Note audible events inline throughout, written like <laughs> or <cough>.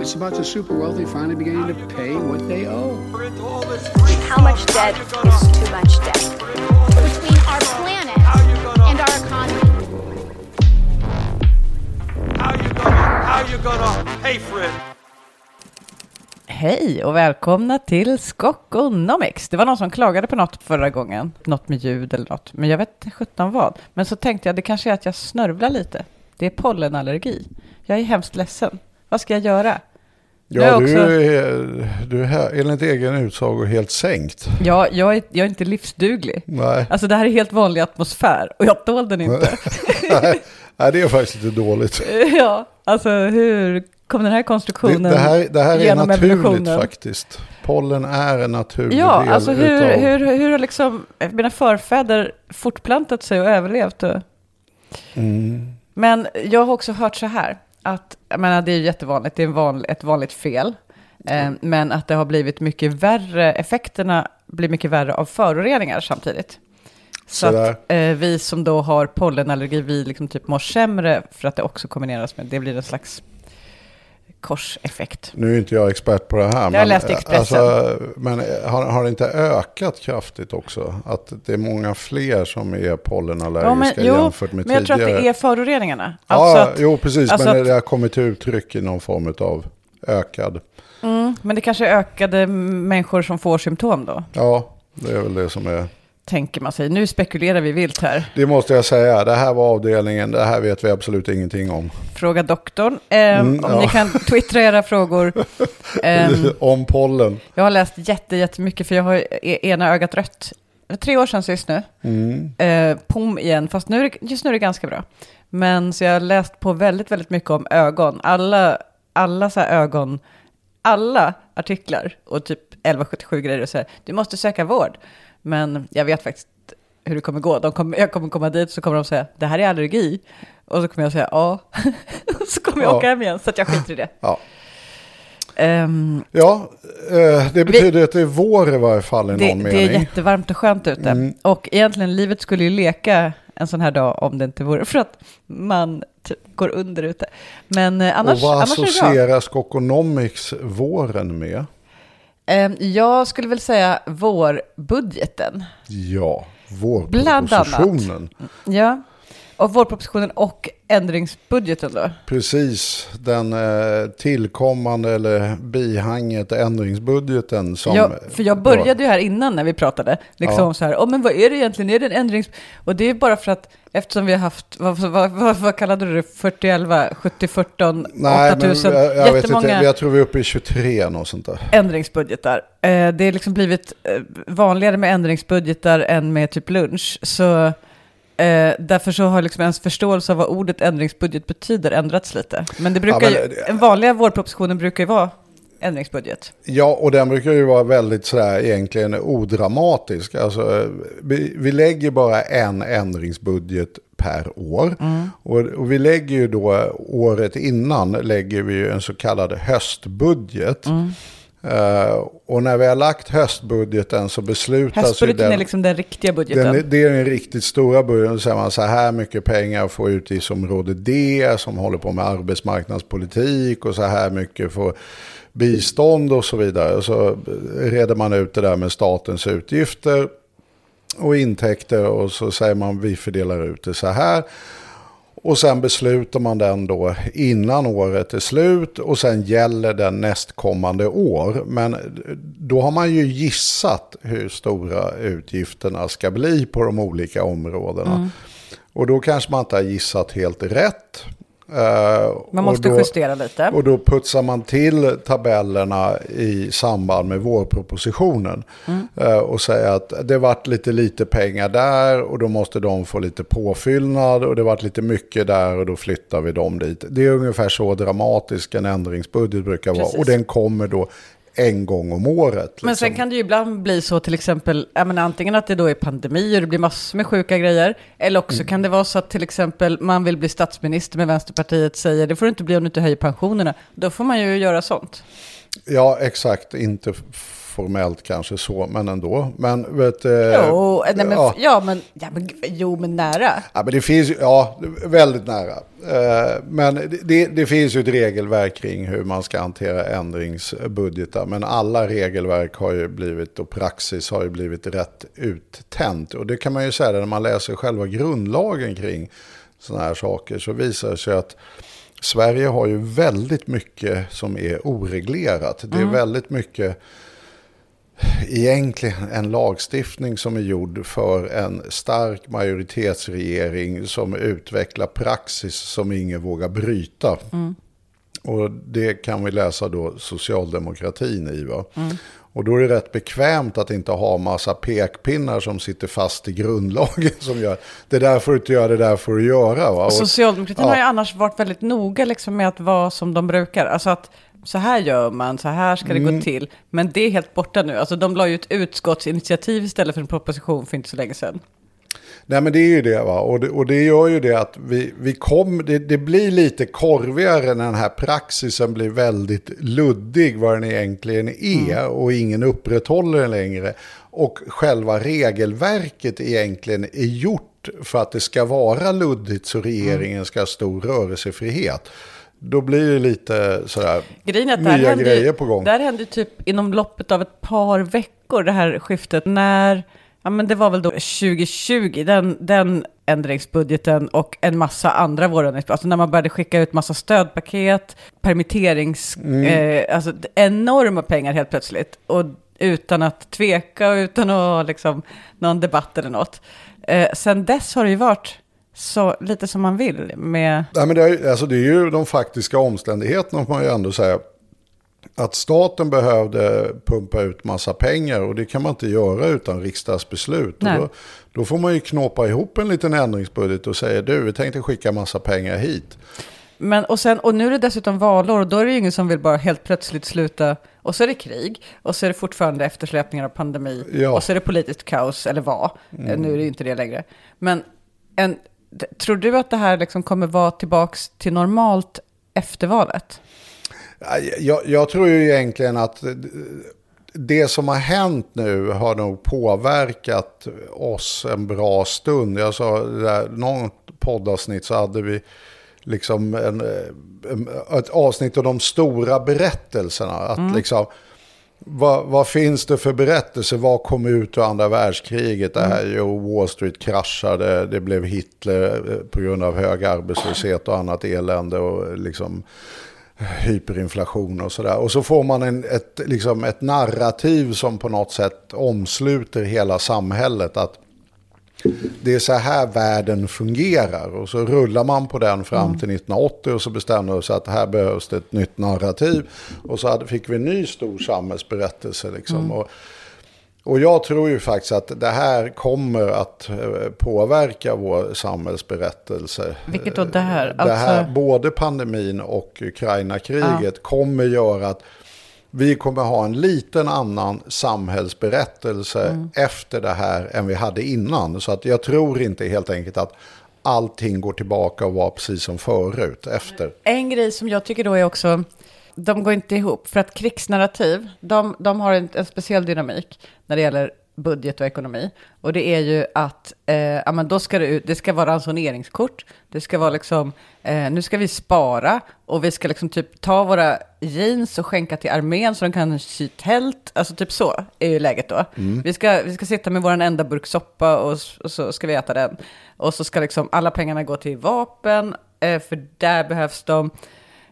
It's about the super wealthy finally beginning to pay what they owe. How much debt is too much debt? between our planet and our economy. How you gonna, how you gonna pay for it? Hej och välkomna till Skokonomics. Det var någon som klagade på något förra gången, något med ljud eller något, men jag vet inte sjutton vad. Men så tänkte jag, det kanske är att jag snörvlar lite. Det är pollenallergi. Jag är hemskt ledsen. Vad ska jag göra? Ja, du, är, du är enligt egen utsago helt sänkt. Ja, jag är, jag är inte livsduglig. Nej. Alltså det här är helt vanlig atmosfär och jag tål den inte. Nej, det är faktiskt lite dåligt. <laughs> ja, alltså hur kom den här Det, konstruktionen det, här, det här är naturligt faktiskt. Pollen är en naturlig Ja, del alltså hur, utav... hur, hur har liksom mina förfäder fortplantat sig och överlevt? Mm. Men jag har också hört så här, att jag menar, det är ju jättevanligt, det är vanlig, ett vanligt fel, eh, men att det har blivit mycket värre, effekterna blir mycket värre av föroreningar samtidigt. Så Så att eh, vi som då har pollenallergi, vi liksom typ mår sämre för att det också kombineras med, det blir en slags korseffekt. Nu är inte jag expert på det här. har läst i Expressen. Alltså, men har, har det inte ökat kraftigt också? Att det är många fler som är pollenallergiska Ja, men, jo, jämfört med men jag tror tidigare? att det är föroreningarna. Ja, Alltså att- jo precis. alltså men att- det har kommit till uttryck i någon form av ökad. Mm, men det kanske är ökade människor som får symptom då, Ja, det är väl det som är... tänker man sig. Nu spekulerar vi vilt här. Det måste jag säga. Det här var avdelningen. Det här vet vi absolut ingenting om. Fråga doktorn. Ehm, Mm, om ja. ni kan <laughs> twittra era frågor. Ehm, om pollen. jag har läst jätte, jättemycket för jag har e- ena ögat rött. Tre år sedan sist nu. Mm. Eh, pom igen, fast nu just nu är det ganska bra. Men så jag har läst på väldigt, väldigt mycket om ögon. Alla, alla så här ögon, alla artiklar och typ 1177 grejer och så här. Du måste söka vård. Men jag vet faktiskt hur det kommer gå. De kommer, jag kommer komma dit så kommer de säga, det här är allergi. Och så kommer jag säga, ja. <laughs> och så kommer jag Ja. åka hem igen, så att jag skiter i det. Ja, Ehm, ja eh, det betyder att det är vår i varje fall i det, någon det är mening. jättevarmt och skönt ute. Mm. Och egentligen, livet skulle ju leka en sån här dag om det inte vore för att man typ går under ute. Men eh, annars, och vad annars associerar Skokonomics våren med? Ehm, jag skulle väl säga vårbudgeten. Ja, Bland vårpropositionen. Ja, och vårpropositionen och ändringsbudgeten då. Precis, den eh, tillkommande eller bihanget ändringsbudgeten som... Ja, för jag började ju här innan när vi pratade, liksom Ja. så här, oh, men vad är det egentligen, är det en ändrings... Och det är bara för att, eftersom vi har haft, vad, vad, vad, vad kallade du det, 40, 11, 70, 14, Nej, 8000, men jag, jag vet inte, jag tror vi är uppe i 23 och sånt där. ändringsbudgetar. Eh, det är liksom blivit eh, vanligare med ändringsbudgetar än med typ lunch. Så eh, därför så har liksom ens förståelse av vad ordet ändringsbudget betyder ändrats lite. Men det brukar men ju, den vanliga vårpropositionen brukar ju vara ändringsbudget. Ja, och den brukar ju vara väldigt sådär egentligen odramatisk. Alltså, vi, vi lägger bara en ändringsbudget per år. Och, och vi lägger ju då året innan lägger vi ju en så kallad höstbudget. Eh, och när vi har lagt höstbudgeten så beslutas Höstbudgeten den... är liksom den riktiga budgeten. Den, det är den riktigt stora budgeten. Då säger man så här mycket pengar får utgiftsområde D som håller på med arbetsmarknadspolitik och så här mycket får bistånd och så vidare. Och så reder man ut det där med statens utgifter och intäkter och så säger man vi fördelar ut det så här. Och sen beslutar man den då innan året är slut och sen gäller den nästkommande år. Men då har man ju gissat hur stora utgifterna ska bli på de olika områdena. Och då kanske man inte har gissat helt rätt. Eh, Man måste då, justera lite. Och då putsar man till tabellerna i samband med vårpropositionen. Eh, och säger att det varit lite lite pengar där och då måste de få lite påfyllnad. Och det varit lite mycket där och då flyttar vi dem dit. Det är ungefär så dramatisk en ändringsbudget brukar vara. Precis. Och den kommer då en gång om året. Men sen liksom. kan det ju ibland bli så till exempel, menar, antingen att det då är pandemi och det blir massor med sjuka grejer, eller också kan det vara så att till exempel man vill bli statsminister med Vänsterpartiet säger det får du inte bli om du inte höjer pensionerna. Då får man ju göra sånt. Ja, exakt. Inte formellt kanske så, men ändå. Men vet du... Jo, nej, men, ja. ja. men, ja, men, jo, men nära. Ja, men det finns ja, väldigt nära. Eh, Men det, det finns ju ett regelverk kring hur man ska hantera ändringsbudgetar. Men alla regelverk har ju blivit, och praxis har ju blivit rätt uttänt. Och det kan man ju säga när man läser själva grundlagen kring sådana här saker. Så visar det sig att Sverige har ju väldigt mycket som är oreglerat. Det är väldigt mycket egentligen en lagstiftning som är gjord för en stark majoritetsregering som utvecklar praxis som ingen vågar bryta. Och det kan vi läsa då socialdemokratin i. Va? Och då är det rätt bekvämt att inte ha massa pekpinnar som sitter fast i grundlagen <laughs> som gör det där får du inte göra, det där får du göra. Va? Och, Socialdemokratin ja. har ju annars varit väldigt noga liksom med att vara som de brukar. Alltså att så här gör man, så här ska det Mm. gå till. Men det är helt borta nu. Alltså de la ju ett utskottsinitiativ istället för en proposition för inte så länge sedan. Nej men det är ju det va. Och det, och det gör ju det att vi, vi kom, det, det blir lite korvigare när den här praxisen blir väldigt luddig vad den egentligen är. Och ingen upprätthåller den längre. Och själva regelverket egentligen är gjort för att det ska vara luddigt så regeringen ska ha stor rörelsefrihet. Då blir det lite sådär Grejen att nya hände, grejer på gång. Det här hände typ inom loppet av ett par veckor, det här skiftet, när, ja men det var väl då 2020, den, den ändringsbudgeten och en massa andra vårändringsbudgetar, alltså när man började skicka ut massa stödpaket, permitterings, Mm. eh, alltså enorma pengar helt plötsligt, och utan att tveka och utan att ha liksom någon debatt eller något. Eh, sen dess har det ju varit så lite som man vill med... Nej, men det, är, alltså det är ju de faktiska omständigheterna får man ju ändå säga. Att staten behövde pumpa ut massa pengar och det kan man inte göra utan riksdagsbeslut. Då, då får man ju knåpa ihop en liten ändringsbudget och säga du, vi tänkte skicka massa pengar hit. Men, och, sen, och nu är det dessutom valår och då är det ju ingen som vill bara helt plötsligt sluta. Och så är det krig och så är det fortfarande eftersläpningar av pandemi. Ja. Mm. Och så är det politiskt kaos, eller var. Eh, Nu är det ju inte det längre. Men en, tror du att det här liksom kommer vara tillbaks till normalt efter valet? Jag, jag tror ju egentligen att det som har hänt nu har nog påverkat oss en bra stund. Jag sa, där, någon poddavsnitt så hade vi liksom en, en, ett avsnitt av de stora berättelserna. Att liksom, vad, vad finns det för berättelser? Vad kom ut ur andra världskriget? Det här, jo, Wall Street kraschade, det blev Hitler eh, på grund av hög arbetslöshet och annat elände. Och liksom hyperinflation och sådär. Och så får man en, ett, liksom ett narrativ som på något sätt omsluter hela samhället. Att det är så här världen fungerar. Och så rullar man på den fram till 1980 och så bestämde man sig att här behövs det ett nytt narrativ. Och så fick vi en ny stor samhällsberättelse. Liksom. Och, och jag tror ju faktiskt att det här kommer att eh, påverka vår samhällsberättelse. Vilket då det här? Det här, Alltså- både pandemin och Ukraina-kriget kommer göra att vi kommer ha en liten annan samhällsberättelse Mm. efter det här än vi hade innan. Så att jag tror inte helt enkelt att allting går tillbaka och var precis som förut efter. En grej som jag tycker då är också, de går inte ihop. För att krigsnarrativ, de, de har en, en speciell dynamik när det gäller budget och ekonomi. Och det är ju att eh, ja, men då ska det, ut, det ska vara ransoneringskort. Det ska vara liksom, eh, nu ska vi spara och vi ska liksom typ ta våra jeans och skänka till armén så de kan sy tält. Alltså typ så är ju läget då. Vi, ska, vi ska sitta med vår enda burk soppa och, och så ska vi äta den. Och så ska liksom alla pengarna gå till vapen, eh, för där behövs de.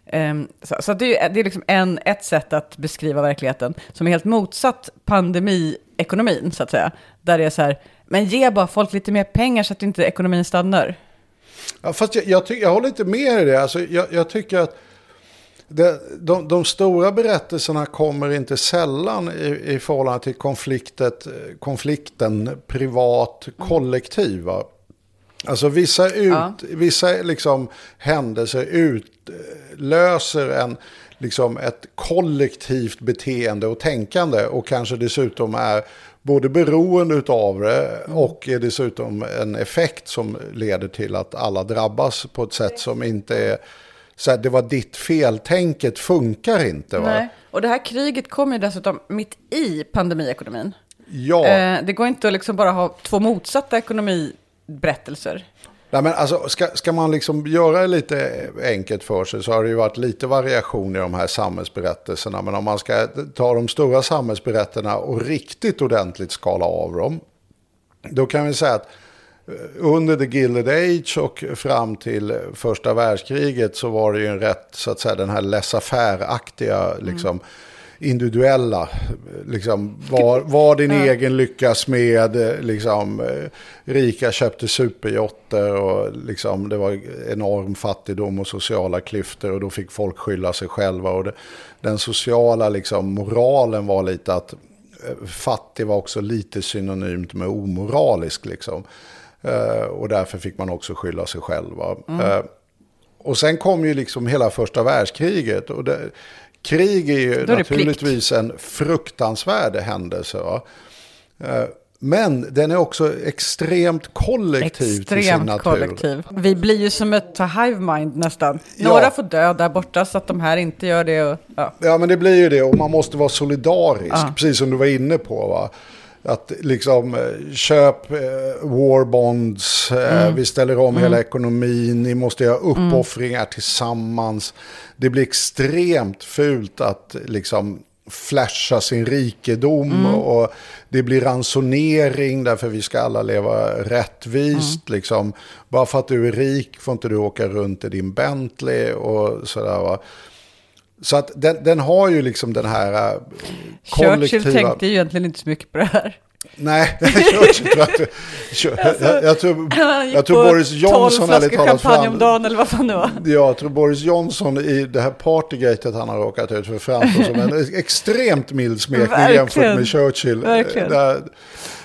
Ehm, så så det är, det är liksom en, ett sätt att beskriva verkligheten som är helt motsatt pandemiekonomin, så att säga. Där det är så här, men ge bara folk lite mer pengar så att inte ekonomin stannar. Ja, fast jag, jag, ty- jag håller inte med i det. Alltså, jag, jag tycker att det, de, de stora berättelserna kommer inte sällan i, i förhållande till konfliktet, konflikten privat kollektiv. va. Alltså vissa, ut, Ja. vissa liksom händelser utlöser en, liksom ett kollektivt beteende och tänkande och kanske dessutom är både beroende av det och är dessutom en effekt som leder till att alla drabbas på ett sätt som inte är så här, det var ditt fel, tänket funkar inte. Va? Nej. Och det här kriget kom ju dessutom mitt i pandemiekonomin. Ja. Eh, det går inte att liksom bara ha två motsatta ekonomiberättelser. Nej, men alltså, ska, ska man liksom göra det lite enkelt för sig så har det ju varit lite variation i de här samhällsberättelserna. Men om man ska ta de stora samhällsberättelserna och riktigt ordentligt skala av dem. Då kan vi säga att eh, under the Gilded Age och fram till första världskriget så var det ju en rätt, så att säga, den här laissez-faire-aktiga, liksom, mm individuella, liksom, var, var din egen lyckas med, liksom, eh, rika köpte superjotter och liksom, det var enorm fattigdom och sociala klyftor och då fick folk skylla sig själva. Och det, den sociala liksom, moralen var lite att eh, fattig var också lite synonymt med omoralisk. Liksom. Eh, och därför fick man också skylla sig själva. Eh, och sen kom ju liksom hela första världskriget. Och det, krig är ju är naturligtvis en fruktansvärd händelse. Va? Eh, Men den är också extremt kollektiv till sin Extremt natur. kollektiv. Vi blir ju som ett hive mind nästan. Ja. Några får dö där borta så att de här inte gör det. Och, ja. Ja, men det blir ju det och man måste vara solidarisk, Ja. precis som du var inne på. Va? Att liksom eh, köp eh, war bonds, eh, Mm. vi ställer om hela ekonomin, ni måste göra uppoffringar tillsammans. Det blir extremt fult att liksom flasha sin rikedom Mm. och det blir ransonering därför vi ska alla leva rättvist. Mm. Liksom. Bara för att du är rik får inte du åka runt i din Bentley och sådär. Va? Så att den, den har ju liksom den här äh, kollektiva... Churchill tänkte ju egentligen inte så mycket på det här. Nej, <laughs> Churchill tror jag, inte- jag, jag tror, jag tror Boris Johnson 12 ärligt talat champagne om fram... dagen eller vad fan det var. Jag tror Boris Johnson i det här partygatet han har råkat ut för framstår som en <laughs> extremt mild smekning jämfört med Churchill. Verkligen. Där,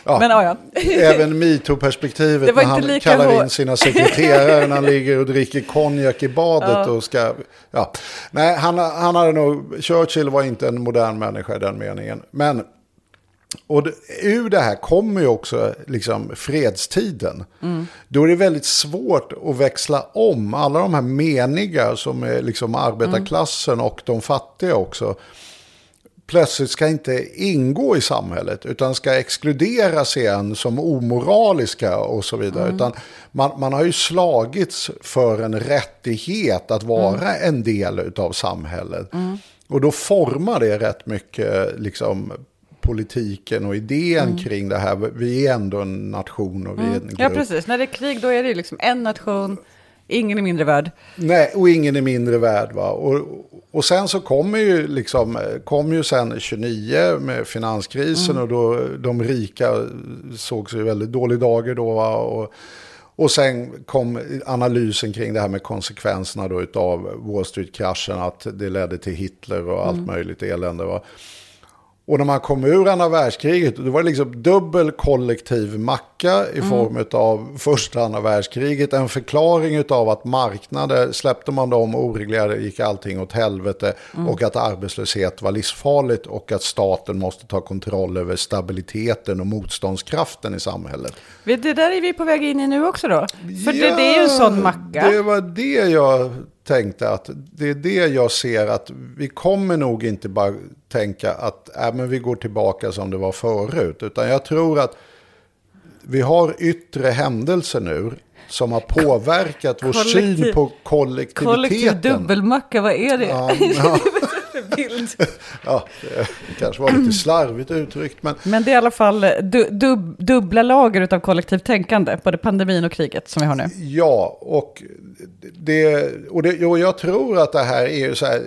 ja, Men ja, ja. <laughs> Även metoo-perspektivet när han kallar hår- in sina sekreterare när han <laughs> ligger och dricker konjak i badet och ska... Ja. Nej, han, han hade nog... Churchill var inte en modern människa i den meningen. Men... Och det, ur det här kommer ju också liksom fredstiden. Då är det väldigt svårt att växla om alla de här meniga som är liksom arbetarklassen och de fattiga också plötsligt ska inte ingå i samhället utan ska exkluderas igen som omoraliska och så vidare. Utan man, man har ju slagits för en rättighet att vara en del av samhället. Och då formar det rätt mycket liksom, politiken och idén kring det här. Vi är ändå en nation och vi är en grupp. Ja, precis. När det är krig då är det ju liksom en nation, ingen är mindre värd. Nej, och ingen är mindre värd. Va? Och, och sen så kommer ju, liksom, kom ju sen 29 med finanskrisen och då de rika såg sig väldigt dålig dagar då. Va? Och, och sen kom analysen kring det här med konsekvenserna då utav Wall Street-kraschen, att det ledde till Hitler och allt möjligt elände. Va? Och när man kom ur andra världskriget, då var det liksom dubbel kollektiv macka i form av första andra världskriget. En förklaring av att marknader, släppte man dem oreglerade gick allting åt helvete. Och att arbetslöshet var livsfarligt och att staten måste ta kontroll över stabiliteten och motståndskraften i samhället. Det där är vi på väg in i nu också då. För det, det är ju en sån macka. Det var det jag tänkte att det är det jag ser att vi kommer nog inte bara tänka att äh, men vi går tillbaka som det var förut. Utan jag tror att vi har yttre händelser nu som har påverkat vår Kollektiv- syn på kollektiviteten. Kollektiv dubbelmacka, vad är det? Ja, ja, <laughs> Bild. <laughs> ja, det kanske var lite slarvigt uttryckt. Men Men det är i alla fall du, dub, dubbla lager av kollektivt tänkande, både pandemin och kriget som vi har nu. Ja, och, det, och, det, och jag tror att det här är ju så här,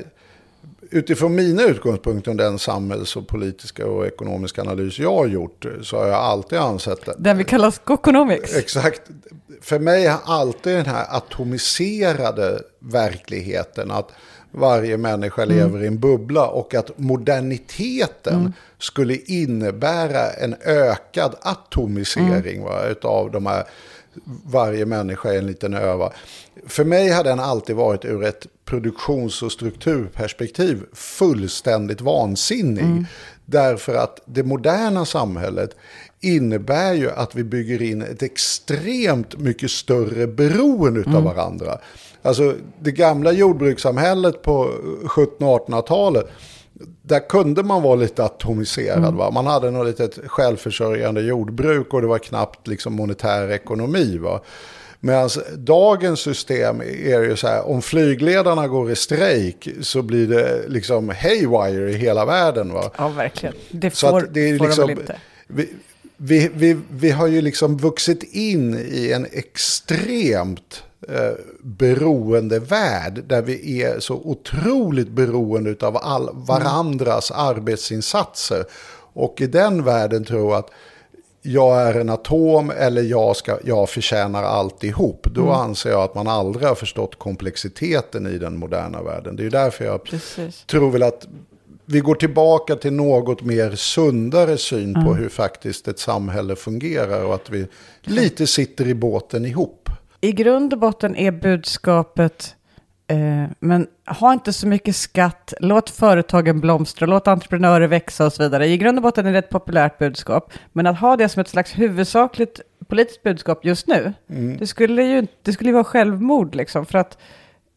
utifrån mina utgångspunkter och den samhälls och politiska och ekonomiska analys jag har gjort, så har jag alltid ansett att Den vi kallar skokonomics. Exakt. För mig har alltid den här atomiserade verkligheten, att varje människa lever i en bubbla och att moderniteten skulle innebära en ökad atomisering va, utav de här, varje människa är en liten öva. För mig har den alltid varit ur ett produktions och strukturperspektiv fullständigt vansinnig. Därför att det moderna samhället innebär ju att vi bygger in ett extremt mycket större beroende av Mm. varandra. Alltså det gamla jordbrukssamhället på 1700 och 1800-talet, där kunde man vara lite atomiserad. Mm. Va? Man hade något litet självförsörjande jordbruk och det var knappt liksom monetär ekonomi. Va? Medan dagens system är ju så här, om flygledarna går i strejk så blir det liksom haywire i hela världen. Va? Ja, verkligen. Det Så får, att det är får liksom, de väl inte. vi, vi, vi, vi har ju liksom vuxit in i en extremt eh, beroende värld där vi är så otroligt beroende av all, varandras arbetsinsatser. Och i den världen tror jag att jag är en atom eller jag, ska, jag förtjänar alltihop. Då anser jag att man aldrig har förstått komplexiteten i den moderna världen. Det är därför jag Precis. tror väl att vi går tillbaka till något mer sundare syn på hur faktiskt ett samhälle fungerar och att vi lite sitter i båten ihop. I grund och botten är budskapet, eh, men ha inte så mycket skatt, låt företagen blomstra, låt entreprenörer växa och så vidare. I grund och botten är det ett populärt budskap, men att ha det som ett slags huvudsakligt politiskt budskap just nu, det skulle ju det skulle vara självmord liksom, för att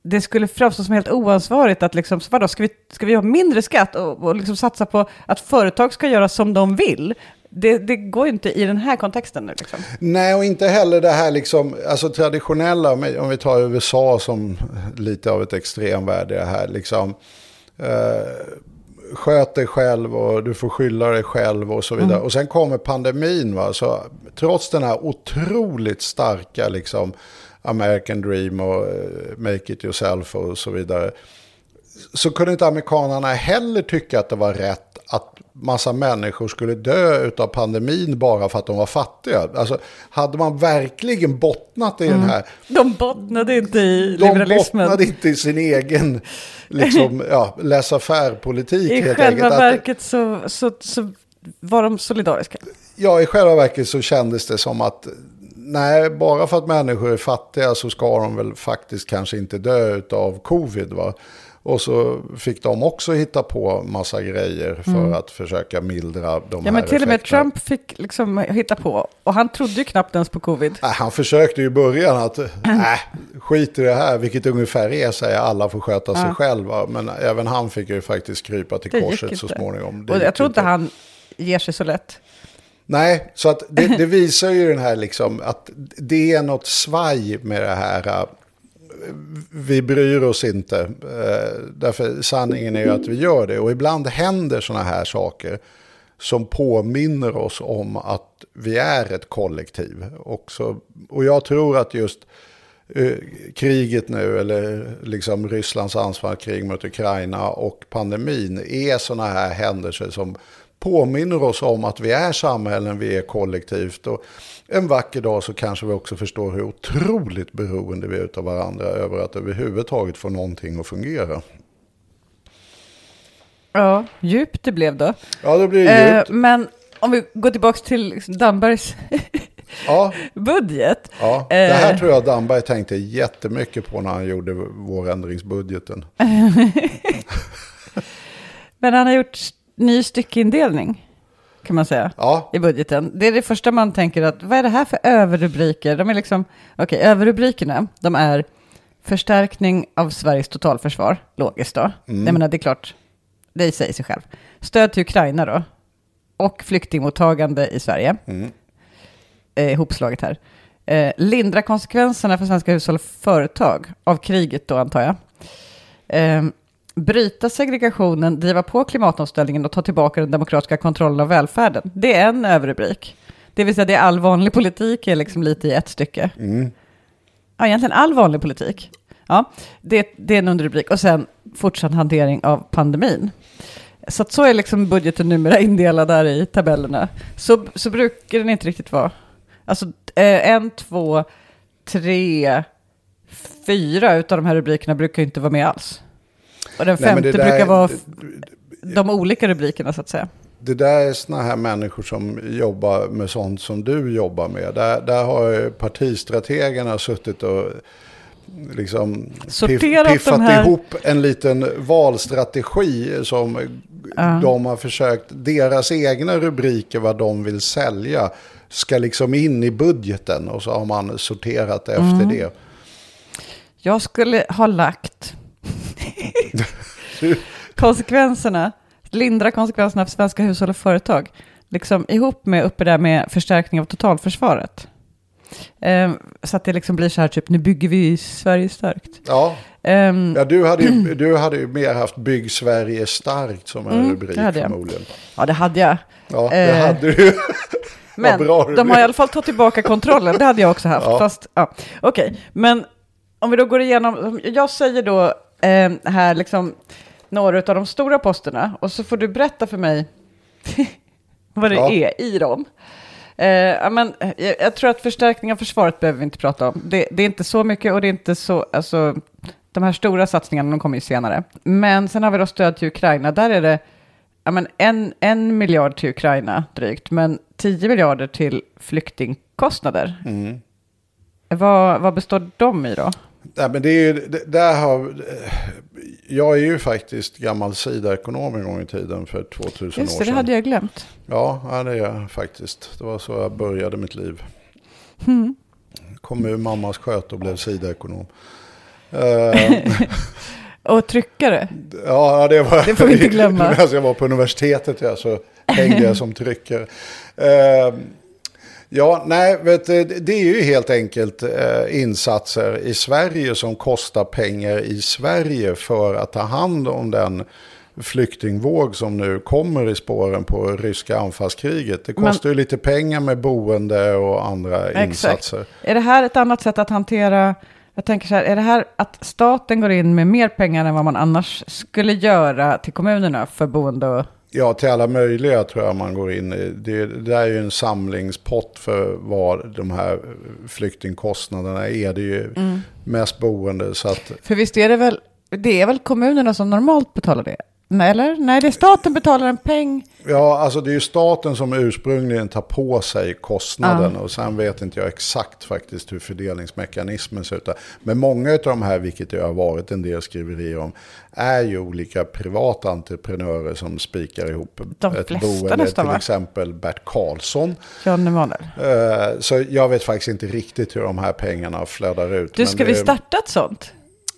det skulle framstå som helt oansvarigt att liksom, så vadå, ska vi, ska vi ha mindre skatt och, och liksom satsa på att företag ska göra som de vill? Det, det går ju inte i den här kontexten nu. Liksom. Nej, och inte heller det här liksom, alltså traditionella, om vi tar USA som lite av ett extremvärde i det här, liksom, eh, sköt dig själv och du får skylla dig själv och så vidare. Och sen kommer pandemin, va, så trots den här otroligt starka liksom, American dream och eh, make it yourself och så vidare, så kunde inte amerikanerna heller tycka att det var rätt att massa människor skulle dö av pandemin bara för att de var fattiga. Alltså, hade man verkligen bottnat i den här, De bottnade inte i de liberalismen. bottnade inte i sin egen liksom, <laughs> ja, laissez-faire-politik. I helt själva enkelt. Verket så, så, så var de solidariska. Ja, i själva verket så kändes det som att nej, bara för att människor är fattiga så ska de väl faktiskt kanske inte dö av covid. Va? Och så fick de också hitta på massa grejer för att försöka mildra de Mm. Ja, här men till och med. Trump fick liksom hitta på. Och han trodde ju knappt ens på covid. Nej, han försökte ju i början att, nej, <clears throat> skit i det här, vilket ungefär är, säger alla får sköta sig själva. Men även han fick ju faktiskt krypa till Det korset så småningom. Det och jag tror inte inte. han ger sig så lätt. Nej, så att det, det <laughs> visar ju den här liksom att det är något svaj med det här. Vi bryr oss inte. Eh, därför sanningen är ju att vi gör det. Och ibland händer sådana här saker som påminner oss om att vi är ett kollektiv. Och, så, och jag tror att just eh, kriget nu, eller liksom Rysslands anfallskrig mot Ukraina och pandemin är sådana här händelser som påminner oss om att vi är samhällen, vi är kollektivt. Och en vacker dag så kanske vi också förstår hur otroligt beroende vi är av varandra över att överhuvudtaget få någonting att fungera. Ja, djupt det blev då. Ja, då blir det Eh, djupt. men om vi går tillbaka till Dambergs Ja, <laughs> budget. ja. Det här Eh. tror jag Damberg tänkte jättemycket på när han gjorde vårändringsbudgeten. <laughs> <laughs> Men han har gjort ny styckeindelning, kan man säga. Ja, i budgeten. Det är det första man tänker att, vad är det här för överrubriker? De är liksom, okej, överrubrikerna, de är förstärkning av Sveriges totalförsvar, logiskt då. Mm. Jag menar, det är klart, det säger sig själv. Stöd till Ukraina då, och flyktingmottagande i Sverige. Mm. Eh, ihopslaget här. Eh, lindra konsekvenserna för svenska hushåll och företag av kriget då, antar jag. Eh, bryta segregationen, driva på klimatomställningen och ta tillbaka den demokratiska kontrollen av välfärden. Det är en överrubrik. Det vill säga, det är all vanlig politik är liksom lite i ett stycke. Mm. Ja, egentligen all vanlig politik. Ja, det, det är en underrubrik. Och sen fortsatt hantering av pandemin. Så att så är liksom budgeten numera indelad där i tabellerna. Så, så brukar den inte riktigt vara. Alltså eh, en, två, tre, fyra utav de här rubrikerna brukar inte vara med alls. Och den Nej, femte där- brukar vara de olika rubrikerna så att säga. Det där är såna här människor som jobbar med sånt som du jobbar med. Där, där har partistrategerna suttit och liksom Sorterat piffat här- ihop en liten valstrategi som de har försökt, deras egna rubriker, vad de vill sälja, ska liksom in i budgeten och så har man sorterat efter Mm. det. Jag skulle ha lagt <laughs> konsekvenserna, lindra konsekvenserna för svenska hushåll och företag, liksom ihop med uppe där med förstärkning av totalförsvaret. Ehm, så att det liksom blir så här, typ, nu bygger vi Sverige starkt. Ja, Ehm, ja du, hade ju, du hade ju mer haft Bygg Sverige starkt som en Mm, rubrik det hade jag. förmodligen. ja, det hade jag. Ja, det Eh, hade du. <laughs> Men de har i alla fall tagit tillbaka kontrollen, det hade jag också haft. Ja. Fast, ja. Okej, men om vi då går igenom, jag säger då eh, här liksom några av de stora posterna och så får du berätta för mig <laughs> vad det Ja. är i dem. Eh, men, jag, jag tror att förstärkning av försvaret behöver vi inte prata om. Det, det är inte så mycket och det är inte så, alltså, de här stora satsningarna de kommer ju senare. Men sen har vi då stöd till Ukraina, där är det ja, men en, en miljard till Ukraina drygt, men 10 miljarder till flyktingkostnader. Mm. Vad, vad består de i då? Nej, men det är ju, det, där har, jag är ju faktiskt gammal sidaekonom en gång i tiden för 2000 Just år det, sedan. det hade jag glömt. Ja, det är jag faktiskt. Det var så jag började mitt liv. Mm. Kom ur mammas sköt och blev sidaekonom. <laughs> Eh, Och tryckare. ja, det var... Det får vi inte <laughs> glömma. Medan jag var på universitetet ja, så hängde jag som tryckare. Ja, nej, du, det är ju helt enkelt eh, insatser i Sverige som kostar pengar i Sverige för att ta hand om den flyktingvåg som nu kommer i spåren på ryska anfallskriget. Det Men- kostar ju lite pengar med boende och andra Exakt. insatser. Är det här ett annat sätt att hantera, jag tänker så här, är det här att staten går in med mer pengar än vad man annars skulle göra till kommunerna för boende och... Ja, till alla möjliga tror jag man går in i. Det, det där är ju en samlingspott för vad de här flyktingkostnaderna är. Det är ju Mm. mest boende. Så att, För visst är det väl, det är väl kommunerna som normalt betalar det? Nej, eller? Nej, det är staten betalar en peng. ja, alltså det är ju staten som ursprungligen tar på sig kostnaden. Och sen vet inte jag exakt faktiskt hur fördelningsmekanismen ser ut. Men många av de här, vilket det har varit en del skriverier om, är ju olika privata entreprenörer som spikar ihop De ett boende. nästan, Till va? exempel Bert Karlsson. Jan Emanuel. Eh, Så jag vet faktiskt inte riktigt hur de här pengarna flödar ut. Du, ska vi det- starta ett sånt?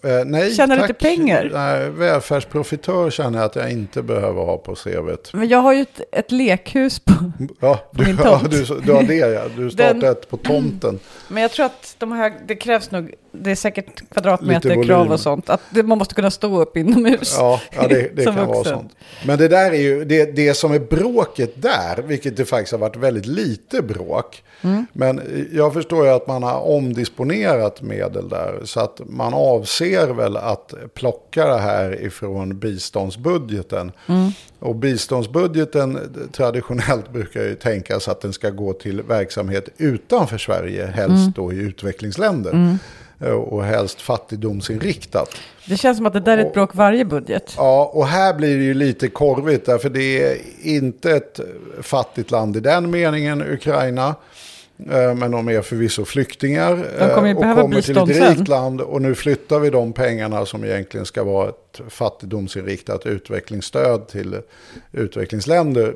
Eh, nej, Tjänar tack. lite pengar? Nej, välfärdsprofitör känner jag att jag inte behöver ha på CVt. Men jag har ju ett, ett lekhus på... Ja, du, min <laughs> ja, tomt. du, du har det ja. Du startar Den- ett på tomten. Men jag tror att de här, det krävs nog, det är säkert kvadratmeter krav och sånt. Att man måste kunna stå upp inomhus. Ja, ja det, det <laughs> kan vara vuxen. sånt. Men det där är ju, det, det som är bråket där, vilket det faktiskt har varit väldigt lite bråk. Mm. Men jag förstår ju att man har omdisponerat medel där. Så att man avser väl att plocka det här ifrån biståndsbudgeten. Mm. Och biståndsbudgeten traditionellt brukar ju tänkas att den ska gå till verksamhet utanför Sverige, helst Mm. då i utvecklingsländer. Eh, Och helst fattigdomsinriktat. Det känns som att det där är ett bråk varje budget. Ja, och här blir det ju lite korvigt därför det är inte ett fattigt land i den meningen, Ukraina. Eh, Men de är förvisso flyktingar De kommer eh, och kommer till ett rikt land. Och nu flyttar vi de pengarna som egentligen ska vara ett fattigdomsinriktat utvecklingsstöd till utvecklingsländer.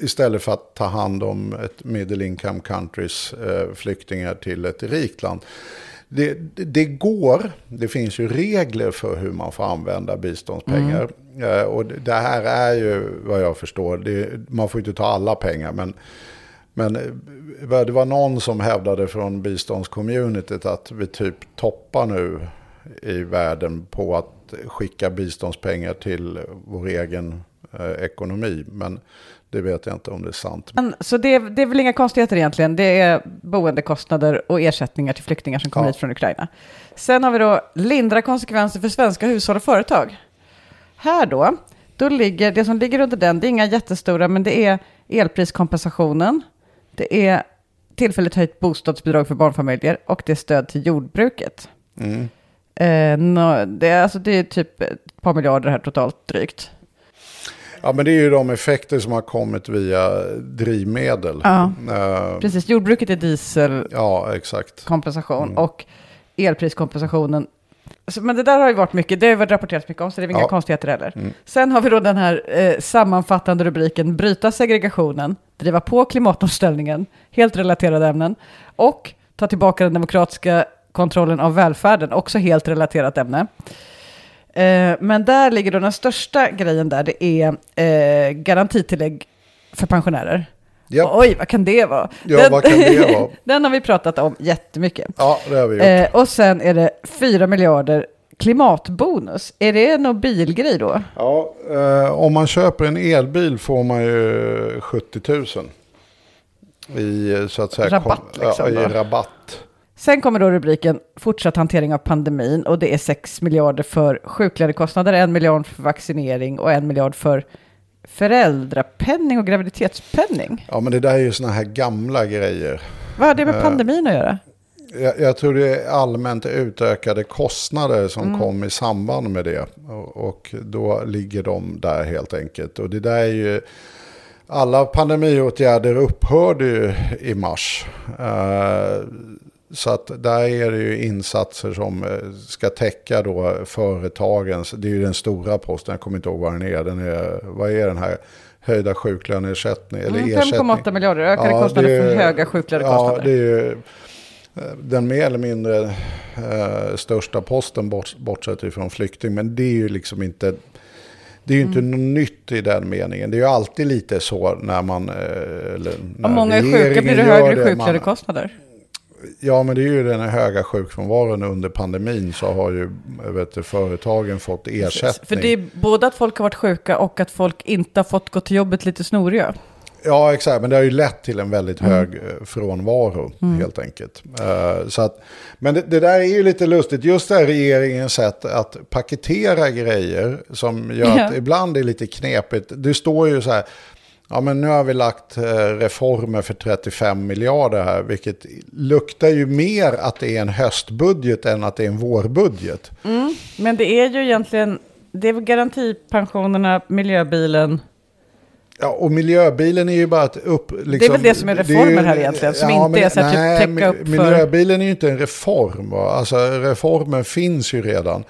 Istället för att ta hand om ett middle income countries eh, flyktingar till ett rikt land. Det, det, det går, det finns ju regler för hur man får använda biståndspengar. Eh, och det, det här är ju vad jag förstår, det, man får inte ta alla pengar. Men, men eh, det var någon som hävdade från biståndscommunityt att vi typ toppar nu i världen på att skicka biståndspengar till vår egen eh, ekonomi. Men det vet jag inte om det är sant. Men, så det, det är väl inga konstigheter egentligen. Det är boendekostnader och ersättningar till flyktingar som kommer Ja. hit från Ukraina. Sen har vi då lindra konsekvenser för svenska hushåll och företag. Här då, då ligger, det som ligger under den, det är inga jättestora, men det är elpriskompensationen, det är tillfälligt höjt bostadsbidrag för barnfamiljer och det är stöd till jordbruket. Mm. Eh, nå- det, är, alltså, det är typ ett par miljarder här totalt drygt. Ja, men det är ju de effekter som har kommit via drivmedel. Ja. Eh, Precis, jordbruket är diesel, ja exakt. kompensation Mm. och elpriskompensationen Så, men det där har ju varit mycket, det har varit rapporterats mycket om, så det är väl inga Ja. konstigheter heller. Sen har vi då den här eh, sammanfattande rubriken, bryta segregationen, driva på klimatomställningen, helt relaterade ämnen, och ta tillbaka den demokratiska kontrollen av välfärden, också helt relaterat ämne. Eh, men där ligger då den största grejen där, det är eh, garantitillägg för pensionärer. Ja. Oj, vad kan det vara? Ja, vad kan det vara? <laughs> den har vi pratat om jättemycket. Ja, det har vi gjort. Eh, och sen är det 4 miljarder klimatbonus. Är det någon bilgrej då? Ja, eh, om man köper en elbil får man ju 70 000. I så att säga Rabatt, kom- liksom, ja, i då. rabatt. Sen kommer då rubriken fortsatt hantering av pandemin och det är 6 miljarder för sjuklönekostnader, 1 miljard för vaccinering och 1 miljard för föräldrapenning och graviditetspenning. Ja, men det där är ju såna här gamla grejer. Vad har det Eh. med pandemin att göra? Jag, jag tror det är allmänt utökade kostnader som Mm. kom i samband med det. Och, och då ligger de där helt enkelt. Och det där är ju... Alla pandemiåtgärder upphörde ju i mars. Eh, så att där är det ju insatser som eh, ska täcka då företagens, det är ju den stora posten, jag kommer inte ihåg vad den är, den är vad är den här höjda sjuklöneersättning? Eller Mm, ersättning? 5,8 miljarder, ökade Ja, kostnader för höga sjuklönekostnader. Ja, det är ju eh, den mer eller mindre eh, största posten bort, bortsett ifrån flykting. Men det är ju liksom inte... Det är ju inte Mm. något nytt i den meningen. Det är ju alltid lite så när man... eh, Eller när Om många är sjuka blir det högre sjuklönekostnader. Ja, men det är ju den här höga sjukfrånvaron under pandemin så har ju vet du, företagen fått ersättning. För det är både att folk har varit sjuka och att folk inte har fått gå till jobbet lite snoriga. Ja, exakt. Men det har ju lett till en väldigt hög eh, frånvaro, helt enkelt. Eh, så att, men det, det där är ju lite lustigt. Just det här regeringens sätt att paketera grejer som gör att Ja. ibland är lite knepigt. Det står ju så här, ja men nu har vi lagt eh, reformer för 35 miljarder här, vilket luktar ju mer att det är en höstbudget än att det är en vårbudget. Men det är ju egentligen, det är garantipensionerna, miljöbilen. Ja, och miljöbilen är ju bara att upp... Liksom, Det är väl det som är reformer här egentligen, som inte men- är så här typ nej, täcka upp för- Miljöbilen är ju inte en reform. Va? Alltså reformen finns ju redan.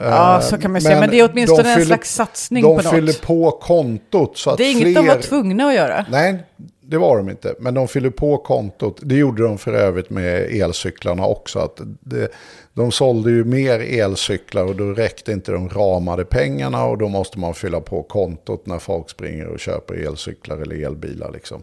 Ja, Eh, så kan man säga. Men det är åtminstone de en fyller- slags satsning De på något. fyller på kontot så att Det är inget fler... de var tvungna att göra. Nej, det var de inte. Men de fyller på kontot. Det gjorde de för övrigt med elcyklarna också. Att det, de sålde ju mer elcyklar och då räckte inte de ramade pengarna. Och då måste man fylla på kontot när folk springer och köper elcyklar eller elbilar. Liksom.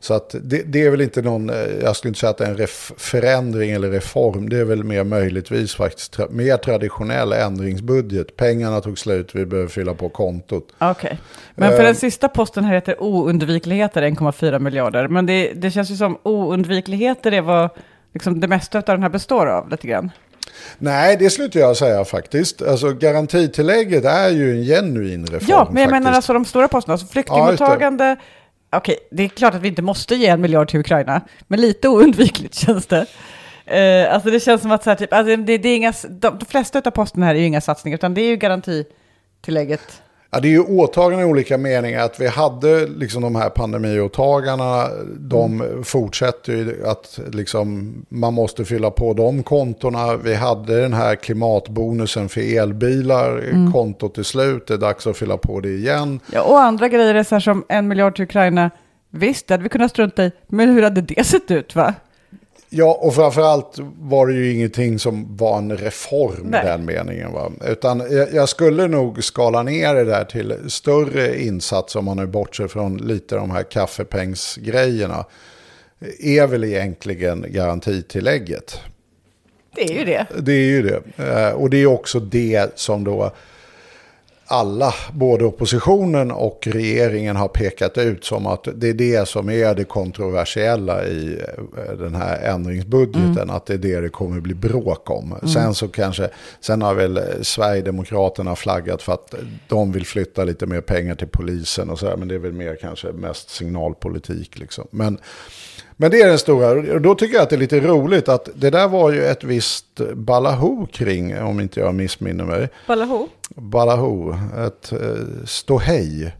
Så att det, det är väl inte någon, eh, jag skulle inte säga att det är en ref, förändring eller reform. Det är väl mer möjligtvis faktiskt tra, mer traditionell ändringsbudget. Pengarna tog slut, vi behöver fylla på kontot. Okej. Men för Eh. den sista posten här heter oundvikligheter 1,4 miljarder. Men det, det känns ju som oundvikligheter är vad liksom det mesta av den här består av lite grann. Nej, det inte jag säga faktiskt. Alltså garantitillägget är ju en genuin reform. Ja, men jag menar faktiskt. alltså de stora posterna. Alltså flyktingmottagande. Okej, det är klart att vi inte måste ge en miljard till Ukraina. Men lite oundvikligt <laughs> känns det. Eh, alltså det känns som att så här, typ, alltså det, det är inga, de, de flesta av posterna här är ju inga satsningar. Utan det är ju garantitillägget. Ja, det är ju åtaganden i olika meningar. Att vi hade liksom de här pandemiåtagandena, de fortsätter ju att liksom, man måste fylla på de kontona. Vi hade den här klimatbonusen för elbilar, kontot är slut, det är dags att fylla på det igen. Ja, och andra grejer är så här som en miljard till Ukraina. Visst, det hade vi kunnat strunta i. Men hur hade det sett ut va? Ja, och framförallt var det ju ingenting som var en reform Nej. i den meningen. Va? Utan jag, jag skulle nog skala ner det där till större insats om man nu bortser från lite de här kaffepengsgrejerna. Är väl egentligen garantitillägget. Det är ju det. Det är ju det. Eh, Och det är också det som då alla, både oppositionen och regeringen har pekat ut som att det är det som är det kontroversiella i eh, den här ändringsbudgeten. Att det är det det kommer bli bråk om. Sen så kanske, sen har väl Sverigedemokraterna flaggat för att de vill flytta lite mer pengar till polisen och så här, men det är väl mer kanske mest signalpolitik liksom. Men men det är den stora, och då tycker jag att det är lite roligt att det där var ju ett visst balaho kring, om inte jag missminner mig. Ballaho. Balaho, ett eh, ståhej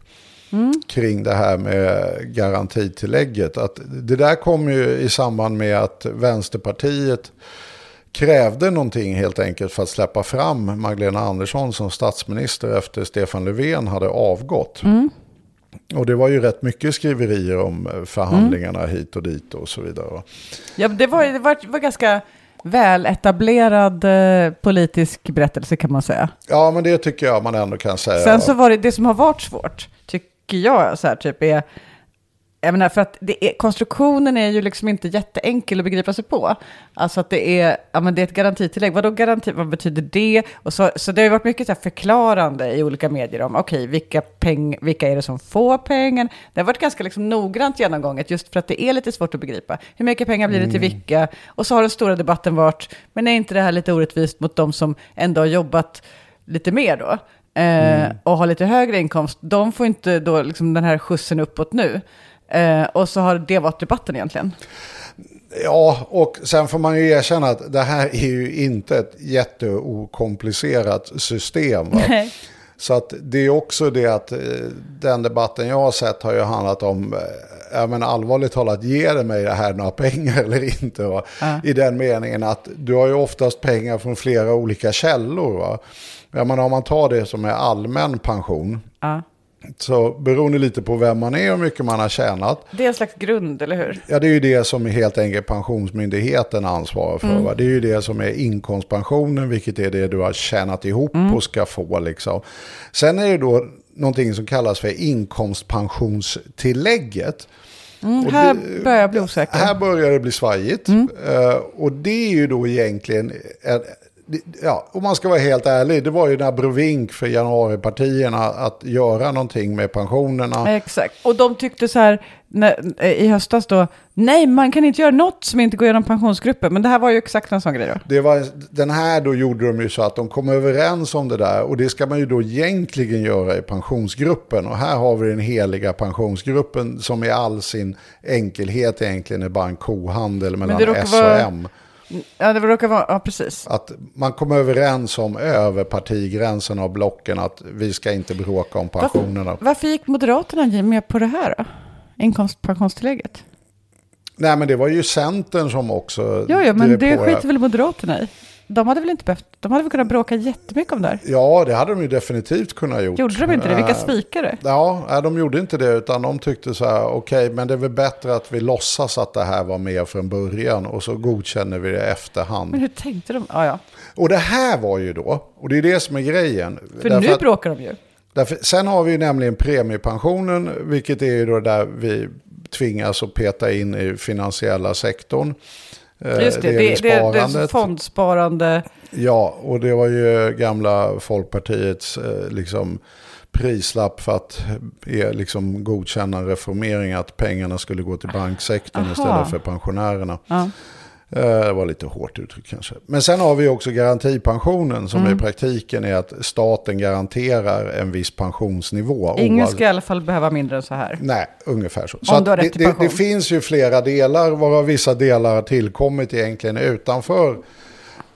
kring det här med garantitillägget. Att det där kom ju i samband med att Vänsterpartiet krävde någonting helt enkelt för att släppa fram Magdalena Andersson som statsminister efter Stefan Löfven hade avgått. Och det var ju rätt mycket skriverier om eh, förhandlingarna hit och dit och så vidare. Ja, det var, det var, det var ganska väl etablerad eh, politisk berättelse kan man säga. Ja, men det tycker jag man ändå kan säga. Sen så var det, det som har varit svårt, tycker jag, så här, typ är, jag menar, för att är, konstruktionen är ju liksom inte jätteenkel att begripa sig på. Alltså att det är, ja men det är ett garantitillägg, vadå garanti, vad betyder det? Och så, så det har ju varit mycket så förklarande i olika medier om, okej, vilka, peng, vilka är det som får pengen? Det har varit ganska liksom noggrant genomgånget, just för att det är lite svårt att begripa. Hur mycket pengar blir det till vilka? Och så har den stora debatten varit, men är inte det här lite orättvist mot de som ändå har jobbat lite mer då? Eh, och har lite högre inkomst, de får inte då liksom den här skjutsen uppåt nu. Eh, och så har det varit debatten egentligen. Ja, och sen får man ju erkänna att det här är ju inte ett jätteokomplicerat system. Så att det är också det att eh, den debatten jag har sett har ju handlat om, eh, ja men allvarligt talat, ger det mig det här några pengar <laughs> eller inte? Va? Ja. I den meningen att du har ju oftast pengar från flera olika källor. Va? Jag menar om man tar det som är allmän pension, Ja. Så beroende lite på vem man är och hur mycket man har tjänat, Det är en slags grund, eller hur? Ja, det är ju det som helt enkelt Pensionsmyndigheten ansvarar för. Va? Det är ju det som är inkomstpensionen, vilket är det du har tjänat ihop och ska få. Liksom. Sen är det då någonting som kallas för inkomstpensionstillägget. Mm, här det- börjar jag bli osäker. Här börjar det bli svajigt. Eh, och det är ju då egentligen, en, ja, om man ska vara helt ärlig, det var ju en abrovink för januaripartierna att göra någonting med pensionerna. Exakt. Och de tyckte så här när, i höstas då, nej, man kan inte göra något som inte går genom pensionsgruppen. Men det här var ju exakt en sån grej då. Det var, den här då gjorde de ju så att de kom överens om det där och det ska man ju då egentligen göra i pensionsgruppen. Och här har vi den heliga pensionsgruppen som i all sin enkelhet egentligen är bara en kohandel mellan S och M. Ja, det råkar vara, ja precis. Att man kom överens om över partigränsen av blocken att vi ska inte bråka om pensionerna. Varför gick Moderaterna med på det här då? Inkomstpensionstillägget? Nej men det var ju Centern som också Jo, jo, men det skiter väl Moderaterna i? De hade väl inte behövt, de hade väl kunnat bråka jättemycket om det här? Ja, det hade de ju definitivt kunnat gjort. Gjorde de inte det? Vilka Eh, svikare? Ja, de gjorde inte det utan de tyckte så här, okej, men det är väl bättre att vi låtsas att det här var med från början och så godkänner vi det i Men efterhand. hur tänkte de? Ja, ja. Och det här var ju då, och det är det som är grejen. För Därför nu att- bråkar de ju. Därför, sen har vi ju nämligen premiepensionen, vilket är ju då där vi tvingas att peta in i finansiella sektorn. Eh, Just det, det, det, det, fondsparande. Ja, och det var ju gamla Folkpartiets eh, liksom, prislapp för att eh, liksom, godkänna en reformering, att pengarna skulle gå till banksektorn Aha. istället för pensionärerna. Ja. Eh, Det var lite hårt uttryckt kanske. Men sen har vi också garantipensionen som Mm. i praktiken är att staten garanterar en viss pensionsnivå. Ingen ska i alla fall behöva mindre än så här. Nej, ungefär så. så det, det, det finns ju flera delar, varav vissa delar har tillkommit egentligen utanför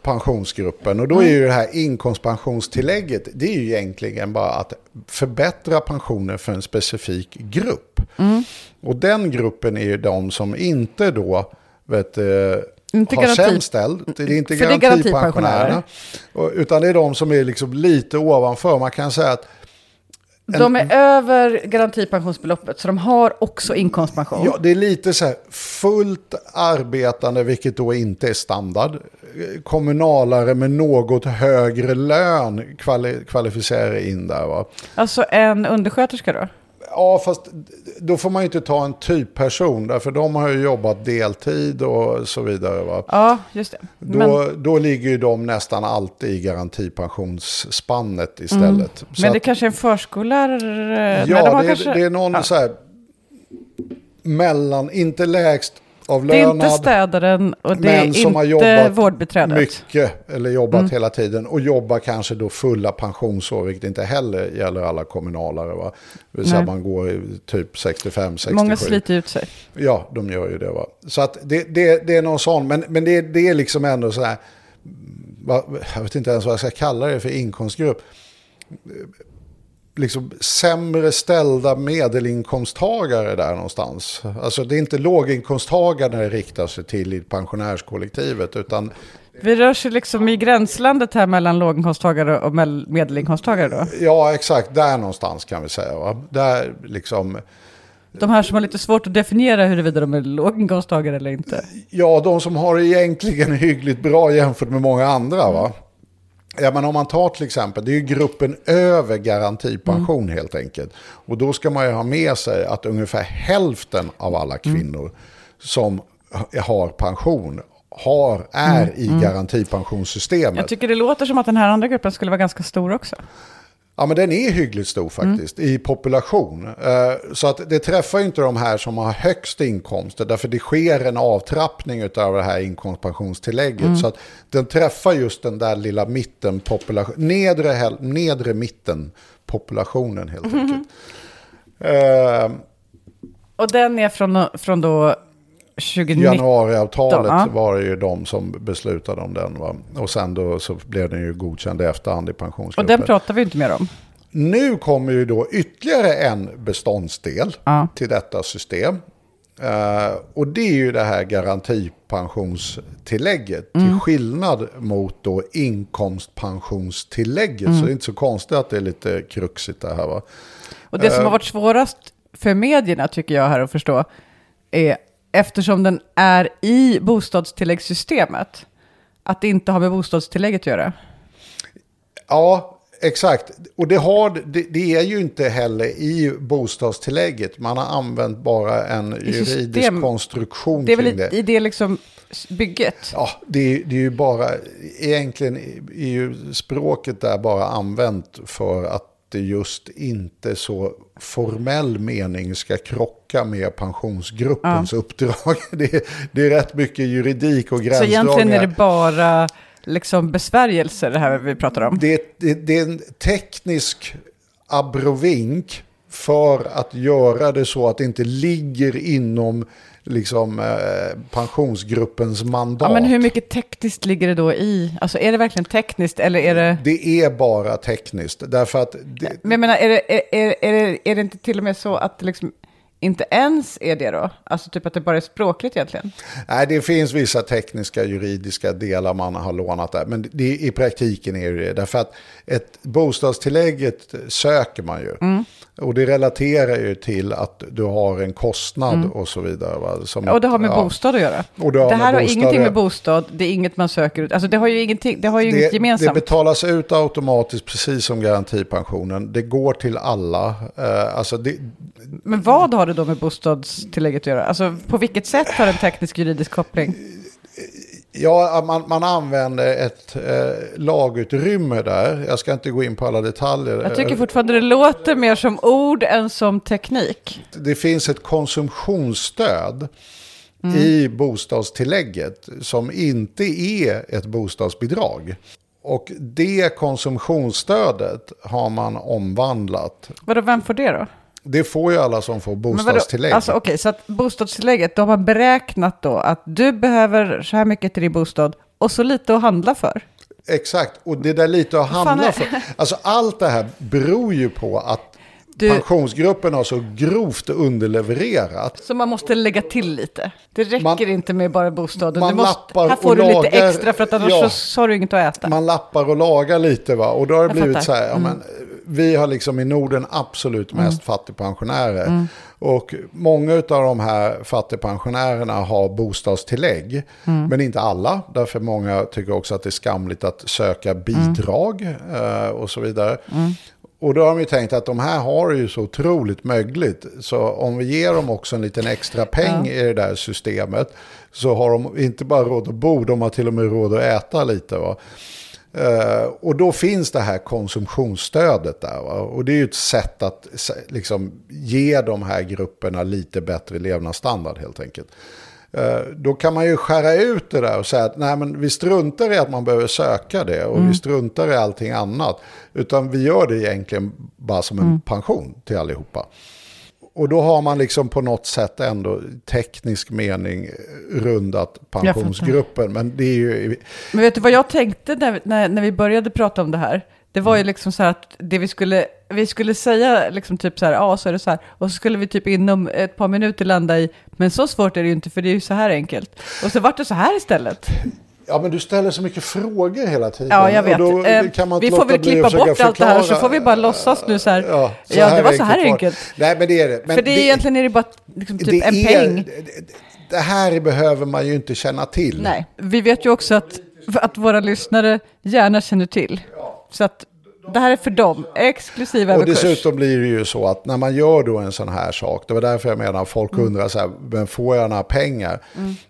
pensionsgruppen. Och då är ju det här inkomstpensionstillägget, det är ju egentligen bara att förbättra pensionen för en specifik grupp. Mm. Och den gruppen är ju de som inte då vet, eh, Inte har garanti- sämst ställt. Det är inte garantipensionärerna. Utan det är de som är liksom lite ovanför. Man kan säga att De är över garantipensionsbeloppet, så de har också inkomstpension. Ja, det är lite så här fullt arbetande, vilket då inte är standard. Kommunalare med något högre lön kvali- kvalificerar in där va. Alltså en undersköterska då? Ja, fast då får man ju inte ta en typperson, därför de har ju jobbat deltid och så vidare va. Ja, just det. Då, Men, då ligger ju de nästan alltid i garantipensionsspannet istället. Så men det att- kanske är en förskollärare? Nej, Ja, de har det, kanske- är, det är någon ja. så här mellan, inte lägst Det är avlönad. inte städaren och det är som har inte jobbat vårdbiträdet. mycket eller jobbat Mm. hela tiden och jobbar kanske då fulla pensionsår, vilket inte heller gäller alla kommunalare. Va? Det vill säga Nej. man går i typ 65-67. Många sliter ut sig. Ja, de gör ju det. Va? Så att det, det, det är någon sån, men, men det, det är liksom ändå så här, jag vet inte ens vad jag ska kalla det för inkomstgrupp. Liksom sämre ställda medelinkomsttagare där någonstans. Alltså det är inte låginkomsttagare det riktar sig till i pensionärskollektivet, utan Vi rör sig liksom i gränslandet här mellan låginkomsttagare och medelinkomsttagare då. Ja, exakt. Där någonstans kan vi säga. Va? Där liksom... De här som har lite svårt att definiera huruvida de är låginkomsttagare eller inte. Ja, de som har det egentligen hyggligt bra jämfört med många andra. Va? Ja, men om man tar till exempel, det är ju gruppen över garantipension helt enkelt. Och då ska man ju ha med sig att ungefär hälften av alla kvinnor som har pension har, är i garantipensionssystemet. Jag tycker det låter som att den här andra gruppen skulle vara ganska stor också. Ja, men den är hyggligt stor faktiskt i population. Eh, Så att det träffar ju inte de här som har högst inkomster, därför det sker en avtrappning av det här inkomstpensionstillägget. Så att den träffar just den där lilla mittenpopulation, nedre, häl- nedre mittenpopulationen helt enkelt. Eh, Och den är från, från då 2019. Januariavtalet Ja. var det ju de som beslutade om den. Va? Och sen då så blev den ju godkänd i efterhand i Och pensionsgruppen. den pratar vi inte mer om. Nu kommer ju då ytterligare en beståndsdel Ja. till detta system. Eh, och det är ju det här garantipensionstillägget. Mm. Till skillnad mot då inkomstpensionstillägget. Mm. Så det är inte så konstigt att det är lite kruxigt det här va. Och det som Eh. har varit svårast för medierna tycker jag här att förstå är eftersom den är i bostadstilläggssystemet att det inte har med bostadstillägget att göra. Ja, exakt. Och det, har, det, det är ju inte heller i bostadstillägget. Man har använt bara en juridisk system- konstruktion Det är väl kring det. i det liksom bygget. Ja, det är, det är ju bara, egentligen är ju språket där bara använt för att det just inte så formell mening ska krocka med pensionsgruppens uppdrag. <laughs> Det är, det är rätt mycket juridik och Så gränsdragningar. egentligen är det bara liksom besvärjelser det här vi pratar om. det, det, det är en teknisk abrovink för att göra det så att det inte ligger inom liksom, eh, pensionsgruppens mandat. Ja, men hur mycket tekniskt ligger det då i? Alltså är det verkligen tekniskt eller är det... Det är bara tekniskt. Därför att det, Men jag menar, är det, är, är, är, det, är det inte till och med så att liksom inte ens är det då? Alltså typ att det bara är språkligt egentligen? nej, det finns vissa tekniska juridiska delar man har lånat där. Men det, i praktiken är det. Därför att ett bostadstillägget söker man ju. Mm. Och det relaterar ju till att du har en kostnad och så vidare. Va? Som, Mm. Och det har med ja. bostad att göra. Och det har det här har ingenting med bostad, det är inget man söker ut. Alltså det har ju, ingenting, det har ju inget det, gemensamt. det betalas ut automatiskt precis som garantipensionen. Det går till alla. Eh, alltså det, Men vad har det då med bostadstillägget att göra? Alltså på vilket sätt har en teknisk juridisk koppling? ja, man, man använder ett eh, lagutrymme där. Jag ska inte gå in på alla detaljer. Jag tycker fortfarande det låter mer som ord än som teknik. det finns ett konsumtionsstöd Mm. i bostadstillägget som inte är ett bostadsbidrag. Och det konsumtionsstödet har man omvandlat. Vadå, vem får det då? Det får ju alla som får bostadstillägg. Alltså okej, så att bostadstillägget, då har man beräknat då att du behöver så här mycket till din bostad och så lite att handla för. Exakt, och det där lite att handla för. Alltså allt det här beror ju på att Du- pensionsgruppen har så grovt underlevererat. Så man måste lägga till lite. Det räcker Man- inte med bara bostaden. man måste, lappar här får och du lite lagar- extra för att annars ja. så, så har du inget att äta. Man lappar och lagar lite va. Och då har det Jag blivit fattar. Mm. så här, ja, men, vi har liksom i Norden absolut mest fattigpensionärer. Mm. Och många av de här fattigpensionärerna har bostadstillägg. Mm. Men inte alla, därför många tycker också att det är skamligt att söka bidrag eh, och så vidare. Mm. Och då har de ju tänkt att de här har det ju så otroligt mögligt. Så om vi ger dem också en liten extra peng i det där systemet så har de inte bara råd att bo, de har till och med råd att äta lite. Va? Eh, och då finns det här konsumtionsstödet där. Va? Och det är ju ett sätt att liksom, ge de här grupperna lite bättre levnadsstandard helt enkelt. Eh, Då kan man ju skära ut det där och säga att nej, men vi struntar i att man behöver söka det och vi struntar i allting annat. Utan vi gör det egentligen bara som en pension till allihopa. Och då har man liksom på något sätt ändå teknisk mening rundat pensionsgruppen. Men det är ju... Men vet du vad jag tänkte när, när, när vi började prata om det här? Det var ju liksom så här att det vi skulle, vi skulle säga liksom typ så här, ja så är det så här. Och så skulle vi typ inom ett par minuter landa i, men så svårt är det ju inte för det är ju så här enkelt. Och så vart det så här istället. Ja, men du ställer så mycket frågor hela tiden. Ja, jag vet. Eh, vi får väl klippa bort allt det här så får vi bara låtsas nu så här. Ja, så Ja, det var så här det. enkelt. Nej, men det är det. Men För det är egentligen är det bara liksom typ det en är- peng. det- Det här behöver man ju inte känna till. Nej, vi vet ju också att, att våra lyssnare gärna känner till. Så att det här är för dem, exklusiv Och överkurs. dessutom blir det ju så att när man gör då en sån här sak, det var därför jag menar folk Mm. undrar så här, men får jag några pengar?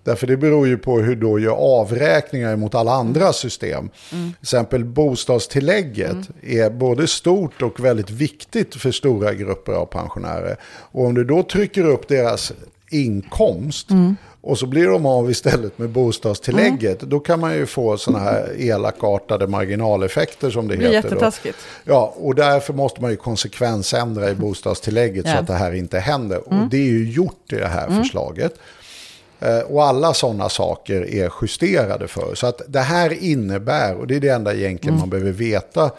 Därför det beror ju på hur då gör avräkningar mot alla andra Mm. system. Till exempel bostadstillägget är både stort och väldigt viktigt för stora grupper av pensionärer. Och om du då trycker upp deras inkomst Mm. Och så blir de av istället med bostadstillägget, då kan man ju få sådana här elakartade marginaleffekter som det det heter. Då. jättetaskigt. Ja, och därför måste man ju konsekvensändra i bostadstillägget så Ja. att det här inte händer. Och det är ju gjort i det här förslaget. Eh, Och alla sådana saker är justerade för. Så att det här innebär, och det är det enda egentligen man behöver veta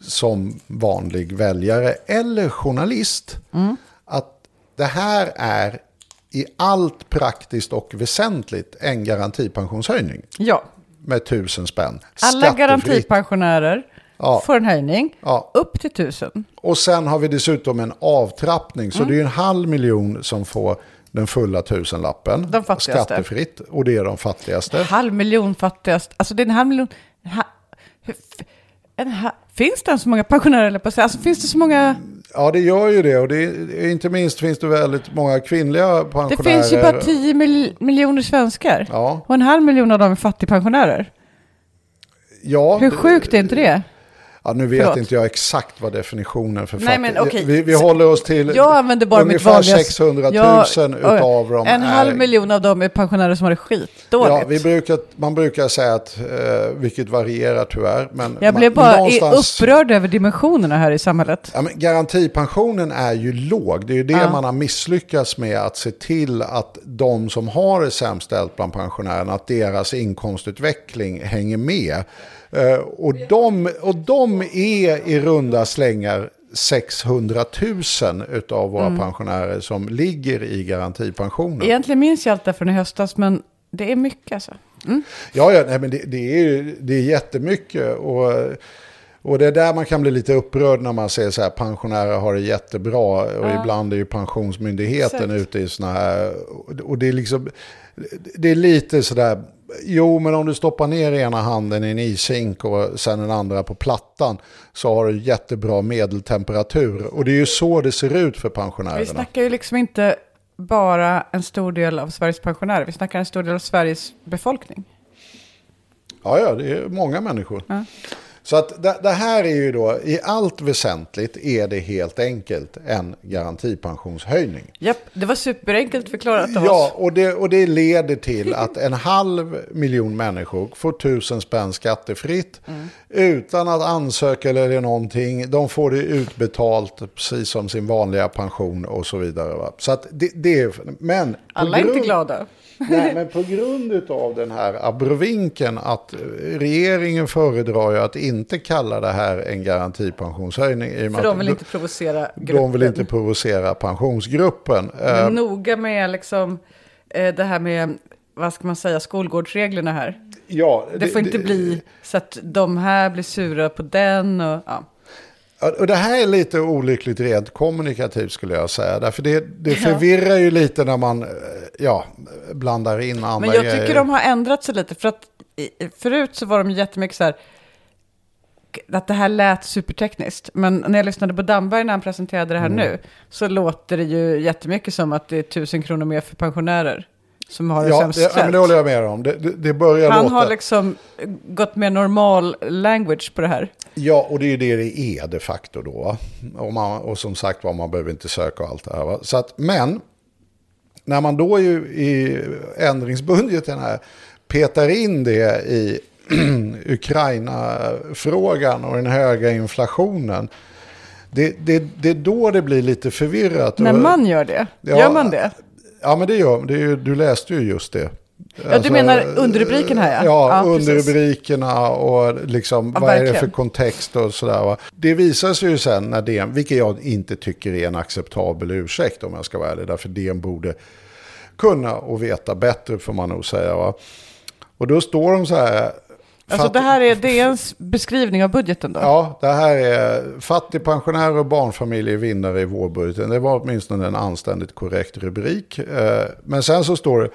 som vanlig väljare eller journalist, att det här är i allt praktiskt och väsentligt en garantipensionshöjning Ja, med tusen spänn. alla garantipensionärer Ja. får en höjning Ja. upp till tusen. Och sen har vi dessutom en avtrappning. Så det är en halv miljon som får den fulla tusenlappen. De fattigaste. Skattefritt. Och det är de fattigaste. En halv miljon fattigast, alltså det är en halv miljon. En ha, en ha, finns det så många pensionärer, eller på? Alltså finns det så många? Ja, det gör ju det. Och det inte minst finns det väldigt många kvinnliga Det pensionärer. finns ju bara 10 mil, miljoner svenskar. Ja. Och en halv miljon av dem är fattigpensionärer. Ja, Hur det- sjukt är inte det? Ja, nu vet Förlåt. inte jag exakt vad definitionen för Nej, fattig... men okej. vi, vi håller oss till Jag använder bara mitt ungefär vanliga... 600 000 Ja, utav dem En är... halv miljon av dem är pensionärer som har det skitdåligt. Ja, vi brukar, man brukar säga att, eh, vilket varierar tyvärr, men... Jag man, blev bara någonstans- upprörd över dimensionerna här i samhället. Ja, men garantipensionen är ju låg. Det är ju det Ja. man har misslyckats med. Att se till att de som har det sämst ställt bland pensionärerna, att deras inkomstutveckling hänger med. Eh, och, de, och de är i runda slängar 600 000 utav våra Mm. pensionärer som ligger i garantipensionen. Egentligen minns jag allt det från i höstas, men det är mycket alltså. Ja, ja nej, men det, det, är ju, det är jättemycket. Och, och det är där man kan bli lite upprörd när man ser så här pensionärer har det jättebra. Och ibland är ju Pensionsmyndigheten Exakt. ute i sådana här... Och det är liksom... Det är lite sådär... Jo, men om du stoppar ner ena handen i en ishink och sen den andra på plattan så har du jättebra medeltemperatur. Och det är ju så det ser ut för Vi pensionärerna. snackar ju liksom inte bara en stor del av Sveriges pensionärer, vi snackar en stor del av Sveriges befolkning. Ja, ja, det är många människor. Så att det, det här är ju då, i allt väsentligt är det helt enkelt en garantipensionshöjning. Japp, det var superenkelt förklarat av Ja, och det, och det leder till att en halv miljon människor får tusen spänn skattefritt utan att ansöka eller någonting. De får det utbetalt precis som sin vanliga pension och så vidare. Va? Så att det, det är, men Alla är inte grund- glada. Nej, men på grund av den här abrovinken att eh, regeringen föredrar ju att inte kalla det här en garantipensionshöjning. i För de vill inte provocera gruppen. de vill inte provocera pensionsgruppen. Eh, Men noga med liksom, eh, det här med, vad ska man säga, skolgårdsreglerna här. ja, Det får inte bli så att de här blir sura på den och ja. Och det här är lite olyckligt rent kommunikativt skulle jag säga. Därför det, det förvirrar ju lite när man eh, ja, blandar in andra Men jag grejer. tycker de har ändrat sig lite. För att förut så var de jättemycket så här, att det här lät supertekniskt. Men när jag lyssnade på Damberg när han presenterade det här Mm. nu, så låter det ju jättemycket som att det är tusen kronor mer för pensionärer som har det Ja, sämst det, ja, men ställt. det håller jag med om. Det, det, det börjar Han låta... har liksom gått med normal language på det här. Ja, och det är ju det det är de facto då. Och, man, och som sagt var, man behöver inte söka och allt det här. Va? Så att, men, när man då ju i ändringsbudgeten här petar in det i <clears throat> Ukraina-frågan och den höga inflationen. Det, det, det är då det blir lite förvirrat. När man gör det, Ja, gör man det? Ja, men det gör det Du läste ju just det. Ja, du menar underrubriken här, ja. Ja, Ja, underrubrikerna och liksom Ja, vad är det verkligen. för kontext och sådär. Va? Det visar sig ju sen när DN, vilket jag inte tycker är en acceptabel ursäkt om jag ska vara ärlig, därför DN borde kunna och veta bättre får man nog säga. Va? Och då står de så här. Alltså det här är DNs beskrivning av budgeten då? Ja, det här är fattigpensionärer och barnfamiljer vinnare i vårbudgeten. Det var åtminstone en anständigt korrekt rubrik. Eh, Men sen så står det,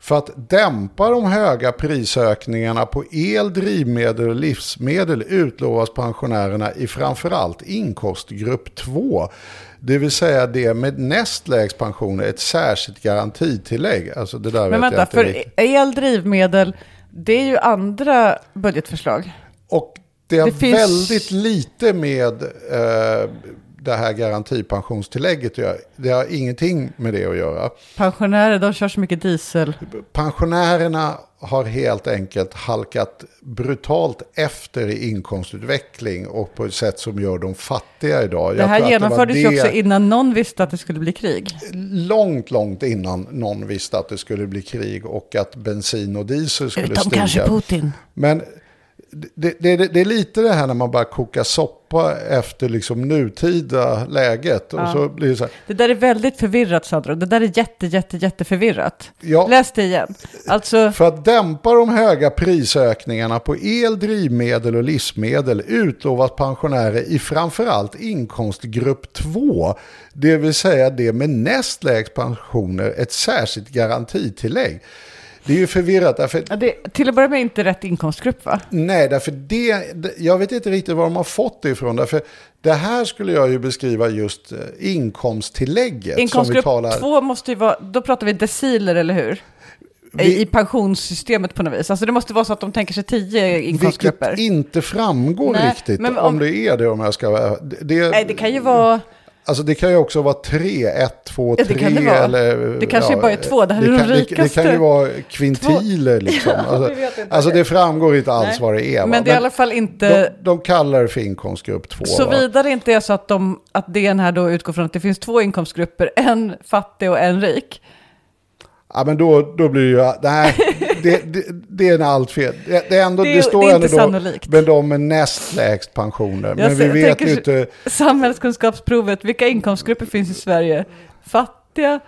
för att dämpa de höga prisökningarna på el, drivmedel och livsmedel utlovas pensionärerna i framförallt inkomstgrupp 2. Det vill säga det med näst lägst pensioner, ett särskilt garantitillägg. Alltså det där Men vet jag vänta, inte för riktigt. el, drivmedel, det är ju andra budgetförslag. Och det har Det finns- väldigt lite med eh, det här garantipensionstillägget att göra. Det har ingenting med det att göra. Pensionärer, de kör så mycket diesel. Pensionärerna har helt enkelt halkat brutalt efter i inkomstutveckling och på ett sätt som gör dem fattiga idag. Det här genomfördes det ju också innan någon visste att det skulle bli krig. långt, långt innan någon visste att det skulle bli krig och att bensin och diesel skulle Utom stiga. kanske Putin. Men det, det, det, är lite det här när man bara kokar soppa efter liksom nutida läget. Och Ja. så blir det så här, Det där är väldigt förvirrat Sandro. Det där är jätte, jätte, jätte förvirrat. Ja. Läs det igen. Alltså, För att dämpa de höga prisökningarna på el, drivmedel och livsmedel utlovas pensionärer i framförallt inkomstgrupp 2, det vill säga det med näst lägst pensioner, ett särskilt garantitillägg. Det är ju förvirrat, därför, ja, det till att börja med inte rätt inkomstgrupp va? nej, därför det, jag vet inte riktigt var de har fått det ifrån, därför det här skulle jag ju beskriva just eh, inkomsttillägget. som Inkomstgrupp talar, två måste ju vara, då pratar vi deciler eller hur? I, Vi- I pensionssystemet på något vis. Alltså det måste vara så att de tänker sig tio inkomstgrupper. Vilket inte framgår Nej, riktigt om, om- det är det om jag ska vara... Det, Nej, det kan ju vara... Alltså det kan ju också vara tre, ett, två, Ja, tre. det kan det vara. Eller, Det kanske bara är två, det här är de kan, det, det rikaste. kan ju vara kvintiler liksom. <laughs> Ja, alltså, alltså det. det framgår inte alls Nej. vad det är. va? Men det är i alla fall inte... de, de kallar det för inkomstgrupp två. Såvida det inte är så att, de, att DN här då utgår från att det finns två inkomstgrupper, en fattig och en rik. Ja men då, då blir det ju, nej, <laughs> det, det, det är en allt fel. Det, det, är ändå, Det det, står det är ändå inte då, sannolikt. men de med näst lägst pensioner. Men vi vet ju inte, Samhällskunskapsprovet, vilka inkomstgrupper finns i Sverige? Fattiga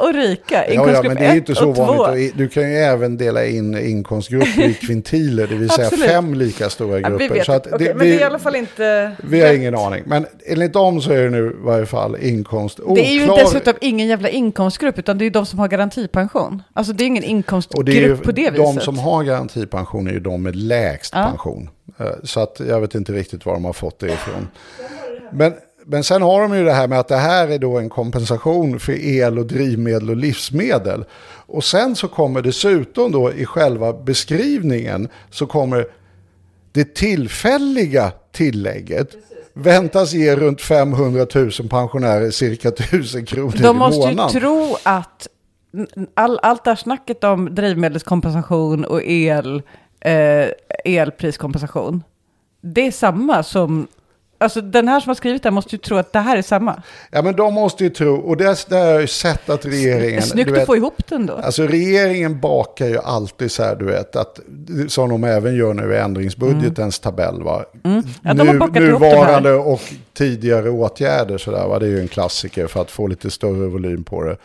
och rika. ja, ja Inkomstgrupp men det är inte så vanligt. Du kan ju även dela in inkomstgrupper i <laughs> kvintiler, det vill säga fem lika stora Ja, grupper. vi vet så att inte. Okej, det, men vi, det är i alla fall inte... Vi har ingen aning. Men enligt dem så är det nu i varje fall inkomst. Det är ju Oklar- dessutom ingen jävla inkomstgrupp, utan det är ju de som har garantipension. Alltså det är ingen inkomstgrupp det är på det de viset. som har garantipension är ju de med lägst Ja. pension. Eh, Så att jag vet inte riktigt var de har fått det ifrån. Men, men sen har de ju det här med att det här är då en kompensation för el och drivmedel och livsmedel. Och sen så kommer dessutom då i själva beskrivningen så kommer det tillfälliga tillägget väntas ge runt 500 000 pensionärer cirka 1000 kronor De i måste ju månaden. tro att all, allt det här snacket om drivmedelskompensation och el, eh, elpriskompensation, det är samma som... Alltså den här som har skrivit det måste ju tro att det här är samma. Ja men de måste ju tro, och det, det har jag ju sett att regeringen... Snyggt du att vet, få ihop den då. Alltså regeringen bakar ju alltid så här, du vet, att, som de även gör nu i ändringsbudgetens tabell. Va? Mm. Ja, de har bakat ihop nuvarande och tidigare åtgärder, så där, va? det är ju en klassiker för att få lite större volym på det.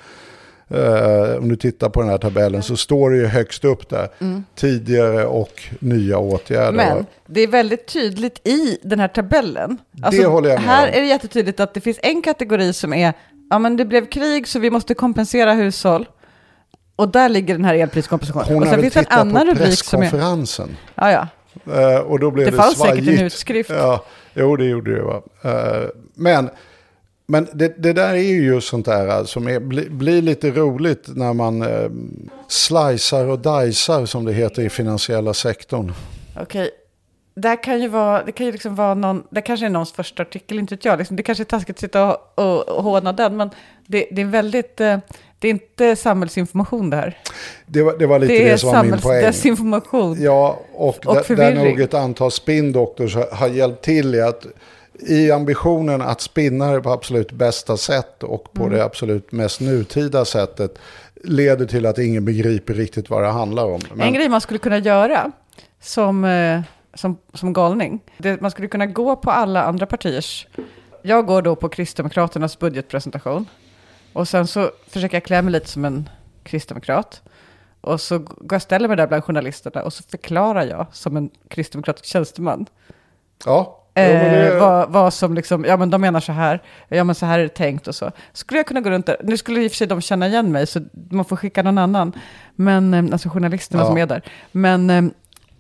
Eh, om du tittar på den här tabellen så står det ju högst upp där, tidigare och nya åtgärder. Mm. Men det är väldigt tydligt i den här tabellen. Alltså, Det håller jag med Här om. är det jättetydligt att det finns en kategori som är, ja men det blev krig så vi måste kompensera hushåll. Och där ligger den här elpriskompensationen. Hon och har sen väl finns det en tittat annan rubrik som är, presskonferensen. ja ja, Eh, och då blev Det det, fanns säkert en svajigt. utskrift. Ja, jo, det gjorde det. Va? Eh, men men det, det där är ju just sånt där eh, som är, bli, blir lite roligt när man eh, slicear och dicear som det heter i finansiella sektorn. okej. Det här kan ju vara, det kan ju liksom vara någon, det kanske är någons första artikel, inte vet jag. Liksom, det kanske är taskigt att sitta och, och, och håna den, men det, det är väldigt, eh, det är inte samhällsinformation det här. Det var, det var lite Det det, är som var min poäng. samhällsdesinformation. Ja, och, Och där, där nog ett antal spin doctors har, har hjälpt till i att i ambitionen att spinna det på absolut bästa sätt och på Mm. det absolut mest nutida sättet leder till att ingen begriper riktigt vad det handlar om. En grej man skulle kunna göra som, eh, som, som galning, det, man skulle kunna gå på alla andra partiers... Jag går då på Kristdemokraternas budgetpresentation och sen så försöker jag klä mig lite som en kristdemokrat. Och så går jag ställer mig där bland journalisterna och så förklarar jag som en kristdemokratisk tjänsteman Ja, eh, det- vad, vad som liksom, ja men de menar så här, ja men så här är det tänkt och så. Skulle jag kunna gå runt där, nu skulle i och för sig de känna igen mig så man får skicka någon annan, men eh, alltså journalisterna Ja. som är där. Men eh,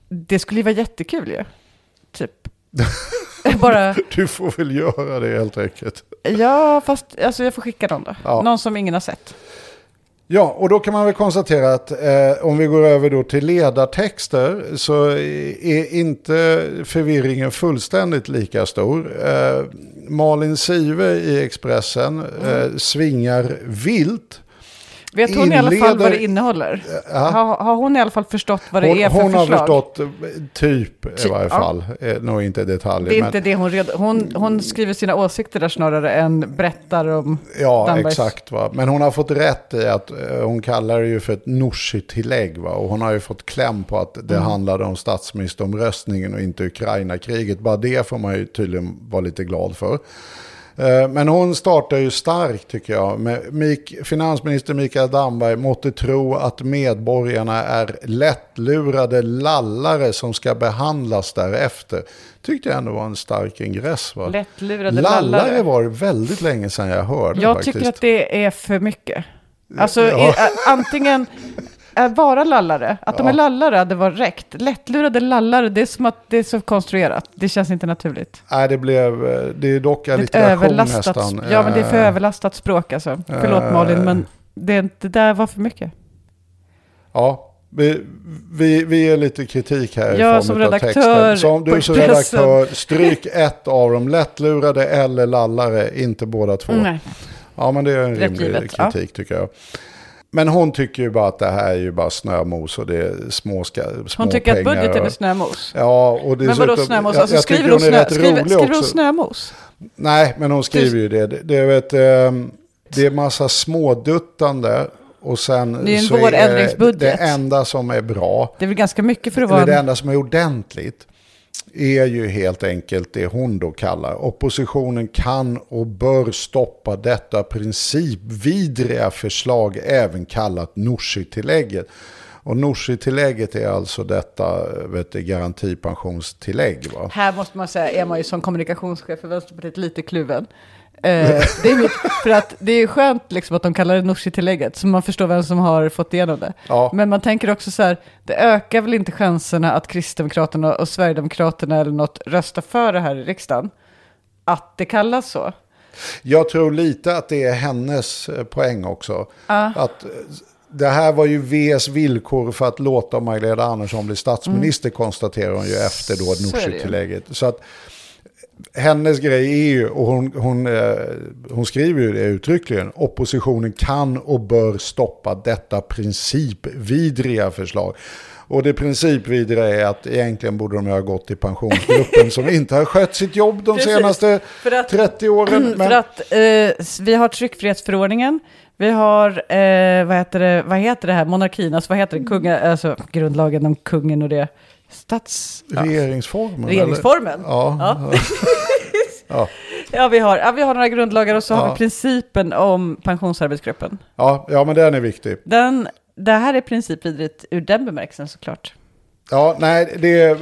det skulle ju vara jättekul ju, typ. <laughs> Bara, Du får väl göra det helt enkelt. ja fast alltså jag får skicka någon då, Ja. någon som ingen har sett. Ja, och då kan man väl konstatera att eh, om vi går över då till ledartexter så är inte förvirringen fullständigt lika stor. Eh, Malin Sive i Expressen eh, svingar vilt. Vet hon i alla fall vad det Inleder- innehåller? Ja. Har, har hon i alla fall förstått vad det Hon, är för hon har förslag? förstått eh, typ i Typ, varje ja. fall, eh, nog inte detaljer. Det är men- inte det hon red... hon, hon skriver sina åsikter där snarare än berättar om Ja, Dambergs- exakt. Va? Men hon har fått rätt i att eh, hon kallar det ju för ett Nooshi-tillägg. Och hon har ju fått kläm på att det Mm. handlade om statsministeromröstningen och inte Ukraina-kriget. Bara det får man ju tydligen vara lite glad för. Eh, Men hon startar ju starkt tycker jag. Med finansminister Mikael Damberg måtte tro att medborgarna är lättlurade lallare som ska behandlas därefter. Tyckte jag ändå var en stark ingress. Va? lättlurade Lallare lallare. var det väldigt länge sedan jag hörde Jag faktiskt. tycker att det är för mycket. Alltså Ja. antingen vara lallare, att de är lallare hade varit räckt. Lättlurade lallare, det är som att det är så konstruerat. Det känns inte naturligt. Nej, det blev, eh, det är dock är allitteration överlastat, nästan. ja men det är för Eh, överlastat språk alltså. Förlåt eh. Malin, men det, det där var för mycket. Ja, vi, vi, vi ger lite kritik här i Jag form som av texten. Som du som redaktör, stryk ett av dem. Lättlurade eller lallare, inte båda två. Nej. Ja, men det är en rimlig givet, ja. kritik tycker jag. Men hon tycker ju bara att det här är ju bara snömos och det är små, ska, små Hon tycker att budgeten och- är snömos. Ja, och Men vadå snömos? Alltså jag skriver hon, är snö, skriver, skriver hon snömos? Nej, men hon skriver ju det. Det, det, vet, ehm, det är massa småduttande och sen Det är en så vårändringsbudget. det enda som är bra, Det är väl ganska mycket för att vara... det en- enda som är ordentligt, är ju helt enkelt det hon då kallar oppositionen kan och bör stoppa detta principvidriga förslag, även kallat Nooshi-tillägget. Och Nooshi-tillägget är alltså detta vet du, garantipensionstillägg. Va? Här måste man säga, är man ju som kommunikationschef för Vänsterpartiet lite kluven. Eh, det är mitt, för att det är skönt liksom att de kallar det Nooshi-tillägget, så man förstår vem som har fått igenom det. Ja. Men man tänker också så här, det ökar väl inte chanserna att Kristdemokraterna och Sverigedemokraterna eller något röstar för det här i riksdagen? Att det kallas så? Jag tror lite att det är hennes eh, poäng också. Att eh, det här var ju Vs villkor för att låta Magdalena Andersson bli statsminister konstaterar hon ju efter då Mm. Nooshi-tillägget. Så att hennes grej är ju, och hon, hon, eh, hon skriver ju det uttryckligen, oppositionen kan och bör stoppa detta principvidriga förslag. Och det principvidriga är att egentligen borde de ha gått till pensionsgruppen som inte har skött sitt jobb de Precis. senaste att- 30 åren. <clears throat> Men, För att eh, vi har tryckfrihetsförordningen, vi har, eh, vad, heter det, vad heter det här, monarkin, alltså vad heter det, kunga, alltså grundlagen om kungen och det, stats... Ja. Regeringsformen? Regeringsformen. Ja. Ja. <laughs> ja. ja. Vi har, ja, vi har några grundlagar och så har vi principen om pensionsarbetsgruppen. Ja, ja, men den är viktig. Den, det här är principvidrigt ur den bemärkelsen såklart. Ja, nej, det,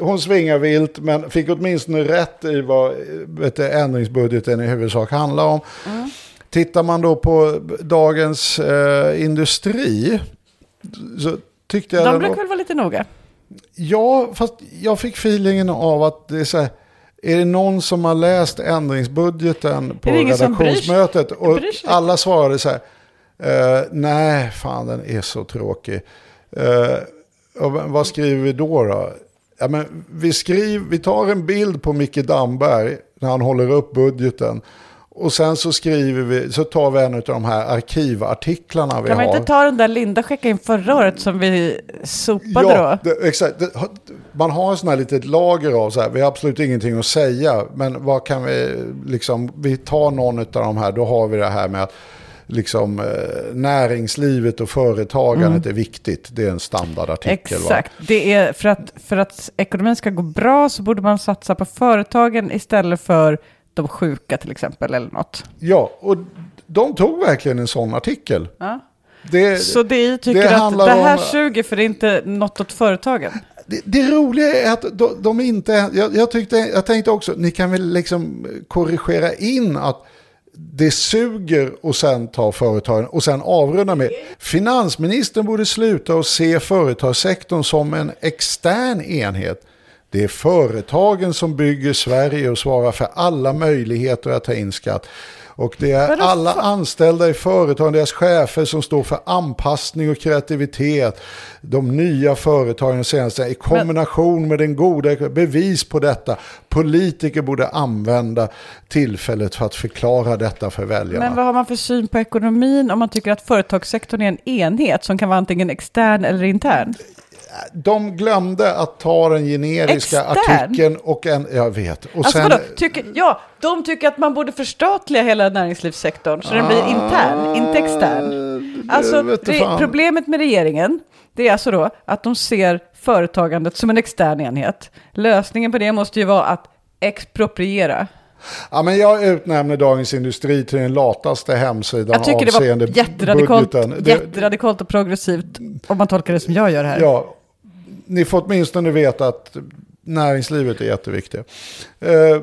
hon svingar vilt, men fick åtminstone rätt i vad vet du, ändringsbudgeten i huvudsak handlar om. Tittar man då på dagens eh, industri, så tyckte jag... De brukar var- väl vara lite noga? Ja, fast jag fick feelingen av att det är så här, är det någon som har läst ändringsbudgeten på redaktionsmötet? Och alla svarade så här, eh, nej, fan den är så tråkig. Eh, vad skriver vi då då? Ja, men vi, skriver, vi tar en bild på Micke Damberg när han håller upp budgeten. Och sen så skriver vi, så tar vi en av de här arkivartiklarna vi Kan man har. inte ta den där Linda skickade in förra året som vi sopade Ja, då? det, exakt. Det, man har en sån här litet lager av så här, vi har absolut ingenting att säga, men vad kan vi, liksom, vi tar någon av de här, då har vi det här med att liksom, eh, näringslivet och företagandet är viktigt. Det är en standardartikel. Va? Mm. Exakt. Det är för att, för att ekonomin ska gå bra så borde man satsa på företagen istället för de sjuka till exempel eller något. Ja, och de tog verkligen en sån artikel. Ja. Det, Så DI tycker det att det här om- suger för det är inte något åt företagen. det, det roliga är att de, de inte, jag, jag, tyckte, jag tänkte också, ni kan väl liksom korrigera in att det suger och sen ta företagen och sen avrunda med. Finansministern borde sluta och se företagssektorn som en extern enhet. Det är företagen som bygger Sverige och svarar för alla möjligheter att ta in skatt. Och det är alla anställda i företagen, deras chefer som står för anpassning och kreativitet. De nya företagen senaste i kombination med den goda bevis på detta. Politiker borde använda tillfället för att förklara detta för väljarna. Men vad har man för syn på ekonomin om man tycker att företagssektorn är en enhet som kan vara antingen extern eller intern? De glömde att ta den generiska Extern? artikeln och en, jag vet. Och Alltså sen, vadå? Tycker, ja, de tycker att man borde förstatliga hela näringslivssektorn så den blir intern, inte extern. Alltså, fan. problemet med regeringen, det är alltså då att de ser företagandet som en extern enhet. Lösningen på det måste ju vara att expropriera. ja, men jag utnämner Dagens Industri till den lataste hemsidan Jag tycker det var avseende jätteradikalt, budgeten. Jätteradikalt och progressivt om man tolkar det som jag gör här. Ja, ni får åtminstone veta att näringslivet är jätteviktigt. Eh,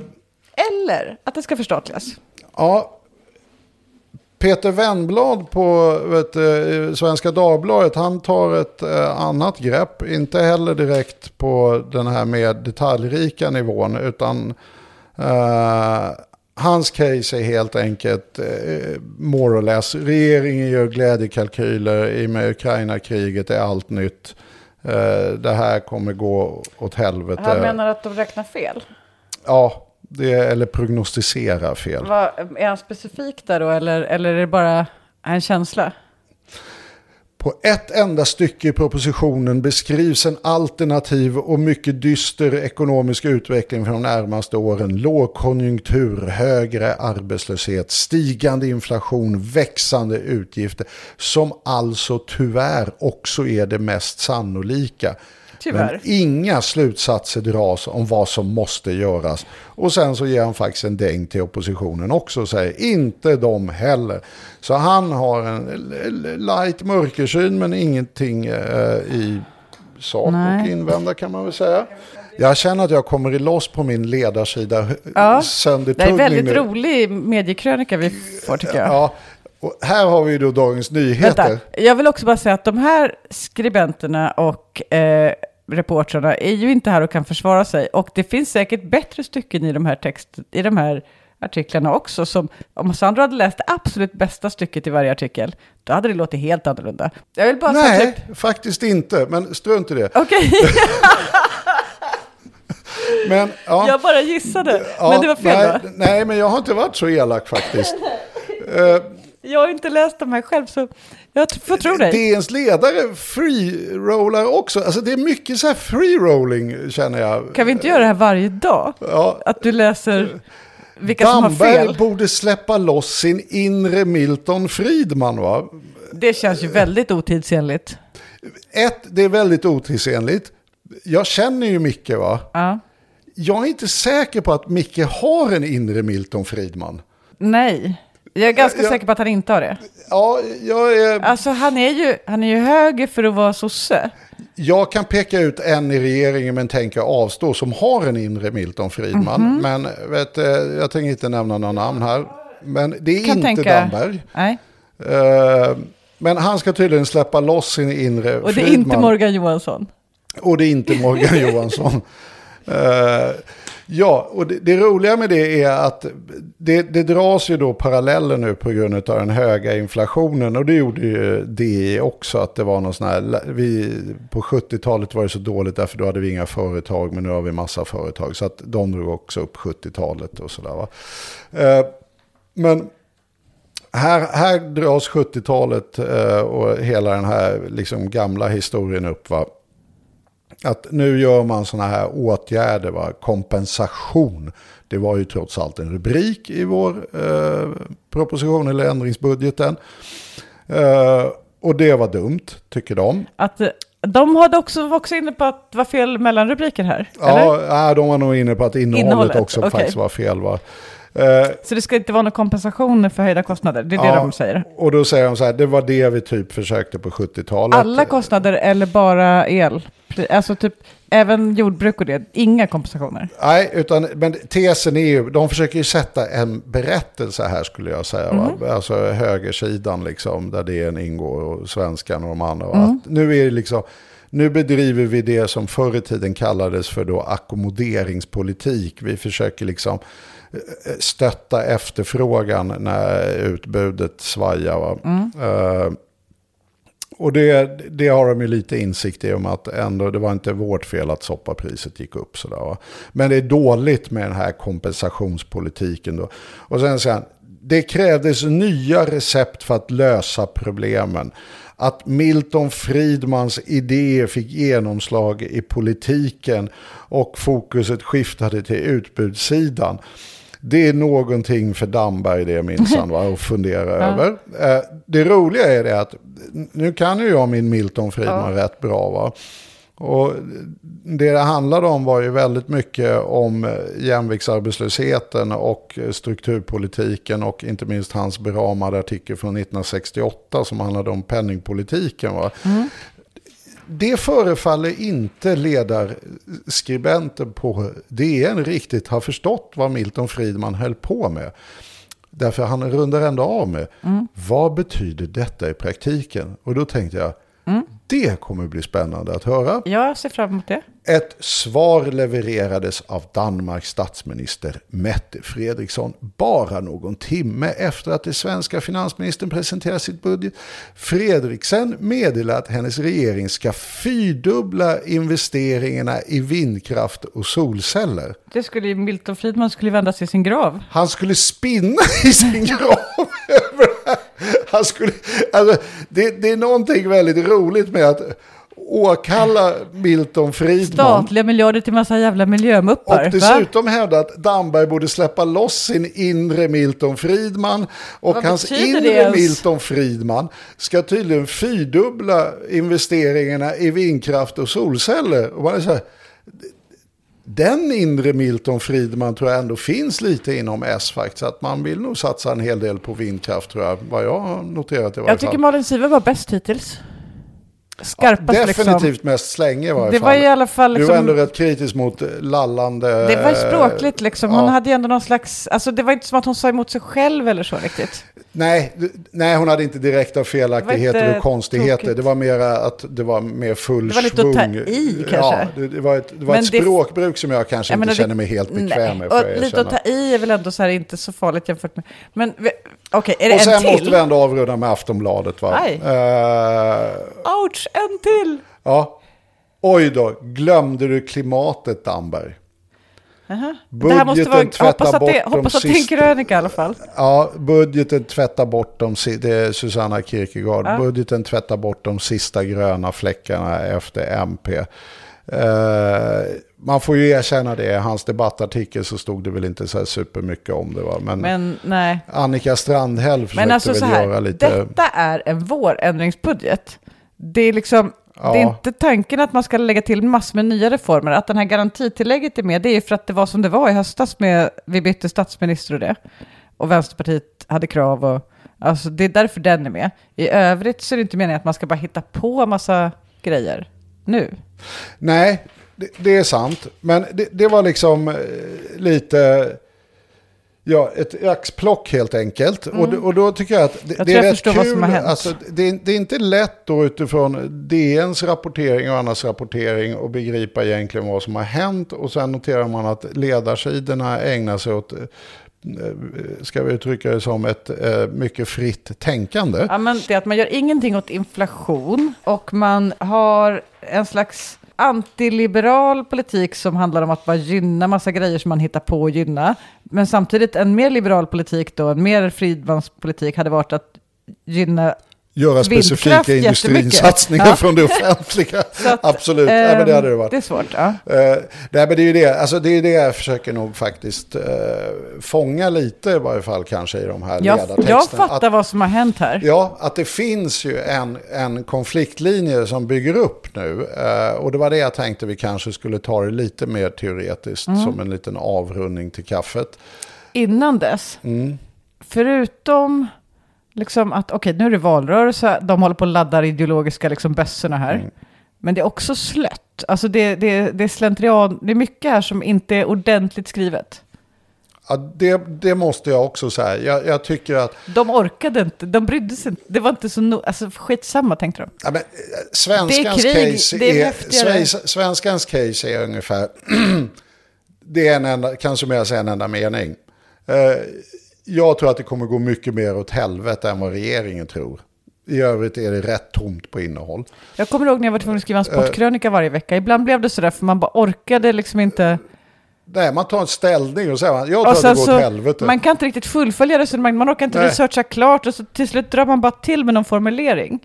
Eller att det ska förstatligas. ja, Peter Wennblad på du, Svenska Dagbladet, han tar ett eh, annat grepp. Inte heller direkt på den här mer detaljrika nivån, utan eh, hans case är helt enkelt eh, more or less. Regeringen gör glädjekalkyler i och med Ukraina-kriget är allt nytt. Eh, det här kommer gå åt helvete. Han menar att de räknar fel. Ja, det, eller prognostisera fel. Vad, är han specifik där då eller, eller är det bara en känsla? På ett enda stycke i propositionen beskrivs en alternativ och mycket dyster ekonomisk utveckling för de närmaste åren. Lågkonjunktur, högre arbetslöshet, stigande inflation, växande utgifter. Som alltså tyvärr också är det mest sannolika. Tyvärr. Men inga slutsatser dras om vad som måste göras. Och sen så ger han faktiskt en däng till oppositionen också och säger inte de heller. Så han har en light mörkersyn men ingenting eh, i sak Nej. och invända kan man väl säga. Jag känner att jag kommer i loss på min ledarsida Ja, Det är väldigt nu. rolig mediekrönika vi får tycker jag. Ja, och här har vi då Dagens Nyheter. Vänta, jag vill också bara säga att de här skribenterna och eh, reportrarna är ju inte här och kan försvara sig. Och det finns säkert bättre stycken i de här, text, i de här artiklarna också. Som, om Sandra hade läst det absolut bästa stycket i varje artikel, då hade det låtit helt annorlunda. Jag vill bara Nej, typ, faktiskt inte. Men strunt i det. okej, <laughs> Men, ja. jag bara gissade. Ja, men det var fel nej, va? nej, men jag har inte varit så elak faktiskt. <laughs> Eh, Jag har inte läst de här själv, så jag får tro dig. DNs ledare free-rollar också. Alltså det är mycket så här free-rolling känner jag. Kan vi inte göra det här varje dag? Ja, Att du läser vilka som har Damberg fel? borde släppa loss sin inre Milton Friedman va? Det känns ju väldigt otidsenligt. Ett, det är väldigt otidsenligt. Jag känner ju Micke va? Ja. Jag är inte säker på att Micke har en inre Milton Friedman. Nej, jag är ganska Jag- säker på att han inte har det. Ja, jag, är, Alltså han är ju, han är ju höger för att vara sosse. jag kan peka ut en i regeringen men tänker avstå som har en inre Milton Friedman. Mhm. Men vet, eh, jag tänker inte nämna några namn här. Men det är Kan inte tänka- Damberg. Nej, Eh, Men han ska tydligen släppa loss sin inre och det är Friedman. inte Morgan Johansson. Och det är inte Morgan <laughs> Johansson. Eh, ja, och det, det roliga med det är att det, det dras ju då paralleller nu på grund av den höga inflationen. Och det gjorde ju det också, att det var någon sån här, vi, på 70-talet var det så dåligt därför då hade vi inga företag, men nu har vi massa företag. Så att de drog också upp 70-talet och sådär va. Eh, men här, här dras 70-talet eh, och hela den här liksom gamla historien upp. Va? Att nu gör man sådana här åtgärder, va? kompensation. Det var ju trots allt en rubrik i vår eh, proposition eller ändringsbudgeten. Eh, och det var dumt, tycker de. Att, eh, de hade också, var också inne på att det var fel mellanrubriker här. eller? Ja, nej, de var nog inne på att innehållet, Innehållet, också okej. faktiskt var fel. Va? Eh, Så det ska inte vara någon kompensation för höjda kostnader? Det är det Ja, de säger? Och då säger de så här, det var det vi typ försökte på 70-talet. Alla kostnader eller bara el? Alltså typ även jordbruk och det, inga kompensationer? Nej, utan men tesen är ju, de försöker ju sätta en berättelse här skulle jag säga. Va? Alltså högersidan liksom, där DN ingår och svenskan och de andra. Att nu är det liksom, nu bedriver vi det som förr i tiden kallades för då ackommoderingspolitik. Vi försöker liksom stötta efterfrågan när utbudet svajar. Va? Eh, och det, det har de ju lite insikt i om att ändå det var inte vårt fel att soppapriset gick upp. Sådär, va? Men det är dåligt med den här kompensationspolitiken. Då. Och sen han, det krävdes nya recept för att lösa problemen. Att Milton Friedmans idéer fick genomslag i politiken och fokuset skiftade till utbudssidan. Det är någonting för Damberg det minsann att fundera <laughs> över. Eh, Det roliga är det att nu kan ju jag min Milton Friedman rätt bra va. Och det det handlade om var ju väldigt mycket om jämviktsarbetslösheten och strukturpolitiken och inte minst hans beramade artikel från 1968 som handlade om penningpolitiken. Va? Det förefaller inte ledarskribenten på DN riktigt ha förstått vad Milton Friedman höll på med. Därför han rundar ändå av med, vad betyder detta i praktiken? Och då tänkte jag, det kommer bli spännande att höra. Jag ser fram emot det. Ett svar levererades av Danmarks statsminister Mette Fredriksson bara någon timme efter att den svenska finansministern presenterade sitt budget. Fredriksen meddelade att hennes regering ska fyrdubbla investeringarna i vindkraft och solceller. Det skulle Milton Friedman skulle vända sig i sin grav. Han skulle spinna <laughs> i sin grav över det här. Han skulle, alltså, det, det är någonting väldigt roligt med att åkalla Milton Friedman. Statliga miljarder till massa jävla miljömuppar. Och va? dessutom hävda att Damberg borde släppa loss sin inre Milton Friedman. Och Vad hans inre? Milton Friedman ska tydligen fyrdubbla investeringarna i vindkraft och solceller. Och man är så här, den inre Milton Friedman tror jag ändå finns lite inom S faktiskt. Att man vill nog satsa en hel del på vindkraft tror jag. Vad jag har noterat i varje Jag tycker fall. Malin Siver var bäst hittills. Skarpast liksom. Definitivt mest slänge i varje Det fall. var i alla fall Du liksom... var ändå rätt kritisk mot lallande... Det var språkligt liksom. Hon ja. hade ju ändå någon slags... Alltså det var inte som att hon sa emot sig själv eller så riktigt. Nej, nej, hon hade inte direkta felaktigheter var och konstigheter. tokigt. Det var mer att det var mer full Det var lite att ta svung. i, Ja, kanske. det, det var ett, det var ett språkbruk som jag kanske Jag inte menar, känner mig helt bekväm med. Och lite att ta i är väl ändå så här inte så farligt jämfört med... Men okej, är det Och en sen till? måste vi ändå avrunda med Aftonbladet. Va? Aj. Eh, Ouch, en till! ja. Oj då, glömde du klimatet Damberg? Aha. Det här måste vara... Budgeten Hoppas tvättar att det, bort de hoppas att det är en krönika i alla fall. Ja, budgeten tvättar bort de, det är Susanna Kierkegaard, budgeten tvättar bort de sista gröna fläckarna efter MP. Eh, man får ju erkänna det, i hans debattartikel så stod det väl inte så här supermycket om det va. Men, Men nej. Annika Strandhäll försökte Men alltså väl så göra här, lite... detta är en vårändringsbudget. Det är liksom, Ja. det är inte tanken att man ska lägga till massor med nya reformer. Att den här garantitillägget är med, det är för att det var som det var i höstas med, vi bytte statsminister och det. Och Vänsterpartiet hade krav och, alltså det är därför den är med. I övrigt så är det inte meningen att man ska bara hitta på massa grejer nu. Nej, det, det är sant. Men det, det var liksom eh, lite... Ja, ett axplock helt enkelt. Och, det- och då tycker jag att det, Mm. Jag det är rätt kul. vad som har hänt. Alltså, det, är- det är inte lätt då utifrån DNs rapportering och annars rapportering att begripa egentligen vad som har hänt. Och sen noterar man att ledarsidorna ägnar sig åt, eh, ska vi uttrycka det som, ett eh, mycket fritt tänkande. Ja, men det är att man gör ingenting åt inflation och man har en slags antiliberal politik som handlar om att bara gynna massa grejer som man hittar på att gynna. Men samtidigt en mer liberal politik då, en mer Friedmans politik hade varit att gynna Göra specifika industriinsatsningar jättemycket. från det offentliga. <laughs> Att, Absolut, ja, men det hade det ehm, varit. Det är svårt, ja. Uh, nej, men det är ju det, alltså det är det jag försöker nog faktiskt eh, fånga lite i varje fall kanske i de här Jag, ledartexterna. jag fattar att, vad som har hänt här. Ja, att det finns ju en, en konfliktlinje som bygger upp nu. Eh, och det var det jag tänkte vi kanske skulle ta det lite mer teoretiskt Mm. som en liten avrundning till kaffet. innan dess. Mm. Förutom liksom att, okej, nu är det valrörelse, de håller på att ladda ideologiska liksom bössorna här. Mm. Men det är också slött. Alltså det, det, det är slentrian, det är mycket här som inte är ordentligt skrivet. Ja, det, det måste jag också säga. Jag, jag tycker att De orkade inte, de brydde sig inte. Det var inte så, no, alltså skitsamma tänkte de. ja, men, eh, svenskans, Det är krig, case det är är, häftigare. Svens- svenskans case är ungefär, <clears throat> det är en enda, kan summeras i en enda mening. Eh, jag tror att det kommer gå mycket mer åt helvete än vad regeringen tror. I övrigt är det rätt tomt på innehåll. Jag kommer ihåg när jag var tvungen att skriva en sportkrönika varje vecka. Ibland blev det sådär för man bara orkade liksom inte. Nej, man tar en ställning och säger jag tror Och att det går så, åt helvete. man kan inte riktigt fullfölja resonemanget, man orkar inte Nej. researcha klart och så till slut drar man bara till med någon formulering.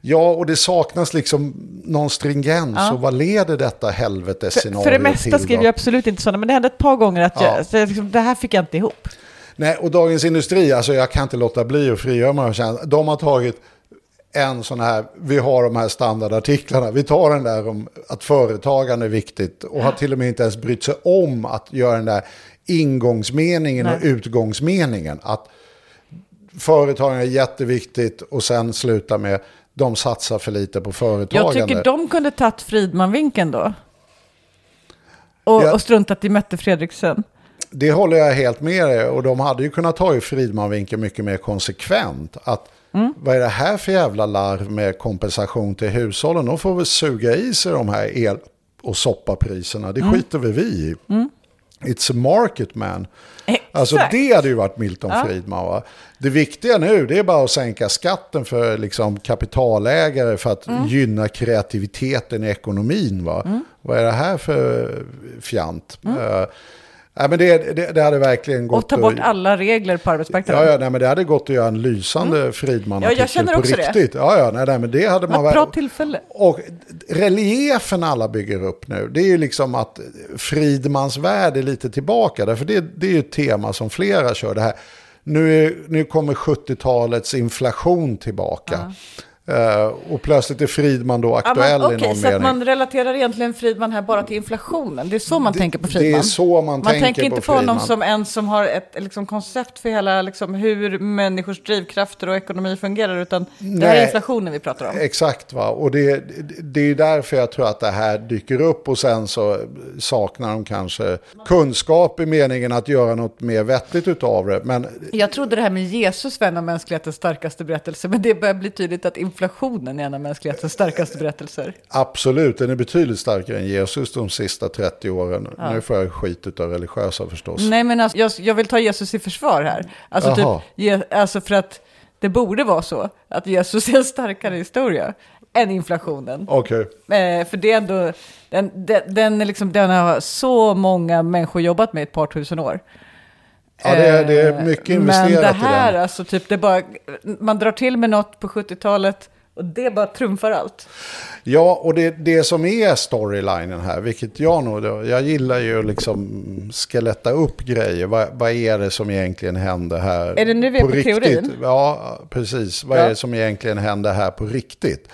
Ja, och det saknas liksom någon stringens. Ja. Och vad leder detta helvetesscenario för det mesta till skriver jag absolut inte sådana, men det hände ett par gånger att Ja. jag, så liksom, det här fick jag inte ihop. Nej, och Dagens Industri, alltså jag kan inte låta bli att frigöra mig. och De har tagit en sån här, vi har de här standardartiklarna, vi tar den där om att företagande är viktigt och har till och med inte ens brytt sig om att göra den där ingångsmeningen och Nej. utgångsmeningen. Att företagande är jätteviktigt och sen sluta med de satsar för lite på Jag företagande. tycker de kunde tagit Fridman-vinkeln då. Och, Ja. och struntat i Mette Fredriksen. Det håller jag helt med dig och de hade ju kunnat ta i Fridman-vinkeln mycket mer konsekvent. Att Mm. vad är det här för jävla larv med kompensation till hushållen? De får väl suga i sig de här el och soppapriserna. Det Mm. skiter väl vi i. It's a market man. Alltså Exakt. det hade ju varit Milton Friedman va. Det viktiga nu det är bara att sänka skatten för liksom, kapitalägare för att Mm. gynna kreativiteten i ekonomin va. Vad är det här för fjant? Uh, nej, men det, det, det hade verkligen gått Mm. Och ta bort att- alla regler på arbetsmarknaden. Ja, ja, nej, men det hade gått att göra en lysande Friedman-artikel Ja, jag känner på också det. riktigt. Ja, ja, nej, nej, men det hade Det man ett bra tillfälle. Och reliefen alla bygger upp nu, det är ju liksom att Fridmans värld är lite tillbaka. Därför det, det är ju ett tema som flera kör. Det här. Nu, är, nu kommer 70-talets inflation tillbaka. Eh, och plötsligt är Fridman då Ja, aktuell men, i Okej, någon så att mening. man relaterar egentligen Fridman här bara till inflationen. Det är så man tänker på Fridman. det är så man tänker tänker på inte på honom Friedman. som en som har ett liksom, koncept för hela liksom, hur människors drivkrafter och ekonomi fungerar, utan det här är Nej. inflationen vi pratar om. Exakt, va? och det, det är därför jag tror att det här dyker upp och sen så saknar de kanske kunskap i meningen att göra något mer vettigt utav det. Men Jag trodde det här med Jesus en av mänsklighetens starkaste berättelser, men det börjar bli tydligt att inflationen är en av mänsklighetens starkaste berättelser. absolut, den är betydligt starkare än Jesus de sista 30 åren. Nu får jag skit utav religiösa förstås. Nej, men alltså, jag, jag vill ta Jesus i försvar här. Alltså, typ, Je, alltså för att det borde vara så att Jesus är en starkare historia än inflationen. Okej, Eh, för det är ändå, den, den, den, är liksom, den har så många människor jobbat med i ett par tusen år. Ja, det, är, det är mycket Eh, investerat Men det här, i den. alltså typ, det bara, man drar till med något på 70-talet och det bara trumfar allt. Ja, och det, det som är storylinen här, vilket jag nog, jag gillar ju att liksom skeletta upp grejer. Vad, vad är det som egentligen händer här? Är det nu vi är på teorin? Ja, precis. Vad Ja. är det som egentligen händer här på riktigt?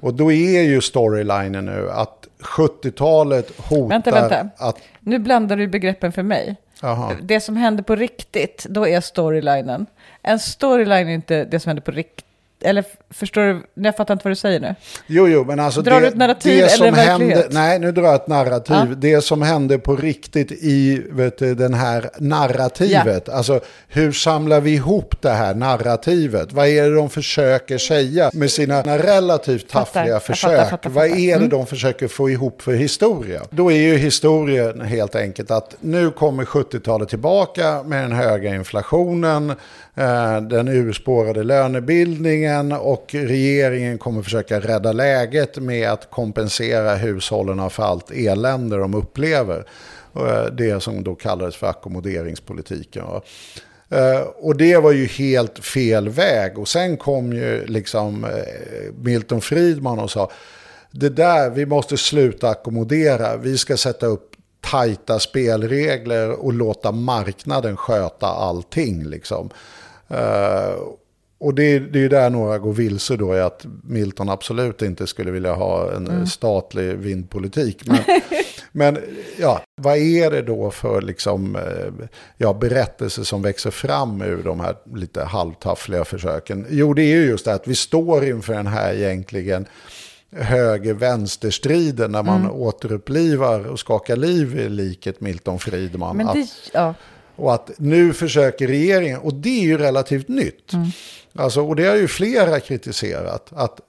Och då är ju storylinen nu att 70-talet hotar Vänta, vänta. att... Nu blandar du begreppen för mig. Aha. Det som händer på riktigt, då är storylinen. En storyline är inte det som händer på riktigt. Eller förstår du? Jag fattar inte vad du säger nu. Jo, jo, men alltså Drar det, du ett narrativ det eller som en verklighet? hände, Nej, nu drar jag ett narrativ. Ja. Det som hände på riktigt i vet du, den här narrativet. Alltså, hur samlar vi ihop det här narrativet? Vad är det de försöker säga med sina relativt taffliga försök? fattar, fattar, Vad fattar. är det Mm. de försöker få ihop för historia? Då är ju historien helt enkelt att nu kommer 70-talet tillbaka med den höga inflationen, Eh, den urspårade lönebildningen och regeringen kommer försöka rädda läget med att kompensera hushållen för allt elände de upplever. Eh, det som då kallades för ackommoderingspolitiken. Eh, och det var ju helt fel väg. Och sen kom ju liksom Milton Friedman och sa det där, vi måste sluta ackommodera. Vi ska sätta upp tajta spelregler och låta marknaden sköta allting. Liksom. Eh, och det, det är ju där några går vilse då, i att Milton absolut inte skulle vilja ha en statlig vindpolitik. Men, <laughs> Men ja, vad är det då för liksom, eh, ja, berättelser som växer fram ur de här lite halvtaffliga försöken? Jo, det är ju just det att vi står inför den här egentligen höger-vänster-striden när man återupplivar och skakar liv i liket Milton Friedman. Men det, ja. Och att nu försöker regeringen, och det är ju relativt nytt. Alltså, och det har ju flera kritiserat. Att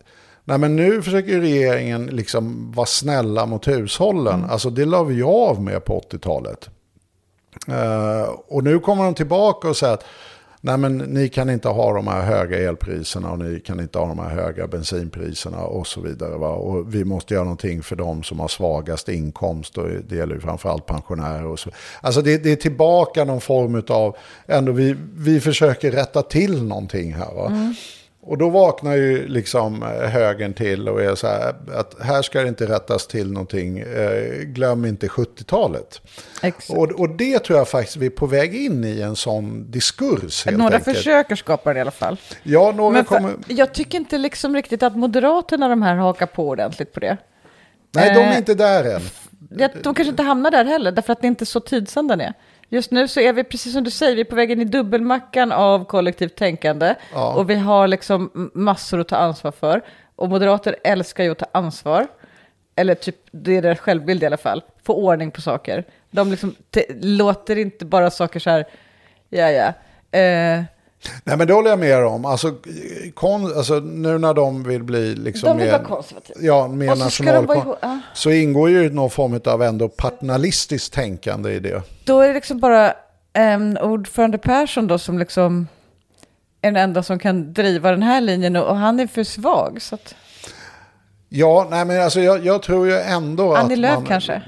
nej men nu försöker regeringen liksom vara snälla mot hushållen. Alltså det la vi av med på 80-talet. Eh, och nu kommer de tillbaka och säger att nej men ni kan inte ha de här höga elpriserna och ni kan inte ha de här höga bensinpriserna och så vidare. Va? Och vi måste göra någonting för de som har svagast inkomst och det gäller ju framförallt pensionärer. Och så. Alltså det, det är tillbaka någon form av, ändå vi, vi försöker rätta till någonting här. Va? Mm. Och då vaknar ju liksom eh, högern till och är så här att här ska det inte rättas till någonting, eh, glöm inte 70-talet. Exakt. Och, och det tror jag faktiskt vi är på väg in i en sån diskurs Några enkelt. försöker skapa det i alla fall. Ja, några Men för, kommer... jag tycker inte liksom riktigt att Moderaterna de här hakar på ordentligt på det. Nej, de är eh, inte där än. De kanske inte hamnar där heller, därför att det inte är så tidsandan är. Just nu så är vi, precis som du säger, vi är på väg in i dubbelmackan av kollektivt tänkande. Ja. Och vi har liksom massor att ta ansvar för. Och moderater älskar ju att ta ansvar. Eller typ, det är deras självbild i alla fall. Få ordning på saker. De liksom te- låter inte bara saker så här, ja ja. Eh, Nej, men det håller jag med om. Alltså, kon, alltså nu när de vill bli liksom de vill mer, konservativa. ja, mer Och så ska de vara national, ihop- ja. så ingår ju någon form av ändå paternalistiskt tänkande i det. Då är det liksom bara um, ordförande Persson då som liksom är den enda som kan driva den här linjen och, och han är för svag. Så att, Ja, nej men alltså jag, jag tror ju ändå Annie att Lööf man, kanske?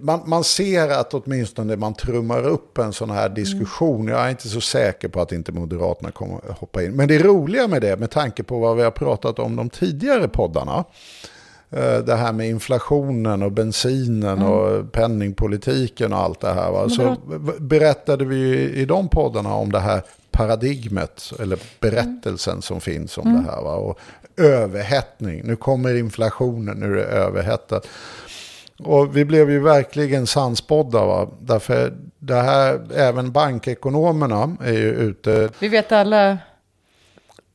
Man, man ser att åtminstone man trummar upp en sån här diskussion. Jag är inte så säker på att inte Moderaterna kommer att hoppa in. Men det roliga med det, med tanke på vad vi har pratat om de tidigare poddarna, eh, det här med inflationen och bensinen och penningpolitiken och allt det här. Va? Så berättade vi ju i de poddarna om det här paradigmet, eller berättelsen som finns om det här. Va? Och överhettning, nu kommer inflationen, nu är det överhettat. Och vi blev ju verkligen sannspådda. Va? Därför det här, även bankekonomerna är ju ute. vi vet alla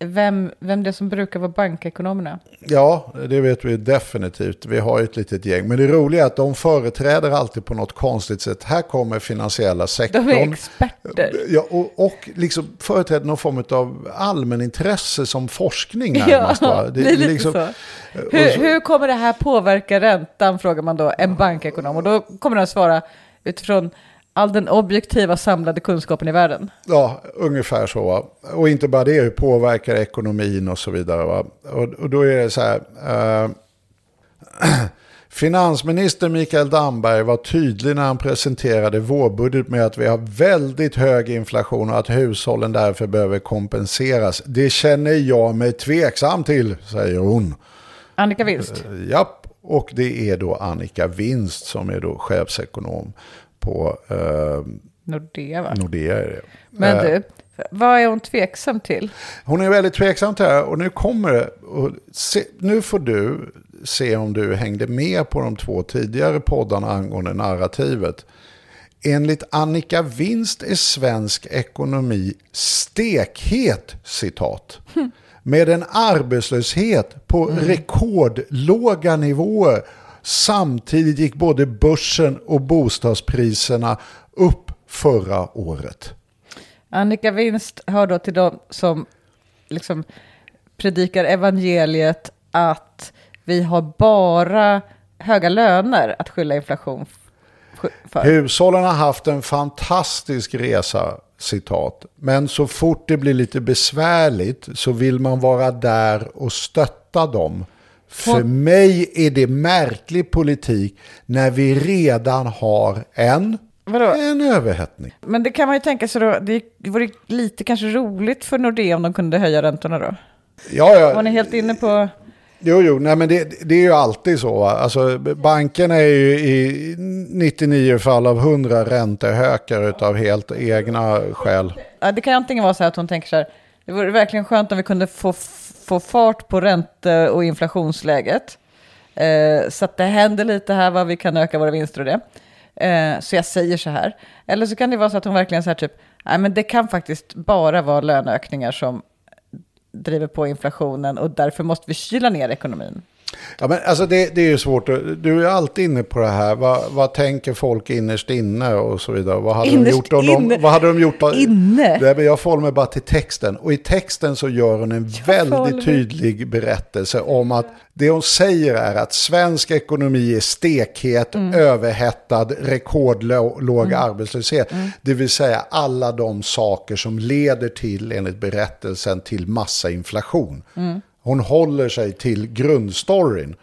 vem, vem det är som brukar vara bankekonomerna. Ja, det vet vi definitivt. Vi har ju ett litet gäng. Men det roliga är att de företräder alltid på något konstigt sätt. Här kommer finansiella sektorn. De är experter. Ja, och, och liksom företräder någon form av allmänintresse som forskning närmast. Ja, <laughs> det är lite så. Hur, så- hur kommer det här påverka räntan, frågar man då en bankekonom. Och då kommer den att svara utifrån all den objektiva samlade kunskapen i världen. Ja, ungefär så. Va? Och inte bara det, hur påverkar ekonomin och så vidare. Va? Och, och då är det så här. Eh, <clears throat> Finansminister Mikael Damberg var tydlig när han presenterade vårbudget med att vi har väldigt hög inflation och att hushållen därför behöver kompenseras. Det känner jag mig tveksam till, säger hon. Annika Wilst. Japp, och det är då Annika Winst som är då chefsekonom på eh, Nordea va? Nordea. Är det. Men Eh, du, vad är hon tveksam till? Hon är väldigt tveksam till det här och nu kommer det. Se, nu får du se om du hängde med på de två tidigare poddarna angående narrativet. Enligt Annika Winst är svensk ekonomi stekhet, citat. Med en arbetslöshet på rekordlåga nivåer. Samtidigt gick både börsen och bostadspriserna upp förra året. Annika Winst hör då till de som liksom predikar evangeliet att vi har bara höga löner att skylla inflation för. Hushållen har haft en fantastisk resa, citat. Men så fort det blir lite besvärligt så vill man vara där och stötta dem. För mig är det märklig politik när vi redan har en, Vadå? en överhettning. Men det kan man ju tänka sig då, det vore lite kanske roligt för Nordea om de kunde höja räntorna då. Ja, ja. Var ni helt inne på... Jo, jo, nej men det, det är ju alltid så. Va? Alltså, bankerna är ju i 99 fall av 100 räntehökar av helt egna skäl. Ja, det kan antingen vara så här att hon tänker så här, det vore verkligen skönt om vi kunde få, få fart på ränte och inflationsläget. Eh, så att det händer lite här vad vi kan öka våra vinster och det. Eh, så jag säger så här. Eller så kan det vara så att hon verkligen säger typ, nej men det kan faktiskt bara vara löneökningar som driver på inflationen och därför måste vi kyla ner ekonomin. Ja, men alltså det, det är ju svårt. Du är alltid inne på det här. Vad, vad tänker folk innerst inne och så vidare. Vad hade de gjort om inne? de... Vad hade de gjort om, Inne? Nej, men jag förhåller mig bara till texten. Och i texten så gör hon en förhåller väldigt tydlig berättelse om att det hon säger är att svensk ekonomi är stekhet, Mm. överhettad, rekordlåg arbetslöshet. Det vill säga alla de saker som leder till, enligt berättelsen, till massainflation. Mm. Hon håller sig till grundstoryn.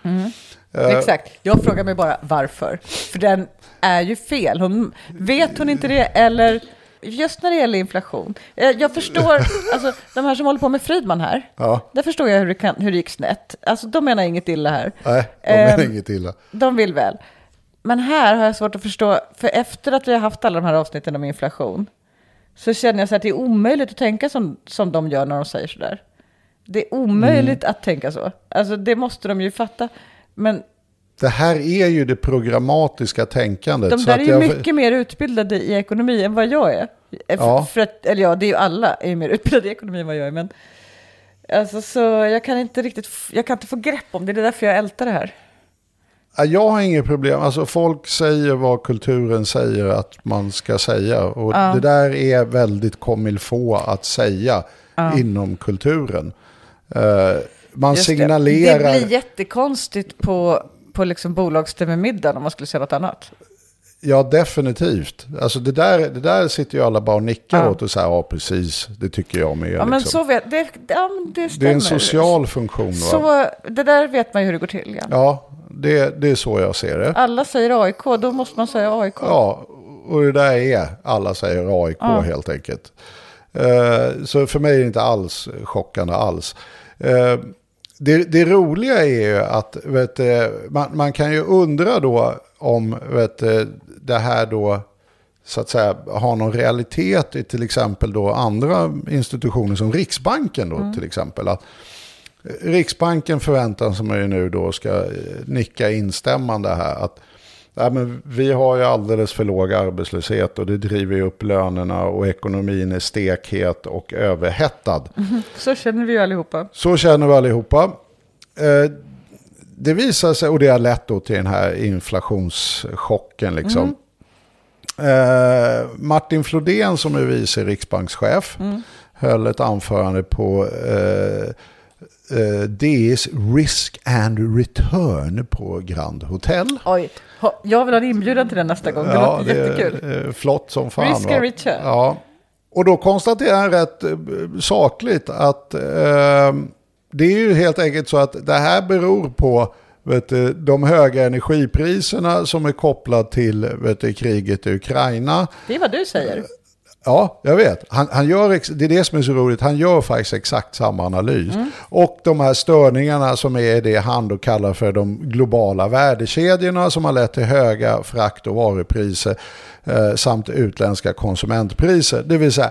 Eh. Exakt. Jag frågar mig bara varför. För den är ju fel. Hon, vet hon inte det? Eller just när det gäller inflation. Eh, Jag förstår, <laughs> alltså de här som håller på med Fridman här. Ja. Där förstår jag hur det, kan, hur det gick snett. Alltså de menar inget illa här. Nej, de menar Ehm, inget illa. De vill väl. Men här har jag svårt att förstå, för efter att vi har haft alla de här avsnitten om inflation, så känner jag så att det är omöjligt att tänka som, som de gör när de säger sådär. Det är omöjligt Mm. att tänka så. Alltså det måste de ju fatta. Men Det här är ju det programmatiska tänkandet. de där är ju jag- mycket mer utbildade i ekonomi än vad jag är. F- Ja. För att, eller ja, det är ju alla är mer <laughs> utbildade i ekonomi än vad jag är. Men alltså, så jag kan inte riktigt, jag kan inte få grepp om det. Det är därför jag ältar det här. Ja, Jag har inget problem. Alltså folk säger vad kulturen säger att man ska säga. Och det där är väldigt comilfå att säga inom kulturen. Eh, man Just det. signalerar... Det blir jättekonstigt på, på liksom bolagsstämmemiddagen om man skulle säga något annat. Ja, definitivt. Alltså det där, det där sitter ju alla bara och nickar Ja. åt och säger ja, precis, det tycker jag med. Ja, men liksom. så vet, det, ja, det det är en social funktion. Va? Så, det där vet man ju hur det går till. Ja. Ja, det, det är så jag ser det. Alla säger AIK, då måste man säga AIK. Ja, och det där är, alla säger AIK helt enkelt. Eh, så för mig är det inte alls chockande alls. Eh, det, det roliga är ju att vet, du, man, man kan ju undra då om vet, du, det här då så att säga har någon realitet i till exempel då andra institutioner som Riksbanken då till exempel. Att Riksbanken förväntar sig nu då ska eh, nicka instämmande här. Att ja, men vi har ju alldeles för låg arbetslöshet och det driver ju upp lönerna och ekonomin är stekhet och överhettad. Så känner vi ju allihopa. Så känner vi allihopa. Eh, det visar sig, och det har lett då till den här inflationschocken liksom. Eh, Martin Flodén som är vice riksbankschef höll ett anförande på eh, DS Risk and Return på Grand Hotel. Oj, jag vill ha en inbjudan till den nästa gång. Det låter jättekul. är eh, flott som fan. Risk and va? return. Ja. Och då konstaterar han rätt eh, sakligt att eh, det är ju helt enkelt så att det här beror på vet du, de höga energipriserna som är kopplade till vet du, kriget i Ukraina. Det är vad du säger. Ja, jag vet. Han, han gör, det är det som är så roligt. Han gör faktiskt exakt samma analys. Och de här störningarna som är det han då kallar för de globala värdekedjorna som har lett till höga frakt och varupriser eh, samt utländska konsumentpriser. Det vill säga,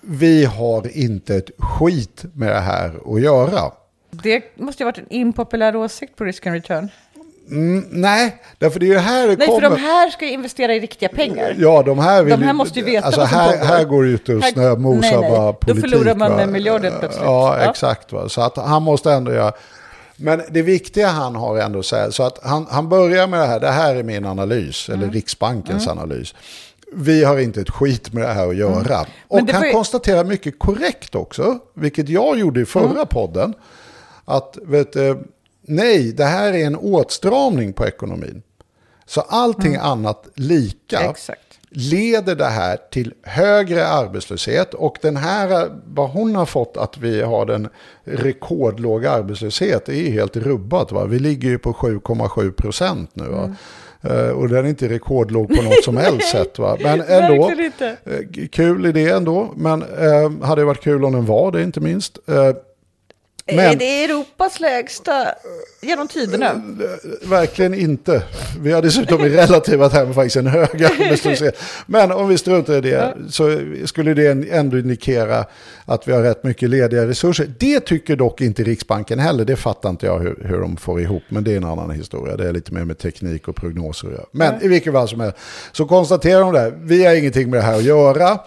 vi har inte ett skit med det här att göra. Det måste ju varit en impopulär åsikt på Risk and Return. Mm, nej, därför det är ju här det Nej, kommer. för de här ska ju investera i riktiga pengar. Ja, de här, vill De här ju- måste ju veta alltså vad som här, här går det ut och Här- snömosa nej, nej. bara Då politik. förlorar man va? en miljard plötsligt. Ja, Ja. exakt. Va? Så att han måste ändå göra... Men det viktiga han har ändå att säga, så att han, han börjar med det här, det här är min analys, Mm. eller Riksbankens analys. Vi har inte ett skit med det här att göra. Och Mm. det han ju- konstaterar mycket korrekt också, vilket jag gjorde i förra Mm. podden, att vet, du, nej, det här är en åtstramning på ekonomin. Så allting annat lika Mm. Exakt. leder det här till högre arbetslöshet. Och den här, vad hon har fått att vi har den rekordlåg arbetslöshet är ju helt rubbat. Va? Vi ligger ju på 7,7 procent nu. Va? Eh, och den är inte rekordlåg på något som <laughs> helst sätt. Va? Men ändå, eh, kul idé ändå. Men eh, hade det varit kul om den var det inte minst. Eh, Är Men det Europas lägsta genom tiderna? verkligen inte. Vi har dessutom i relativa termer faktiskt en hög arbetslöshet. Men om vi struntar i det så skulle det ändå indikera att vi har rätt mycket lediga resurser. Det tycker dock inte Riksbanken heller. Det fattar inte jag hur, hur de får ihop. Men det är en annan historia. Det är lite mer med teknik och prognoser. Men i vilket fall som helst så konstaterar de det. Vi har ingenting med det här att göra.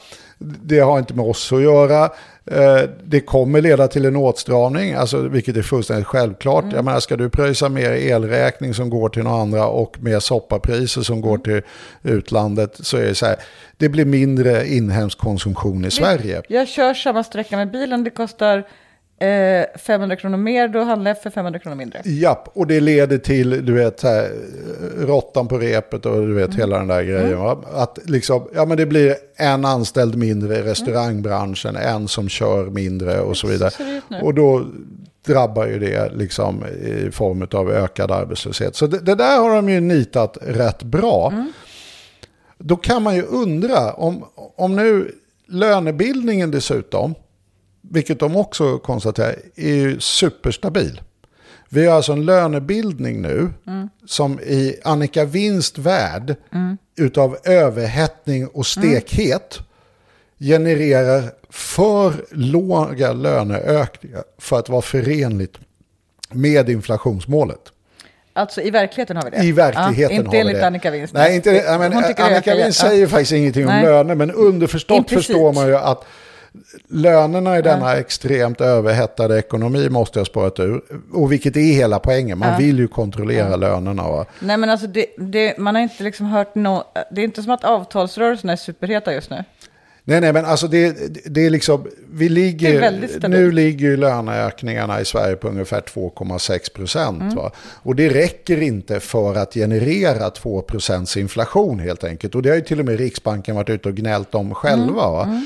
Det har inte med oss att göra. Eh, Det kommer leda till en åtstramning, alltså, vilket är fullständigt självklart. Jag menar, ska du pröjsa mer elräkning som går till några andra och mer soppapriser som går till utlandet så är det så här, det blir mindre inhemsk konsumtion i Sverige. Jag kör samma sträcka med bilen, det kostar eh, 500 kronor mer, då handlar jag för 500 kronor mindre. Japp, och det leder till, du vet, här, råttan på repet och du vet Mm. hela den där grejen. Va? Att liksom, ja men det blir en anställd mindre i restaurangbranschen, en som kör mindre och så vidare. Och då drabbar ju det liksom i form av ökad arbetslöshet. Så det, det där har de ju nitat rätt bra. Mm. Då kan man ju undra om, om nu lönebildningen dessutom, vilket de också konstaterar, är ju superstabil. Vi har alltså en lönebildning nu som i Annika Winst värld utav överhettning och stekhet genererar för låga löneökningar för att vara förenligt med inflationsmålet. Alltså i verkligheten har vi det? I verkligheten ja, inte har vi enligt det. Annika Winst. Nej, inte, men, Annika Winst ja. säger faktiskt ingenting om Nej. löner, men underförstått Implicit. förstår man ju att lönerna i denna extremt överhettade ekonomi måste ha spårat ur. Och vilket är hela poängen, man vill ju kontrollera lönerna. Va? Nej men alltså det, det, man har inte liksom hört nå det är inte som att avtalsrörelserna är superheta just nu. Nej, nej, men alltså det, det är liksom, vi ligger, nu ligger ju löneökningarna i Sverige på ungefär 2,6 procent. Mm. Och det räcker inte för att generera 2 procents inflation helt enkelt. Och det har ju till och med Riksbanken varit ute och gnällt om själva. Mm. Va?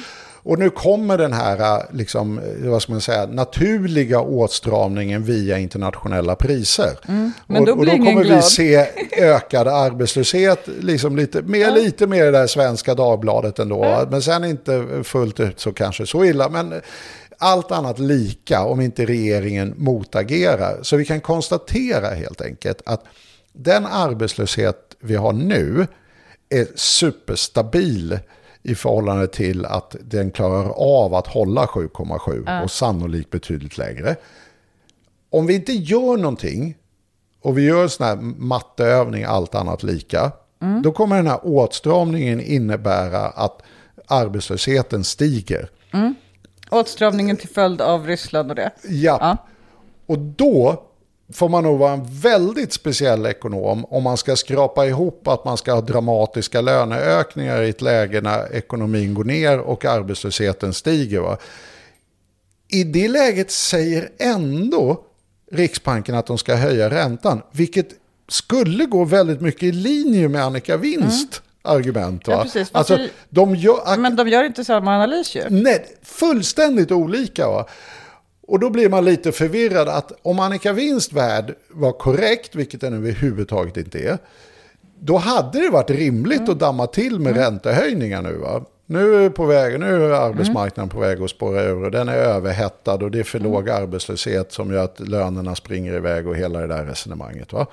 Och nu kommer den här liksom, eh, vad ska man säga, naturliga åtstramningen via internationella priser. Mm. men och, då och blir då kommer vi glad. se ökad arbetslöshet, liksom lite, mer, lite mer det där svenska Dagbladet ändå. Men sen inte fullt ut så kanske så illa. Men allt annat lika om inte regeringen motagerar. Så vi kan konstatera helt enkelt att den arbetslöshet vi har nu är superstabil i förhållande till att den klarar av att hålla 7,7 och sannolikt betydligt lägre. Om vi inte gör någonting och vi gör sån här matteövning, allt annat lika, då kommer den här åtstramningen innebära att arbetslösheten stiger. Åtstramningen till följd av Ryssland och det. Ja. Ja. Och då får man nog vara en väldigt speciell ekonom om man ska skrapa ihop att man ska ha dramatiska löneökningar i ett läge när ekonomin går ner och arbetslösheten stiger. Va? I det läget säger ändå Riksbanken att de ska höja räntan, vilket skulle gå väldigt mycket i linje med Annika Winst argument. Va? Ja, precis. Alltså, de gör, Men de gör inte samma analys ju. Nej, fullständigt olika. Va? Och då blir man lite förvirrad att om Annika Winst värld var korrekt, vilket den överhuvudtaget inte är, då hade det varit rimligt att damma till med räntehöjningar nu. Va? Nu är, på väg, nu är arbetsmarknaden på väg att spåra ur och den är överhettad och det är för låg arbetslöshet som gör att lönerna springer iväg och hela det där resonemanget. Va?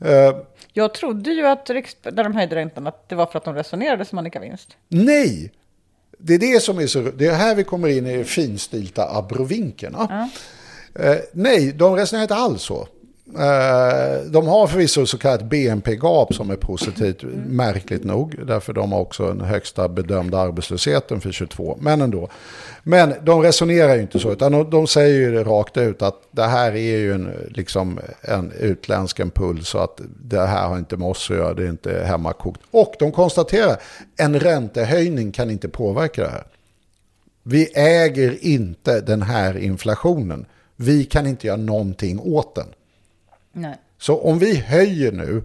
Eh, Jag trodde ju att när de höjde räntan att det var för att de resonerade som Annika Winst. Nej! Det är det som är så... Det är här vi kommer in i det finstilta abrovinkerna. Eh, nej, de resonerar inte alls så. Eh, de har förvisso så kallat BNP-gap som är positivt, märkligt nog. Därför de har också den högsta bedömda arbetslösheten för 22. Men ändå. Men de resonerar ju inte så, utan de, de säger ju det rakt ut att det här är ju en, liksom en utländsk impuls och att det här har inte med oss att göra, det är inte hemmakokt. Och de konstaterar en räntehöjning kan inte påverka det här. Vi äger inte den här inflationen. Vi kan inte göra någonting åt den. Nej. Så om vi höjer nu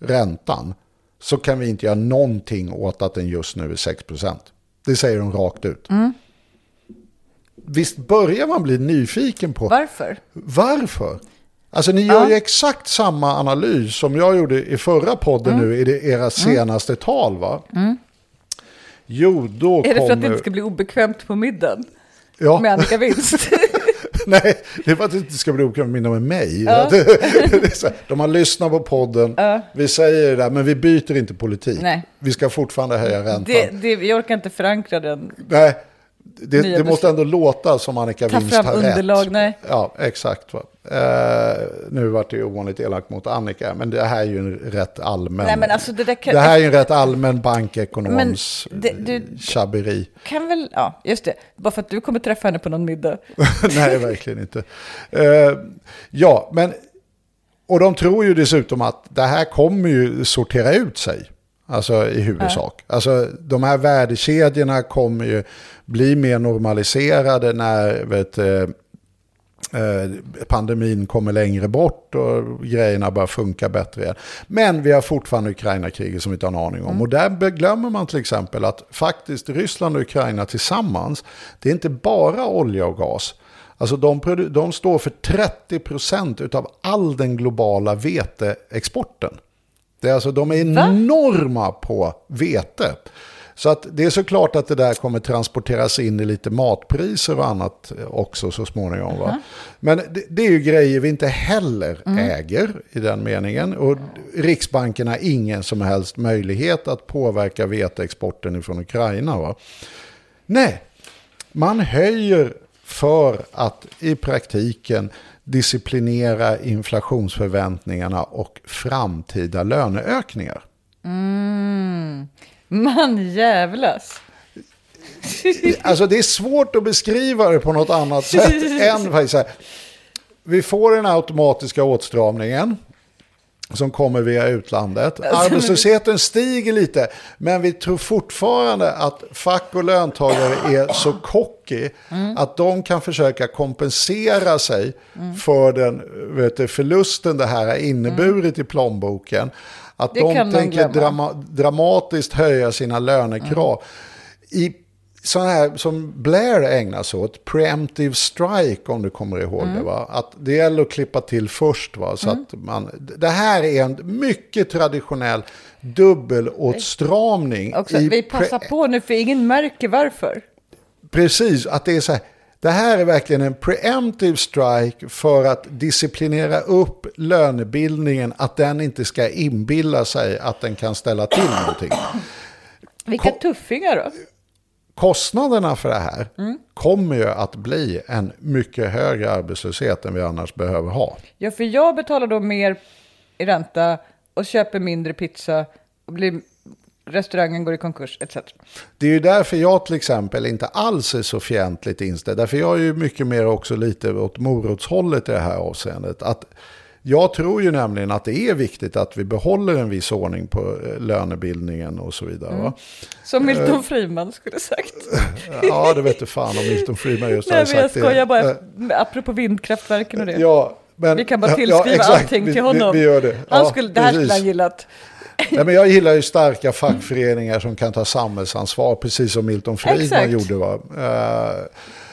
räntan så kan vi inte göra någonting åt att den just nu är 6%. Det säger de rakt ut. Visst börjar man bli nyfiken på Varför? varför? Alltså ni gör ju exakt samma analys som jag gjorde i förra podden Mm. nu i det, era senaste tal va? Jo, då Är det för att det kommer... inte ska bli obekvämt på middagen Ja. med Annika Winst? <laughs> Nej, det är för att det inte ska bli okvämt minna med mig. <laughs> Här, De har lyssnat på podden, vi säger det där, men vi byter inte politik. Nej. Vi ska fortfarande höja räntan. Det, det, jag orkar inte förankra den. Nej, det, det måste ändå låta som Annika Ta Winst har underlag, rätt. nej. Ja, exakt. Va? Eh, nu vart det ju ovanligt elakt mot Annika, men det här är ju en rätt allmän... Nej, men alltså det där kan- det här är ju en rätt allmän bankekonoms det- du- tjabberi. Kan väl, ja, just det. Bara för att du kommer träffa henne på någon middag. <laughs> Nej, verkligen inte. Eh, ja, men... Och de tror ju dessutom att det här kommer ju sortera ut sig. Alltså i huvudsak. Alltså de här värdekedjorna kommer ju bli mer normaliserade när vet, eh, eh, pandemin kommer längre bort och grejerna börjar funka bättre igen. Men vi har fortfarande Ukraina-kriget som vi inte har en aning om. Och där glömmer man till exempel att faktiskt Ryssland och Ukraina tillsammans, det är inte bara olja och gas. Alltså de, de står för 30% av all den globala veteexporten. Det är alltså, de är enorma på vete. Så att det är såklart att det där kommer transporteras in i lite matpriser och annat också så småningom. Va? Men det, det är ju grejer vi inte heller äger i den meningen. Och Riksbanken har ingen som helst möjlighet att påverka veteexporten från Ukraina. Va? Nej, man höjer för att i praktiken disciplinera inflationsförväntningarna och framtida löneökningar. Man jävlas. <laughs> Alltså det är svårt att beskriva det på något annat sätt <laughs> än faktiskt så här. Vi får den automatiska åtstramningen som kommer via utlandet. Arbetslösheten stiger lite, men vi tror fortfarande att fack och löntagare är så cocky att de kan försöka kompensera sig för den vet du, förlusten det här har inneburit i plånboken. Att Det de tänker drama, dramatiskt höja sina lönekrav. I sådana här som Blair ägnar sig åt, preemptive strike om du kommer ihåg Mm. det. Va? Att det gäller att klippa till först. Va? Så att man, det här är en mycket traditionell dubbelåtstramning. Också, vi passar på nu för ingen märker varför. Precis, att det är så här. Det här är verkligen en preemptive strike för att disciplinera upp lönebildningen, att den inte ska inbilla sig att den kan ställa till någonting. Vilka tuffingar då? Kostnaderna för det här Mm. kommer ju att bli en mycket högre arbetslöshet än vi annars behöver ha. Ja, för jag betalar då mer i ränta och köper mindre pizza och blir, restaurangen går i konkurs etc. Det är ju därför jag till exempel inte alls är så fientligt inställd. Därför jag är ju mycket mer också lite åt morotshållet i det här avseendet. Att jag tror ju nämligen att det är viktigt att vi behåller en viss ordning på eh, lönebildningen och så vidare. Va? Som Eh. Milton Friedman skulle sagt. <laughs> Ja, det vet du fan om Milton Friedman just Nej, hade jag sagt det. skojar bara, Eh, apropå vindkraftverken och det. Ja, men, Vi kan bara ja, tillskriva exakt. allting Vi- till vi- honom. Vi, gör det. Han Ja, skulle, det här skulle han gillat. Nej, men jag gillar ju starka fackföreningar som kan ta samhällsansvar, precis som Milton Friedman Exakt. gjorde. Va?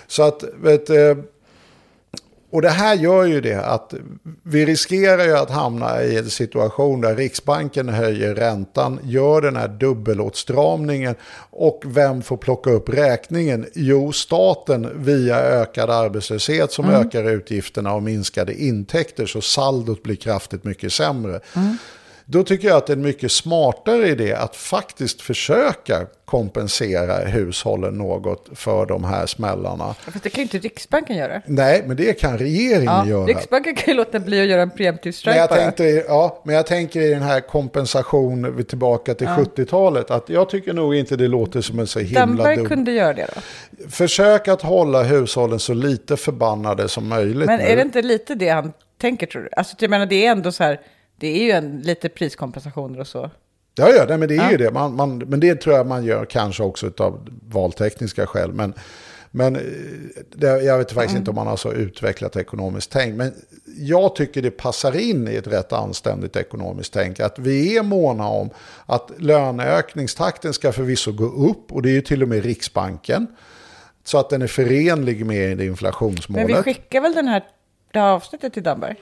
Så att, vet, eh, och det här gör ju det att vi riskerar ju att hamna i en situation där Riksbanken höjer räntan, gör den här dubbelåtstramningen och vem får plocka upp räkningen? Jo, staten via ökad arbetslöshet som ökar utgifterna och minskade intäkter så saldot blir kraftigt mycket sämre. Då tycker jag att det är en mycket smartare idé att faktiskt försöka kompensera hushållen något för de här smällarna. Fast det kan ju inte Riksbanken göra. Nej, men det kan regeringen Ja, göra. Riksbanken kan ju låta bli att göra en preemptive Men strike jag, tänkte, ja, men jag tänker i den här kompensation tillbaka till 70-talet. Att jag tycker nog inte det låter som en så himla Damberg dum. kunde göra det då. Försök att hålla hushållen så lite förbannade som möjligt. Men nu. är det inte lite det han tänker tror du? Alltså jag menar det är ändå så här, det är ju en, lite priskompensationer och så. Ja, ja nej, men det är ju det. Man, man, men det tror jag man gör kanske också av valtekniska skäl. Men, men eh, det, jag vet faktiskt inte om man har så utvecklat ekonomiskt tänk. Men jag tycker det passar in i ett rätt anständigt ekonomiskt tänk. Att vi är måna om att löneökningstakten ska förvisso gå upp. Och det är ju till och med Riksbanken. Så att den är förenlig med inflationsmålet. Men vi skickar väl den här, det här avsnittet till Damberg?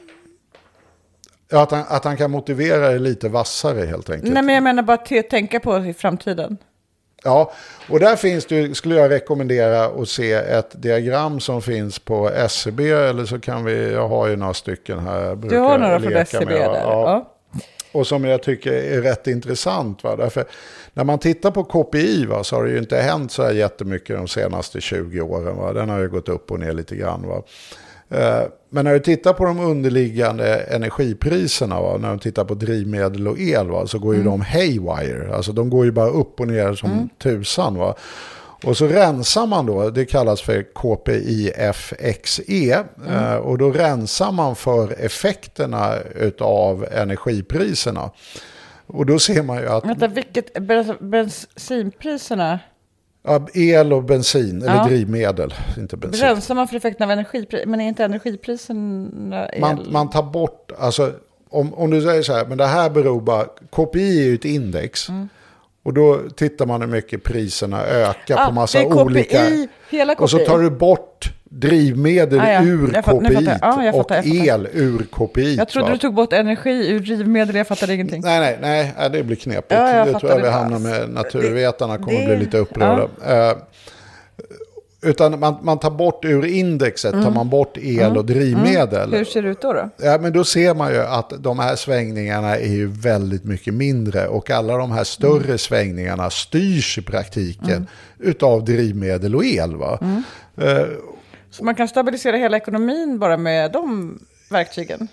Ja, att, han, att han kan motivera det lite vassare helt enkelt. Nej men jag menar bara att tänka på i framtiden. Ja, och där finns det, skulle jag rekommendera att se ett diagram som finns på SCB, eller så kan vi, jag har ju några stycken här. Du har några från SCB där? Ja. Ja. Och som jag tycker är rätt intressant. Va? Därför, när man tittar på KPI va, så har det ju inte hänt så här jättemycket de senaste 20 åren. Va? Den har ju gått upp och ner lite grann. Va? Eh, Men när du tittar på de underliggande energipriserna, va, när du tittar på drivmedel och el, va, så går ju de haywire. Alltså de går ju bara upp och ner som tusan. Va. Och så rensar man då, det kallas för KPIFXE. eh, Och då rensar man för effekterna av energipriserna. Och då ser man ju att Vänta, vilket, bens- bensinpriserna, el och bensin, eller Ja. drivmedel, inte bensin. rensar man för effekten av energipriserna, men är inte energipriserna el? man, man tar bort, alltså om, om du säger så här, men det här beror bara, KPI är ju ett index. Mm. Och då tittar man hur mycket priserna ökar Ah, på massa det är KPI, olika. hela Och så KPI. tar du bort drivmedel Ah, ja. ur Jag KPI. Ja, jag och el ur KPI. Jag trodde va? du tog bort energi ur drivmedel, jag fattade ingenting. Nej, nej, nej, det blir knepigt. Ja, jag det tror jag vi hamnar med naturvetarna, kommer det- bli lite upprörda. Eh, utan man, man tar bort ur indexet, tar man bort el och drivmedel. Mm. Hur ser det ut då? då? Ja, men då ser man ju att de här svängningarna är ju väldigt mycket mindre. Och alla de här större Mm. svängningarna styrs i praktiken utav drivmedel och el. Va? Mm. Så man kan stabilisera hela ekonomin bara med de verktygen?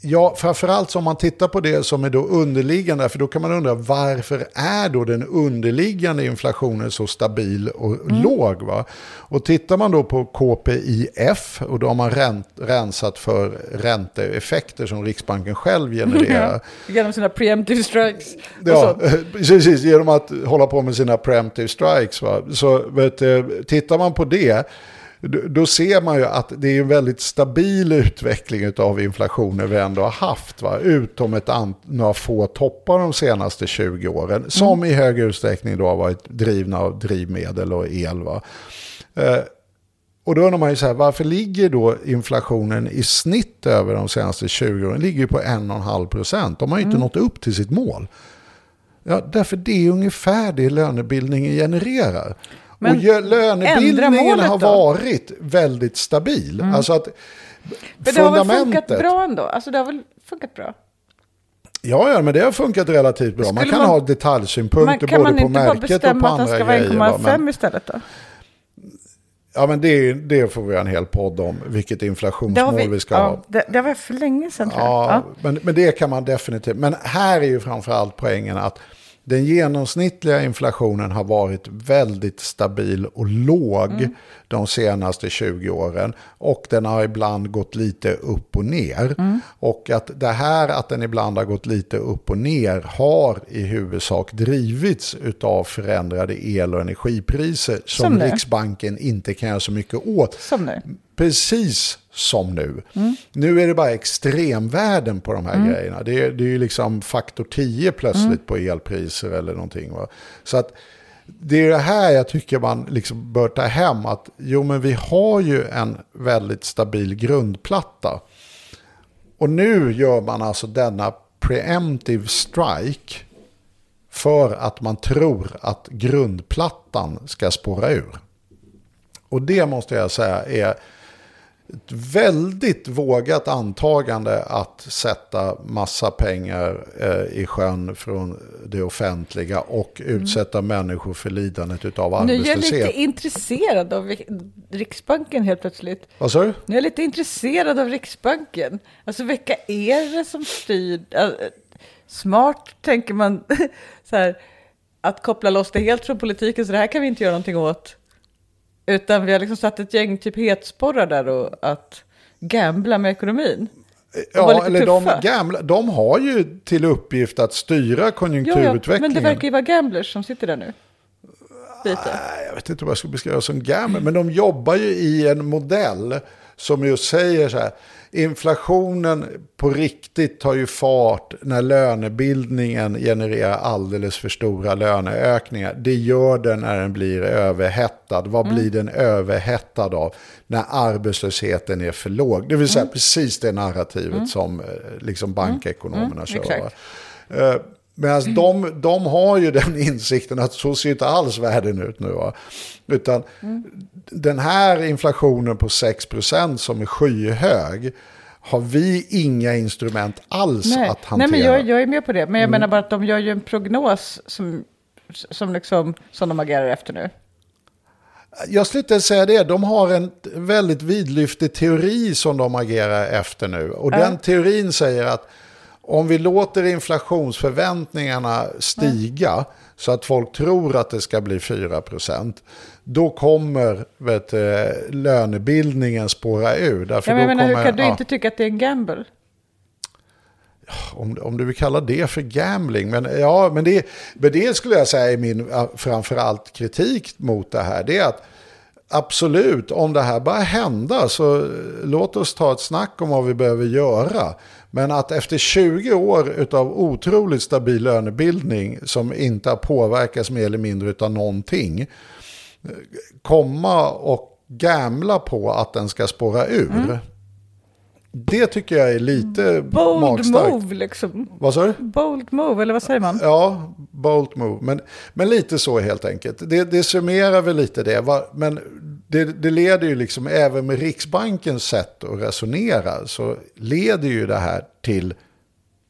Ja, framförallt om man tittar på det som är då underliggande, för då kan man undra varför är då den underliggande inflationen så stabil och låg? Va? Och tittar man då på KPIF, och då har man rent, rensat för ränteeffekter som Riksbanken själv genererar. <laughs> Genom sina preemptive strikes Ja, <laughs> precis. Genom att hålla på med sina preemptive strikes. Va? Så vet, tittar man på det, då- ser man ju att det är en väldigt stabil utveckling av inflationen vi ändå har haft. Va? Utom ett ant- några få toppar de senaste 20 åren. Som i hög utsträckning då har varit drivna av drivmedel och el. Va? Eh, och då undrar man ju så här, varför ligger då inflationen i snitt över de senaste 20 åren? Den ligger ju på 1,5 procent. De har ju inte nått upp till sitt mål. Ja, därför det är ungefär det lönebildningen genererar. Men och lönebildningen har då? Mm. varit väldigt stabil. Alltså att Men det har väl funkat bra ändå? Alltså det har väl funkat bra? Ja, ja, men det har funkat relativt bra. Man Skulle kan man- ha Men detaljsynpunkter kan både man på inte bara märket och på bestämma att den andra ska vara grejer. va, 1,5 men- istället då? Ja, men det, det får vi göra en hel podd om, vilket inflationsmål vi, vi, ska ha. ja, det, det var för länge sedan. Ja, Ja. Men, men det kan man definitivt. Men här är ju framförallt poängen att den genomsnittliga inflationen har varit väldigt stabil och låg Mm. de senaste 20 åren. Och den har ibland gått lite upp och ner. Mm. Och att det här att den ibland har gått lite upp och ner har i huvudsak drivits av förändrade el och energipriser som, Som. Riksbanken inte kan göra så mycket åt. Som nu. Precis som nu. Nu är det bara extremvärden på de här grejerna. Det är, det är ju liksom faktor 10 plötsligt på elpriser eller någonting. Va? Så att det är det här jag tycker man liksom bör ta hem. Att jo men vi har ju en väldigt stabil grundplatta. Och nu gör man alltså denna preemptive strike för att man tror att grundplattan ska spåra ur. Och det måste jag säga är ett väldigt vågat antagande att sätta massa pengar eh, i sjön från det offentliga och utsätta människor för lidandet av Nu är jag arbetslöshet. lite intresserad av Riksbanken helt plötsligt. Vad sa du? Nu är jag lite intresserad av Riksbanken. Alltså vilka är det som styr? Äh, Smart tänker man <laughs> så här, att koppla loss det helt från politiken, så det här kan vi inte göra någonting åt. Utan vi har liksom satt ett gäng typ hetsporrar där och att gambla med ekonomin. Ja, eller de gamla, de har ju till uppgift att styra Ja, ja, konjunkturutvecklingen. men det verkar ju vara gamblers som sitter där nu. Lite. Nej, jag vet inte vad jag ska beskriva som gammal, men de jobbar ju i en modell som just säger så här, inflationen på riktigt tar ju fart när lönebildningen genererar alldeles för stora löneökningar. Det gör den när den blir överhettad. Vad blir den överhettad av? När arbetslösheten är för låg. Det vill säga precis det narrativet som eh, liksom bankekonomerna kör. Medan de, de har ju den <laughs> insikten att så ser inte alls världen ut nu. Va? Utan den här inflationen på 6% som är skyhög har vi inga instrument alls Nej, att hantera. Nej men jag, jag är med på det. Men jag menar bara att de gör ju en prognos som, som, liksom, som de agerar efter nu. Jag inte säga det. De har en väldigt vidlyftig teori som de agerar efter nu. Och den teorin säger att om vi låter inflationsförväntningarna stiga så att folk tror att det ska bli 4%, då kommer vet, du, lönebildningen spåra ur. Därför Ja, men då menar, hur kommer, kan du ja, inte tycka att det är en gamble? om, om du vill kalla det för gambling. Men, ja, men, det, men det skulle jag säga är min framförallt kritik mot det här. Det är att absolut, om det här bara hända så eh, låt oss ta ett snack om vad vi behöver göra. Men att efter 20 år av otroligt stabil lönebildning som inte har påverkats mer eller mindre av någonting. eh, Komma och gamla på att den ska spåra ur. Det tycker jag är lite Bold magstarkt. move liksom. Vad sa du? Bold move, eller vad säger man? Ja, bold move. Men, men lite så helt enkelt. Det, det summerar väl lite det. Men det, det leder ju liksom, även med Riksbankens sätt att resonera, så leder ju det här till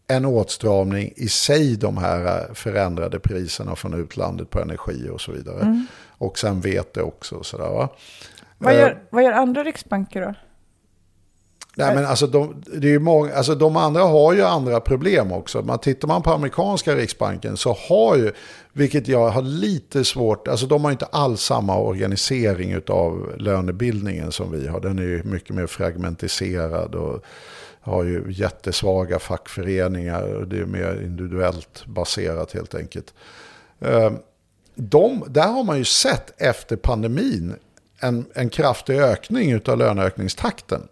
en åtstramning i sig, de här förändrade priserna från utlandet på energi och så vidare. Och sen vet det också. och Sådär, va? Vad Eh, gör, vad gör andra riksbanker då? Nej, men alltså de, det är ju många, alltså de andra har ju andra problem också. Man tittar man på amerikanska riksbanken så har ju, vilket jag har lite svårt, alltså de har inte alls samma organisering av lönebildningen som vi har. Den är ju mycket mer fragmentiserad och har ju jättesvaga fackföreningar och det är mer individuellt baserat helt enkelt. Ehm, de, där har man ju sett efter pandemin en, en kraftig ökning av löneökningstakten.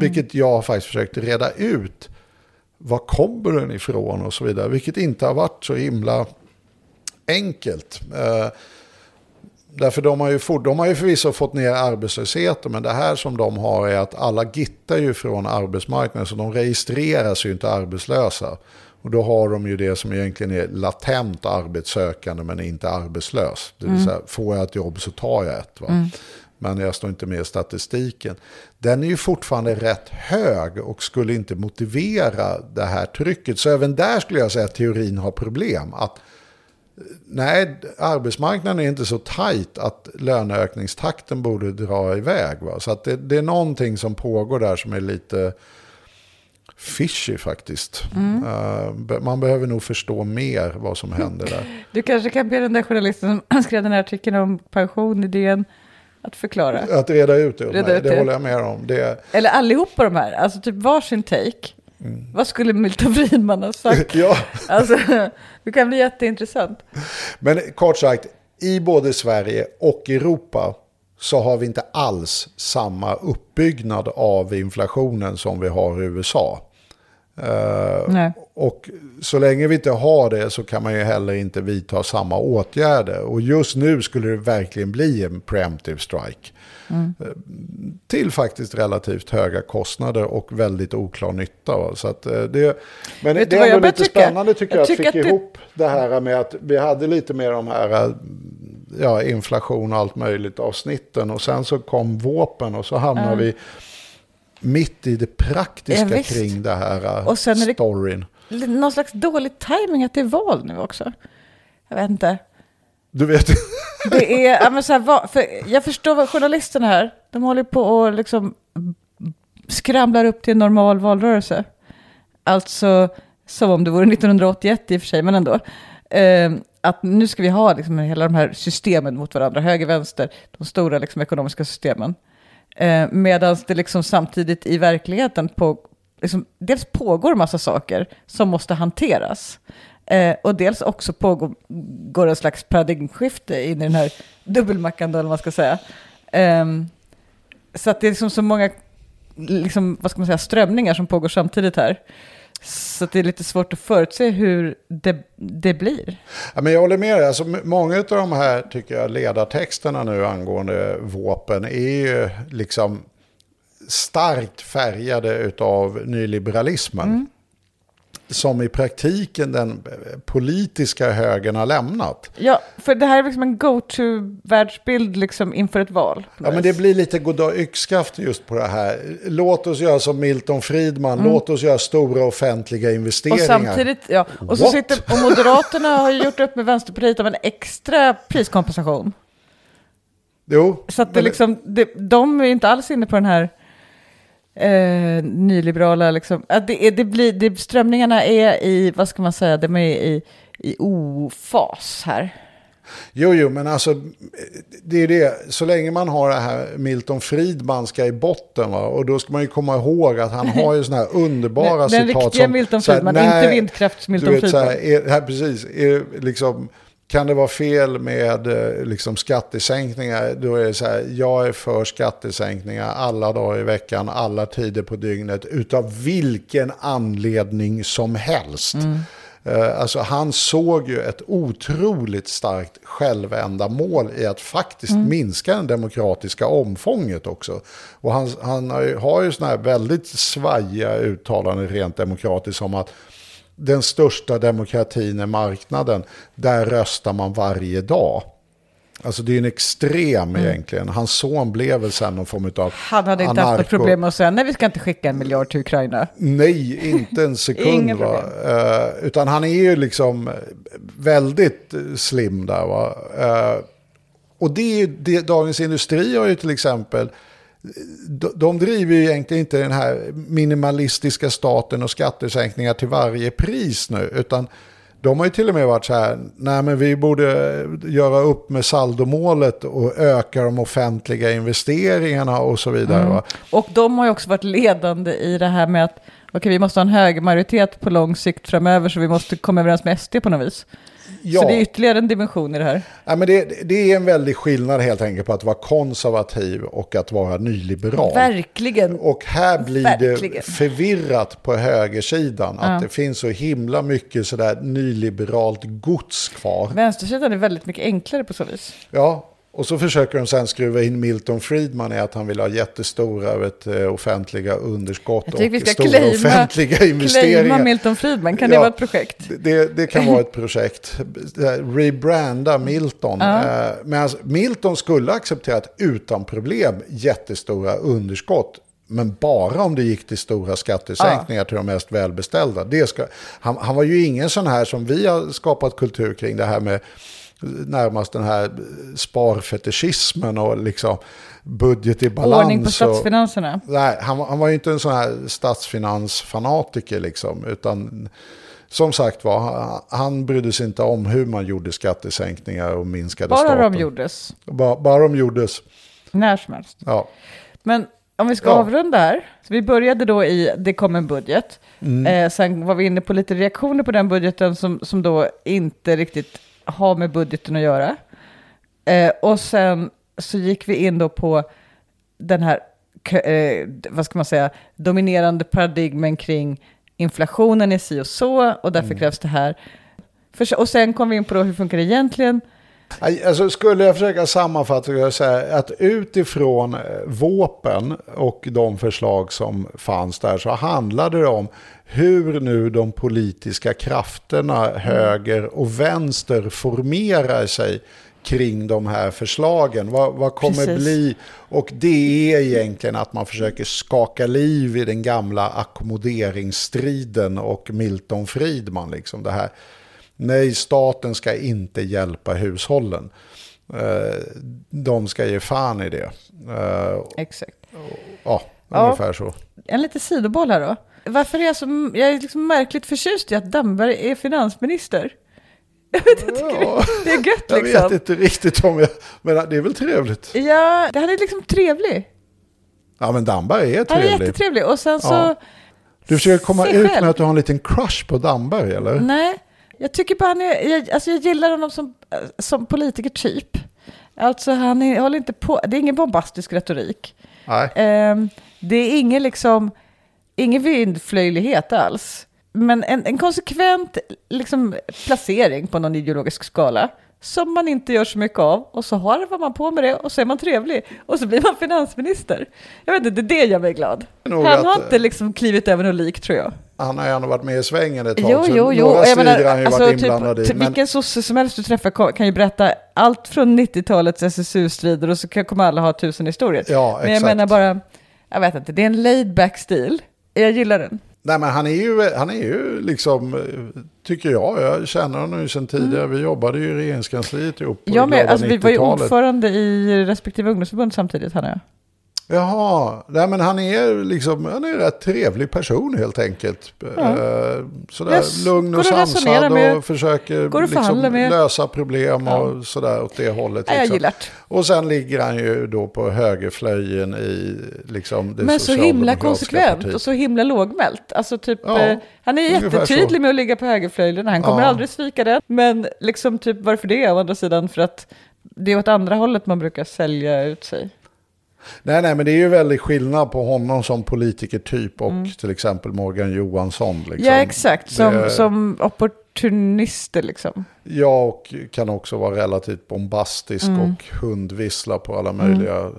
Vilket jag faktiskt försökt reda ut. Var kommer den ifrån och så vidare. Vilket inte har varit så himla enkelt. Eh, därför de har, ju for, de har ju förvisso fått ner arbetslösheten. Men det här som de har är att alla gittar ju från arbetsmarknaden. Så de registreras ju inte arbetslösa. Och då har de ju det som egentligen är latent arbetssökande men inte arbetslös. Det vill säga, får jag ett jobb så tar jag ett. Va? Men jag står inte med i statistiken. Den är ju fortfarande rätt hög och skulle inte motivera det här trycket. Så även där skulle jag säga att teorin har problem. Att nej, arbetsmarknaden är inte så tajt att löneökningstakten borde dra iväg. Va? Så att det, det är någonting som pågår där som är lite fishy faktiskt. Eh, be- man behöver nog förstå mer vad som händer där. <laughs> Du kanske kan be den där journalisten som <clears throat> skrev den här artikeln om pensionidén att förklara. Att reda ut det Reda ut det det. håller jag med om. Det, Eller allihopa de här, alltså typ varsin take. Vad skulle Milton Friedman ha sagt? <laughs> ja. Alltså, det kan bli jätteintressant. Men kort sagt, i både Sverige och Europa så har vi inte alls samma uppbyggnad av inflationen som vi har i USA. Nej. och så länge vi inte har det så kan man ju heller inte vidta samma åtgärder. Och just nu skulle det verkligen bli en preemptive strike. Eh, Till faktiskt relativt höga kostnader och väldigt oklar nytta. Va? Så att eh, det, men Vet du det är ändå lite tycka? spännande tycker jag, Jag att tycker fick att ihop det här med att vi hade lite mer de här ja, inflation och allt möjligt avsnitten. Och sen så kom våpen och så hamnade vi mitt i det praktiska Ja, kring det här Och sen är det- storyn. Någon slags dålig timing att det är val nu också. Jag vet inte. Du vet, Det är, ja, men så här, för jag förstår vad journalisterna här, de håller på och liksom skramlar upp till en normal valrörelse. Alltså, som om det vore 1981 i och för sig, men ändå. Eh, att nu ska vi ha liksom hela de här systemen mot varandra, höger, vänster, de stora liksom, ekonomiska systemen. Eh, Medan det liksom samtidigt i verkligheten på, liksom, dels pågår massa saker som måste hanteras. Eh, och dels också pågår en slags paradigmskifte in i den här dubbelmackan, eller vad man ska säga. Eh, så att det är liksom så många liksom, vad ska man säga, strömningar som pågår samtidigt här. Så det är lite svårt att förutse hur det, det blir. ja, men jag håller med dig. Alltså, många av de här tycker jag, ledartexterna nu angående vapen är ju liksom starkt färgade av nyliberalismen. Som i praktiken den politiska högern har lämnat. Ja, för det här är liksom en go-to-världsbild liksom inför ett val. Ja, men det blir lite goddag yxskaft just på det här. Låt oss göra som Milton Friedman, Mm. låt oss göra stora offentliga Och investeringar. samtidigt, ja, och så What? sitter, och Moderaterna har gjort upp med Vänsterpartiet om en extra priskompensation. Jo, Så att det men- liksom, det, de är inte alls inne på den här eh, nyliberala, liksom, att det, det blir, det, strömningarna är i, vad ska man säga, de är i, i ofas här. Jo, jo, men alltså det är det. Så länge man har det här Milton Friedmanska i botten, va? och då ska man ju komma ihåg att han har ju sådana här <laughs> underbara Den- den citat. riktiga som, Milton så här, Friedman, nej, inte vindkrafts-Milton så här, Friedman. är, här, precis, är, liksom, kan det vara fel med eh, liksom, skattesänkningar? Då är det så här, jag är för skattesänkningar alla dagar i veckan, alla tider på dygnet, utav vilken anledning som helst. Eh, Alltså han såg ju ett otroligt starkt självändamål i att faktiskt minska det demokratiska omfånget också. Och han, han har ju, har ju sådana här väldigt svajiga uttalanden rent demokratiskt som att den största demokratin är marknaden, där röstar man varje dag. Alltså det är en extrem egentligen. Hans son blev väl sen någon form av Han hade inte haft något anarko- problem med att säga, nej vi ska inte skicka en miljard till Ukraina. Nej, inte en sekund. Va? Eh, utan han är ju liksom väldigt slim där. Va? Eh, och det är ju, det, Dagens Industri har ju till exempel, de, driver ju egentligen inte den här minimalistiska staten och skattesänkningar till varje pris nu. Utan de har ju till och med varit så här, nej men vi borde göra upp med saldomålet och öka de offentliga investeringarna och så vidare. Va? Och de har ju också varit ledande i det här med att okej, vi måste ha en hög majoritet på lång sikt framöver så vi måste komma överens med SD på något vis. Ja. Så det är ytterligare en dimension i det här. Ja, men det, det är en väldig skillnad helt enkelt på att vara konservativ och att vara nyliberal. Verkligen. Och här blir Verkligen. det förvirrat på högersidan. Att det finns så himla mycket sådär nyliberalt gods kvar. Vänstersidan är väldigt mycket enklare på så vis. Ja, och så försöker de sen skruva in Milton Friedman i att han vill ha jättestora vet, eh, offentliga underskott och stora claima, offentliga investeringar. claima Milton Friedman. Kan det Ja. vara ett projekt? Det, det kan vara ett projekt. Rebranda Milton. Eh, Men alltså, Milton skulle accepterat utan problem jättestora underskott. Men bara om det gick till stora skattesänkningar till de mest välbeställda. Det ska, han, han var ju ingen sån här som vi har skapat kultur kring. Det här med närmast den här sparfetischismen och liksom budget i balans. Ordning på och- statsfinanserna. Nej, han, var- han var ju inte en sån här statsfinansfanatiker liksom. Utan som sagt var, han, brydde sig inte om hur man gjorde skattesänkningar och minskade Bara staten. de gjordes. Bara, bara de gjordes. När som helst. Ja. Men om vi ska Ja. avrunda här. Så vi började då i, det kom en budget. Mm. Eh, sen var vi inne på lite reaktioner på den budgeten som, som då inte riktigt har med budgeten att göra. Eh, och sen så gick vi in då på den här, eh, vad ska man säga, dominerande paradigmen kring inflationen är si och så och därför krävs det här. För, och sen kom vi in på då hur funkar det egentligen? Alltså skulle jag försöka sammanfatta jag säga att utifrån eh, våpen och de förslag som fanns där så handlade det om hur nu de politiska krafterna höger och vänster formerar sig kring de här förslagen. Vad, vad kommer Precis. bli? Och det är egentligen att man försöker skaka liv i den gamla ackommoderingsstriden och Milton Friedman. Liksom det här. Nej, staten ska inte hjälpa hushållen. Eh, De ska ge fan i det. Eh, Exakt. Ja, Ja. ungefär så. En lite sidoboll här då. Varför är jag så jag är liksom märkligt förtjust i att Damberg är finansminister? <laughs> Jag vet inte, tycker Ja. det, är gött Jag liksom. vet inte riktigt om jag... Men det är väl trevligt? Ja, det han är liksom trevlig. Ja, men Damberg är Han är trevlig. jättetrevlig. Och sen så... Ja. Du försöker komma ut själv. med att du har en liten crush på Damberg, eller? Nej, jag tycker bara han är... Jag, alltså jag gillar honom som, som politiker typ. Alltså han är, håller inte på... Det är ingen bombastisk retorik. Nej. Ehm, det är ingen liksom... Ingen vindflöjlighet alls. Men en, en konsekvent liksom, placering på någon ideologisk skala som man inte gör så mycket av och så har man på med det och så är man trevlig och så blir man finansminister. Jag vet inte, det är det gör mig glad. Han att- har inte liksom klivit över något lik tror jag. Han har ju ändå varit med i svängen ett tag. Jo, så jo, jo. Några strider menar, han ju alltså, varit inblandad typ, i. Men, Vilken sosse som helst du träffar kan ju berätta allt från 90-talets SSU-strider och så kommer alla ha tusen historier. Ja, Men jag exakt. menar bara, jag vet inte, det är en laid back stil. Jag gillar den. nej, men han är ju, han är ju liksom, tycker jag, jag känner honom ju sedan tidigare. Vi jobbade ju i regeringskansliet ihop på Mm. Med, glada alltså, vi var ju 90-talet. ordförande i respektive ungdomsförbund samtidigt, han och jag. Jaha, nej men han är liksom, han är en rätt trevlig person helt enkelt. Eh, Sådär Yes, lugn och sansad med, och försöker liksom lösa problem Ja. och sådär åt det hållet. Ja, jag liksom. gillar det. Och sen ligger han ju då på högerflöjen i liksom det Men så himla konsekvent partiet. och så himla lågmält. Alltså typ, Ja, eh, han är jättetydlig så. med att ligga på högerflöjlen. Han kommer Ja. aldrig svika den. Men liksom typ varför det å andra sidan? För att det är åt andra hållet man brukar sälja ut sig. Nej, nej, men det är ju väldigt skillnad på honom som politikertyp och till exempel Morgan Johansson. Liksom. Mm. ja, exakt. Som, Det- som opportunister liksom. Ja, och kan också vara relativt bombastisk Mm. och hundvissla på alla möjliga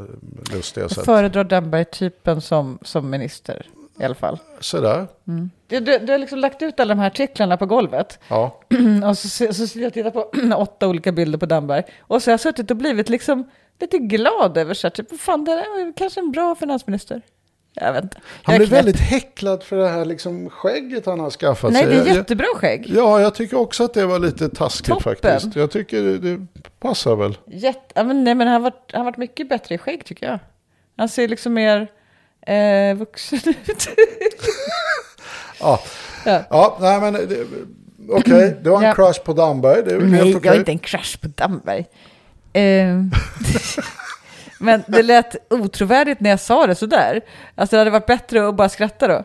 lustiga Jag sätt. föredrar Damberg-typen som, som minister i alla fall. Sådär, Du, du, du har liksom lagt ut alla de här artiklarna på golvet. ja. <clears throat> Och så, så, så jag tittar på <clears throat> åtta olika bilder på Damberg. Och så har jag suttit och blivit liksom lite glad över så här, typ, fan det är kanske en bra finansminister. Jag vet inte. Han knäpp. väldigt häcklad för det här liksom skägget han har skaffat Nej, sig. det är jättebra skägg. Ja, jag tycker också att det var lite taskigt Toppen. faktiskt. Jag tycker det, det passar väl. Jätte, men, nej, men han har varit, han har varit mycket bättre i skägg tycker jag. Han ser liksom mer eh, vuxen ut. <laughs> Ja, Ja. ja nej men okej, <clears throat> det var en Ja. crush på Damberg. Det är Nej, helt jag är inte en crush på Damberg. Eh, <laughs> men det lät otrovärdigt när jag sa det sådär. Alltså det hade varit bättre att bara skratta då.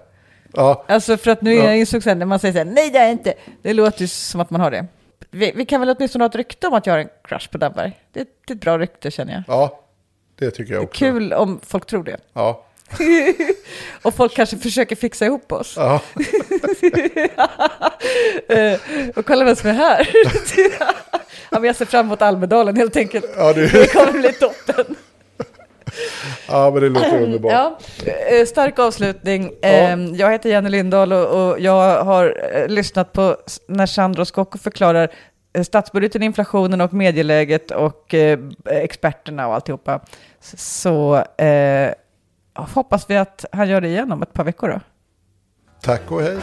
Ja, Alltså för att nu Ja. är jag insåg sen när man säger så här, nej det är jag inte. Det låter ju som att man har det. Vi, vi kan väl åtminstone ha ett rykte om att jag har en crush på Damberg. Det, det är ett bra rykte känner jag. ja, det tycker jag också. Kul om folk tror det. Ja, <laughs> Och folk kanske försöker fixa ihop oss. ja. <laughs> Eh, och kolla vem som är här. <laughs> ja, men jag ser fram emot Almedalen helt enkelt. Ja, det- det kommer bli toppen. ja, men det låter underbart. Ja, eh, stark avslutning. Eh, Jag heter Jenny Lindahl och, jag har eh, lyssnat på när Sandro Scocco förklarar statsbudgeten, inflationen och medieläget och experterna och alltihopa. Så hoppas vi att han gör det igen om ett par veckor då. Tack och hej.